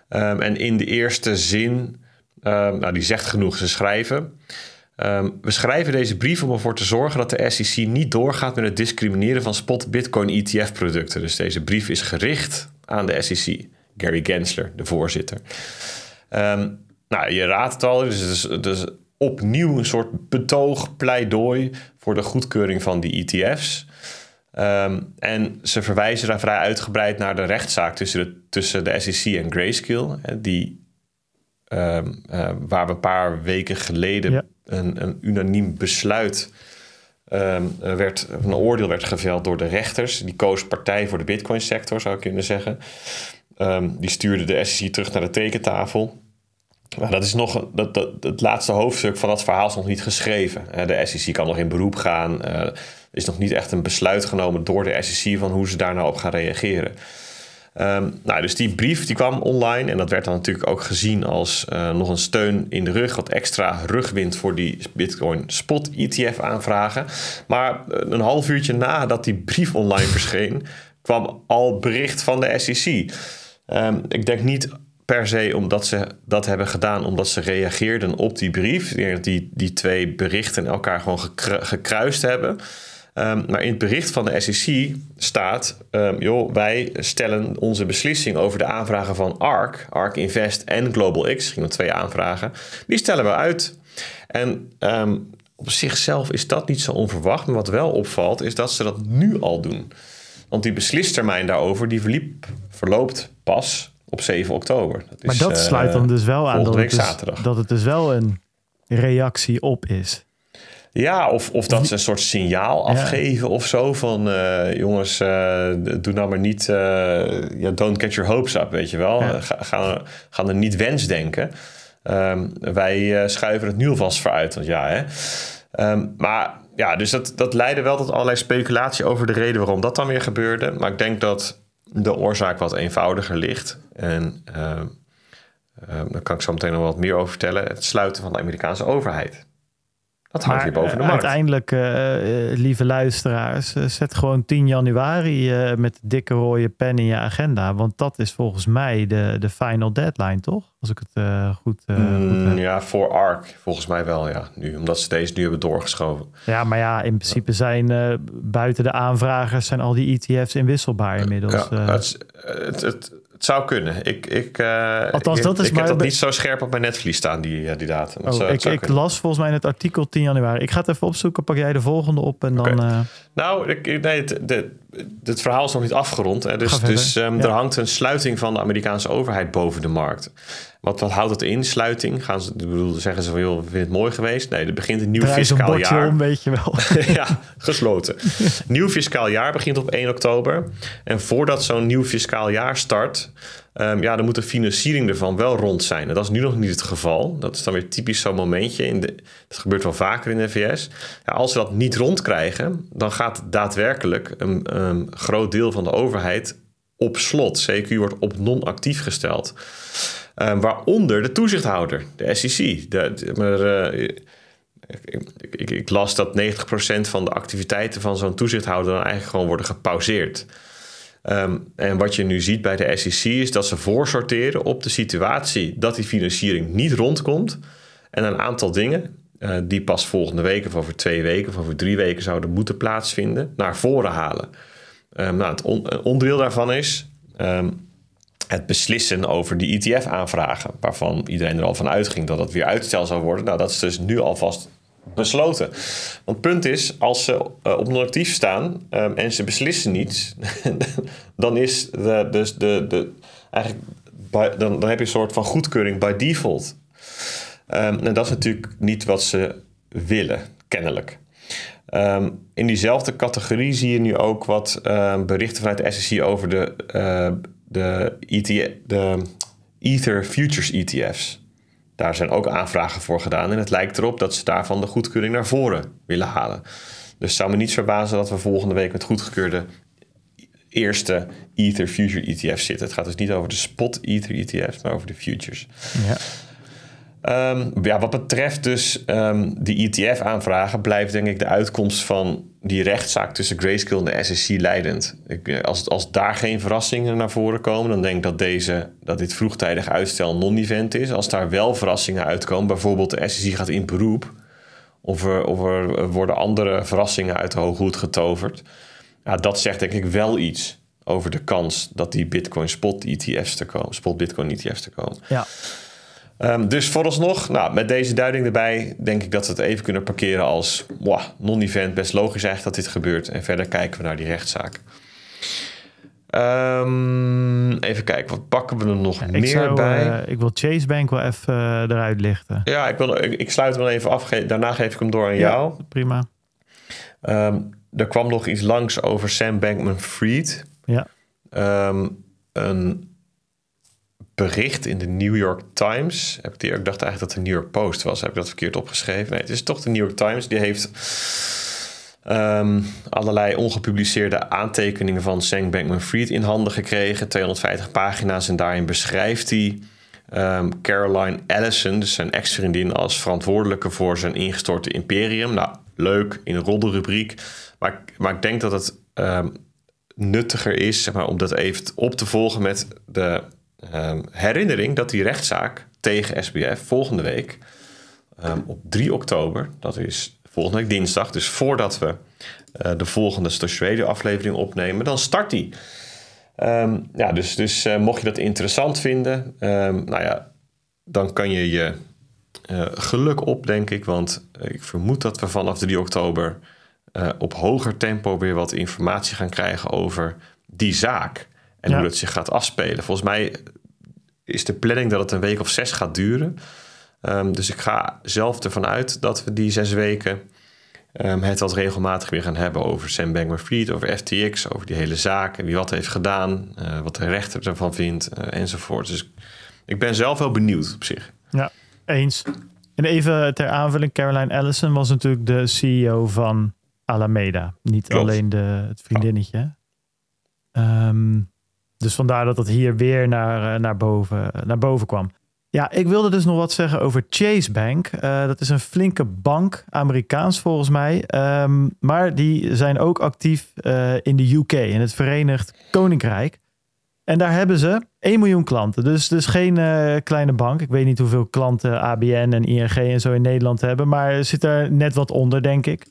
Um, en in de eerste zin, um, nou die zegt genoeg, ze schrijven. Um, we schrijven deze brief om ervoor te zorgen dat de SEC niet doorgaat met het discrimineren van spot Bitcoin ETF producten. Dus deze brief is gericht aan de SEC. Gary Gensler, de voorzitter. Ehm, nou, je raadt het al, dus, dus, dus opnieuw een soort betoog, pleidooi voor de goedkeuring van die ETF's. Ehm, en ze verwijzen daar vrij uitgebreid naar de rechtszaak tussen de, tussen de SEC en Grayscale, die, ehm, eh, waar we een paar weken geleden een, een, unaniem besluit um, werd, een oordeel werd geveld door de rechters. Die koos partij voor de Bitcoin sector, zou ik kunnen zeggen. die stuurde de SEC terug naar de tekentafel. Maar dat is nog dat, dat, het laatste hoofdstuk van dat verhaal is nog niet geschreven. De SEC kan nog in beroep gaan. Eh, is nog niet echt een besluit genomen door de SEC van hoe ze daar nou op gaan reageren. Um, nou, dus die brief die kwam online en dat werd dan natuurlijk ook gezien als uh, nog een steun in de rug, wat extra rugwind voor die Bitcoin Spot ETF aanvragen. Maar uh, een half uurtje nadat die brief online verscheen, kwam al bericht van de SEC. Um, ik denk niet per se omdat ze dat hebben gedaan, omdat ze reageerden op die brief. Die, die twee berichten elkaar gewoon gekruist hebben. Um, maar in het bericht van de SEC staat: um, joh, wij stellen onze beslissing over de aanvragen van ARK, ARK Invest en Global X, ging om twee aanvragen, die stellen we uit. En um, op zichzelf is dat niet zo onverwacht, maar wat wel opvalt is dat ze dat nu al doen. Want die beslistermijn daarover die verliep, verloopt pas op 7 oktober. Dat is, maar dat sluit dan dus wel aan dat het, dus, dat het dus wel een reactie op is. Ja, of, of dat ze een soort signaal afgeven of zo van uh, jongens, uh, doe nou maar niet, uh, ja, don't get your hopes up, weet je wel. Ja. Ga, gaan, gaan er niet wens denken. Um, wij schuiven het nu alvast vooruit, want ja, hè. Um, maar ja, dus dat, dat leidde wel tot allerlei speculatie over de reden waarom dat dan weer gebeurde. Maar ik denk dat de oorzaak wat eenvoudiger ligt. En uh, daar kan ik zo meteen nog wat meer over vertellen. Het sluiten van de Amerikaanse overheid. Dat hangt hier boven de markt. Uiteindelijk, uh, lieve luisteraars, zet gewoon 10 januari met dikke rode pen in je agenda. Want dat is volgens mij de, de final deadline, toch? Als ik het goed, mm, goed Ja, voor ARC volgens mij wel, ja. Nu, omdat ze deze nu hebben doorgeschoven. Ja, maar ja, in principe zijn buiten de aanvragers... zijn al die ETF's inwisselbaar inmiddels. Ja, het, het, het het zou kunnen. Ik, ik, uh, Althans, dat is ik heb dat niet zo scherp op mijn netvlies staan, die, uh, die datum. Oh, ik, ik las volgens mij in het artikel 10 januari. Ik ga het even opzoeken. Pak jij de volgende op en dan... Uh... Nou, ik, nee, het, de, het verhaal is nog niet afgerond. Hè. Dus, dus um, ja. er hangt een sluiting van de Amerikaanse overheid boven de markt. Wat, wat houdt het in, sluiting? Gaan ze, bedoel, zeggen ze van, joh, we vinden het mooi geweest? Nee, er begint een nieuw Draai fiscaal jaar. Om, weet je wel. ja, gesloten. nieuw fiscaal jaar begint op 1 oktober. En voordat zo'n nieuw fiscaal jaar start... Um, ja, dan moet de financiering ervan wel rond zijn. En dat is nu nog niet het geval. Dat is dan weer typisch zo'n momentje. In de, dat gebeurt wel vaker in de VS. Ja, als we dat niet rondkrijgen, dan gaat daadwerkelijk een, groot deel van de overheid op slot. CQ wordt op non-actief gesteld. Um, waaronder de toezichthouder, de SEC. Maar, uh, ik, ik, ik, las dat 90% van de activiteiten van zo'n toezichthouder dan eigenlijk gewoon worden gepauzeerd. Um, en wat je nu ziet bij de SEC is dat ze voorsorteren op de situatie dat die financiering niet rondkomt. En een aantal dingen uh, die pas volgende week of over twee weken of over drie weken zouden moeten plaatsvinden, naar voren halen. Um, nou, het on onderdeel daarvan is um, het beslissen over die ETF-aanvragen, waarvan iedereen er al van uitging dat het weer uitstel zou worden. Nou, dat is dus nu alvast besloten. Want het punt is, als ze uh, op non-actief staan um, en ze beslissen niets, dan is de, dus de, de, eigenlijk dan, dan heb je een soort van goedkeuring by default. Um, en dat is natuurlijk niet wat ze willen, kennelijk. Um, in diezelfde categorie zie je nu ook wat berichten vanuit de SEC over de, uh, de, ETF, de Ether Futures ETF's. Daar zijn ook aanvragen voor gedaan. En het lijkt erop dat ze daarvan de goedkeuring naar voren willen halen. Dus zou me niet verbazen dat we volgende week met goedgekeurde eerste Ether Future ETF's zitten. Het gaat dus niet over de spot Ether ETF's, maar over de futures. Ja. Um, ja, wat betreft dus um, die ETF-aanvragen, blijft denk ik de uitkomst van die rechtszaak tussen Grayscale en de SEC leidend. Ik, eh, als, als daar geen verrassingen naar voren komen, dan denk ik dat, deze, dat dit vroegtijdig uitstel non-event is. Als daar wel verrassingen uitkomen, bijvoorbeeld de SEC gaat in beroep, of er, of er worden andere verrassingen uit de hoge hoed getoverd, ja, dat zegt denk ik wel iets over de kans dat die Bitcoin spot ETF's te komen, spot Bitcoin ETF's te komen. Ja. Ehm, dus vooralsnog, nou, met deze duiding erbij, denk ik dat we het even kunnen parkeren als wow, non-event. Best logisch eigenlijk dat dit gebeurt. En verder kijken we naar die rechtszaak. Ehm, even kijken, wat pakken we er nog meer zou, bij? eh, ik wil Chase Bank wel even eh, eruit lichten. ja, ik, wil, ik, ik sluit hem wel even af. Ge- Daarna geef ik hem door aan jou. Ja, prima. Ehm, er kwam nog iets langs over Sam Bankman-Fried. Ja. Ehm, een bericht in de New York Times. Heb ik, die, dacht eigenlijk dat de New York Post was. Heb ik dat verkeerd opgeschreven? Nee, het is toch de New York Times. Die heeft ehm, allerlei ongepubliceerde aantekeningen van Sam Bankman-Fried in handen gekregen. 250 pagina's en daarin beschrijft hij ehm, Caroline Allison, dus zijn ex-vriendin, als verantwoordelijke voor zijn ingestorte imperium. Nou, leuk in een roddelrubriek. Maar, maar ik denk dat het ehm, nuttiger is zeg maar, om dat even op te volgen met de ehm, herinnering dat die rechtszaak tegen SBF volgende week ehm, op 3 oktober, dat is volgende week dinsdag, dus voordat we eh, de volgende Radio aflevering opnemen, dan start die. Ehm, ja, dus, dus eh, mocht je dat interessant vinden, nou ja, dan kan je je eh, geluk op, denk ik. Want ik vermoed dat we vanaf 3 oktober op hoger tempo weer wat informatie gaan krijgen over die zaak. En Ja. hoe dat zich gaat afspelen. Volgens mij is de planning dat het een week of zes gaat duren. Ehm, dus ik ga zelf ervan uit dat we die zes weken ehm, het wat regelmatig weer gaan hebben over Sam Bankman-Fried, over FTX, over die hele zaak en wie wat heeft gedaan, eh, wat de rechter ervan vindt eh, enzovoort. Dus ik ben zelf wel benieuwd op zich. Ja, eens. En even ter aanvulling, Caroline Allison was natuurlijk de CEO van Alameda. Niet Klopt. alleen de, het vriendinnetje. Ehm, dus vandaar dat het hier weer naar, eh, naar, boven, naar boven kwam. Ja, ik wilde dus nog wat zeggen over Chase Bank. Eh, dat is een flinke bank, Amerikaans volgens mij. Ehm, maar die zijn ook actief eh, in de UK, in het Verenigd Koninkrijk. En daar hebben ze 1 miljoen klanten. Dus, dus geen kleine bank. Ik weet niet hoeveel klanten ABN en ING en zo in Nederland hebben. Maar zit er net wat onder, denk ik.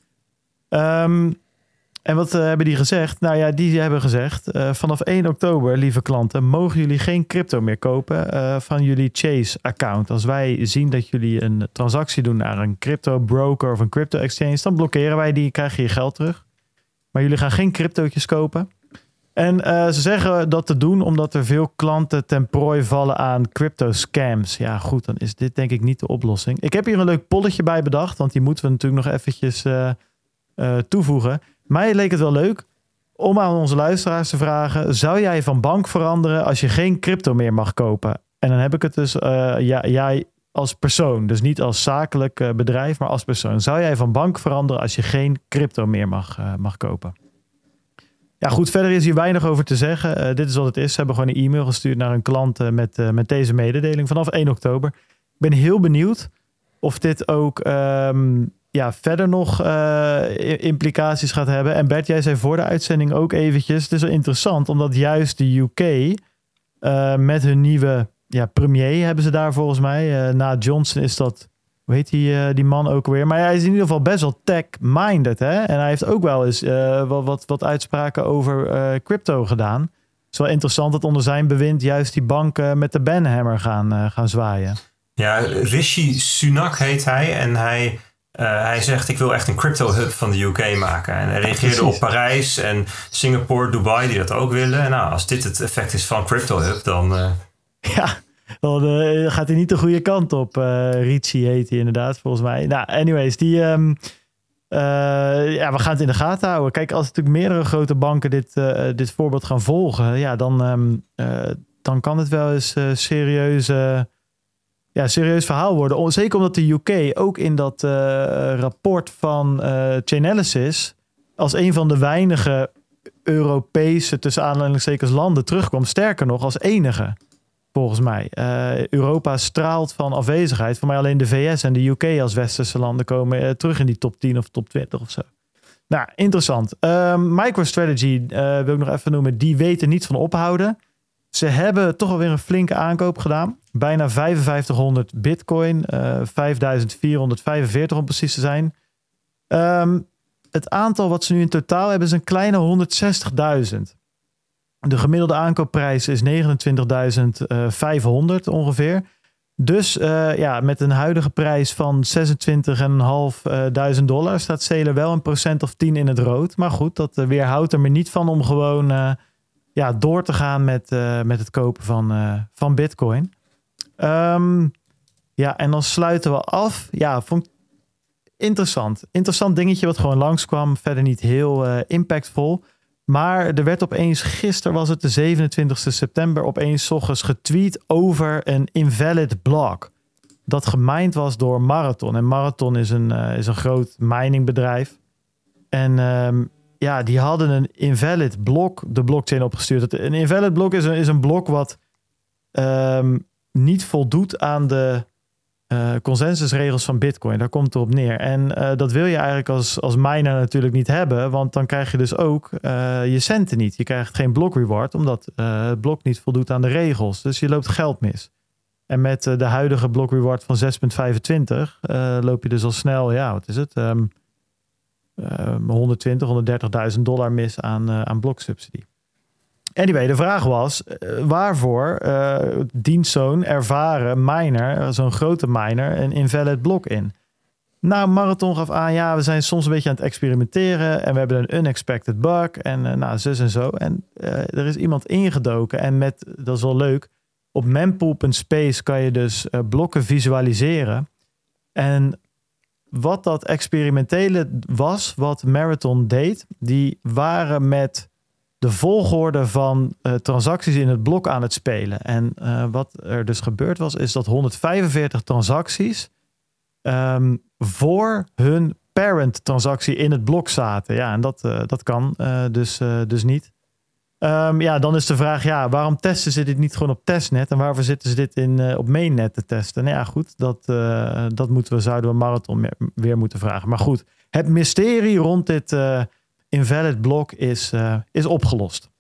Ehm, en wat eh, hebben die gezegd? Nou ja, die hebben gezegd... eh, vanaf 1 oktober, lieve klanten... mogen jullie geen crypto meer kopen eh, van jullie Chase-account. Als wij zien dat jullie een transactie doen naar een crypto broker of een crypto exchange... dan blokkeren wij die, krijg je je geld terug. Maar jullie gaan geen cryptootjes kopen. En ze zeggen dat te doen omdat er veel klanten ten prooi vallen aan crypto scams. Ja, goed, dan is dit denk ik niet de oplossing. Ik heb hier een leuk polletje bij bedacht, want die moeten we natuurlijk nog eventjes toevoegen. Mij leek het wel leuk om aan onze luisteraars te vragen: zou jij van bank veranderen als je geen crypto meer mag kopen? En dan heb ik het dus eh, ja, jij als persoon, dus niet als zakelijk eh, bedrijf, maar als persoon. Zou jij van bank veranderen als je geen crypto meer mag, eh, mag kopen? Ja, goed, verder is hier weinig over te zeggen. Dit is wat het is. Ze hebben gewoon een e-mail gestuurd naar een klant met, met deze mededeling vanaf 1 oktober. Ik ben heel benieuwd of dit ook ehm, ja, verder nog eh, implicaties gaat hebben. En Bert, jij zei voor de uitzending ook eventjes... het is wel interessant, omdat juist de UK eh, met hun nieuwe ja, premier hebben ze daar volgens mij. eh, na Johnson is dat... Hoe heet die, die man ook weer? Maar hij is in ieder geval best wel tech-minded. Hè? En hij heeft ook wel eens wat, wat, wat uitspraken over crypto gedaan. Het is wel interessant dat onder zijn bewind juist die banken met de banhammer gaan, gaan zwaaien. Ja, Rishi Sunak heet hij. En hij, eh, hij zegt, ik wil echt een crypto-hub van de UK maken. En hij reageerde op Parijs en Singapore, Dubai, die dat ook willen. En nou, als dit het effect is van crypto-hub, dan... eh, Ja, dan eh, gaat hij niet de goede kant op. Ricci heet hij inderdaad, volgens mij. Nou, anyways, die... ehm, eh, ja, we gaan het in de gaten houden. Kijk, als natuurlijk meerdere grote banken dit, dit voorbeeld gaan volgen... Ja, dan, ehm, eh, dan kan het wel eens serieus... eh, ja, serieus verhaal worden. Zeker omdat de UK ook in dat eh, rapport van eh Chainalysis... als een van de weinige Europese, tussen aanhalingstekens, landen terugkwam. Sterker nog, als enige volgens mij. Eh, Europa straalt van afwezigheid. Voor mij alleen de VS en de UK als westerse landen komen terug in die top 10 of top 20 of zo. Nou, interessant. Ehm, MicroStrategy wil ik nog even noemen. Die weten niet van ophouden. Ze hebben toch alweer een flinke aankoop gedaan. Bijna 5500 bitcoin. eh 5445 om precies te zijn. Ehm, het aantal wat ze nu in totaal hebben is een kleine 160.000. De gemiddelde aankoopprijs is 29.500 ongeveer. Dus uh, ja, met een huidige prijs van 26.500 dollar staat Sailor wel een procent of 10 in het rood. Maar goed, dat weerhoudt er me niet van om gewoon uh, ja, door te gaan met, uh, met het kopen van, van Bitcoin. Um, ja, en dan sluiten we af. Ja, vond ik interessant. Interessant dingetje wat gewoon langskwam. Verder niet heel impactvol. Maar er werd opeens, gisteren was het de 27 september, opeens ochtends getweet over een invalid block. Dat gemined was door Marathon. En Marathon is een, is een groot miningbedrijf. En um, ja, die hadden een invalid blok de blockchain opgestuurd. Een invalid blok is een, is een blok wat um, niet voldoet aan de uh, consensusregels van Bitcoin. Daar komt het op neer. En uh, dat wil je eigenlijk als, als miner natuurlijk niet hebben, want dan krijg je dus ook uh, je centen niet. Je krijgt geen block reward, omdat het blok niet voldoet aan de regels. Dus je loopt geld mis. En met de huidige block reward van 6,25 loop je dus al snel, ja, wat is het? Um, 120, 130.000 dollar mis aan, aan bloksubsidie. Anyway, de vraag was: uh, waarvoor uh, dient zo'n ervaren miner, zo'n grote miner, een invalid blok in? Nou, Marathon gaf aan: ja, we zijn soms een beetje aan het experimenteren en we hebben een unexpected bug en nou, zus en zo. En er is iemand ingedoken en met, dat is wel leuk, op mempool.space kan je dus blokken visualiseren. En wat dat experimentele was, wat Marathon deed, die waren met de volgorde van uh, transacties in het blok aan het spelen. En uh, wat er dus gebeurd was, is dat 145 transacties um, voor hun parent transactie in het blok zaten. Ja, en dat, uh, dat kan dus, dus niet. Um, ja, dan is de vraag, ja, waarom testen ze dit niet gewoon op testnet? En waarvoor zitten ze dit in, op mainnet te testen? Nou ja, goed, dat, dat moeten we, zouden we Marathon weer moeten vragen. Maar goed, het mysterie rond dit invalid blok is, is opgelost.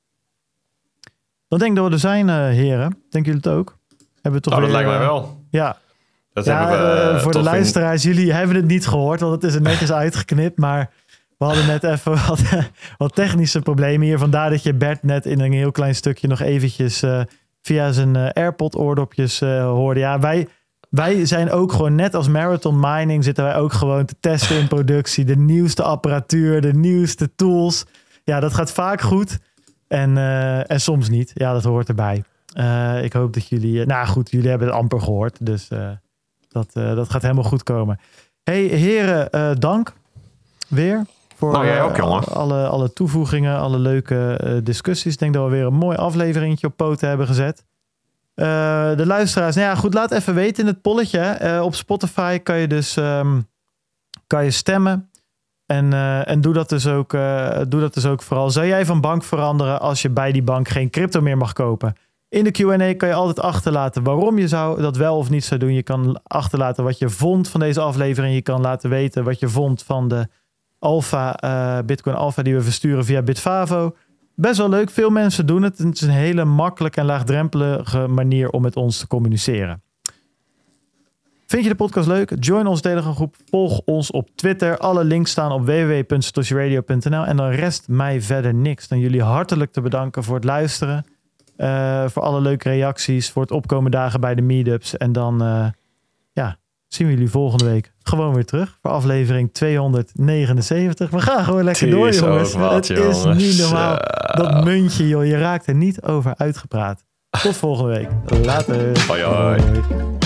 Dan denk ik dat we er zijn, heren. Denken jullie het ook? Hebben we toch oh, weer, dat lijkt mij wel. Ja. Dat ja, we, voor de luisteraars, in... jullie hebben het niet gehoord, want het is er netjes uitgeknipt. Maar we hadden net even wat, wat, technische problemen hier. Vandaar dat je Bert net in een heel klein stukje nog eventjes via zijn AirPod-oordopjes hoorde. Ja, wij wij zijn ook gewoon net als Marathon Mining zitten wij ook gewoon te testen in productie. De nieuwste apparatuur, de nieuwste tools. Ja, dat gaat vaak goed en, uh, en soms niet. Ja, dat hoort erbij. Uh, ik hoop dat jullie... Uh, nou goed, jullie hebben het amper gehoord. Dus dat, dat gaat helemaal goed komen. hey, heren, dank weer. Voor nou, jij ook, jongen. alle, alle toevoegingen, alle leuke discussies. Ik denk dat we weer een mooi afleveringetje op poten hebben gezet. Uh, de luisteraars, nou ja, goed, laat even weten in het polletje. Uh, op Spotify kan je dus um, kan je stemmen. En, uh, en doe, dat dus ook, doe dat dus ook vooral. Zou jij van bank veranderen als je bij die bank geen crypto meer mag kopen? In de QA kan je altijd achterlaten waarom je zou dat wel of niet zou doen. Je kan achterlaten wat je vond van deze aflevering. Je kan laten weten wat je vond van de Alpha, Bitcoin Alpha die we versturen via Bitfavo best wel leuk. Veel mensen doen het. Het is een hele makkelijke en laagdrempelige manier om met ons te communiceren. Vind je de podcast leuk? Join onze Telegram groep. Volg ons op Twitter. Alle links staan op www.satoshiradio.nl. En dan rest mij verder niks dan jullie hartelijk te bedanken voor het luisteren. Uh, voor alle leuke reacties. Voor het opkomen dagen bij de meetups. En dan uh, ja, zien we jullie volgende week gewoon weer terug voor aflevering 279. We gaan gewoon lekker door, jongens. Wat, het jongens. is niet normaal. Dat muntje, joh. Je raakt er niet over uitgepraat. Tot volgende week. Later. hoi. hoi.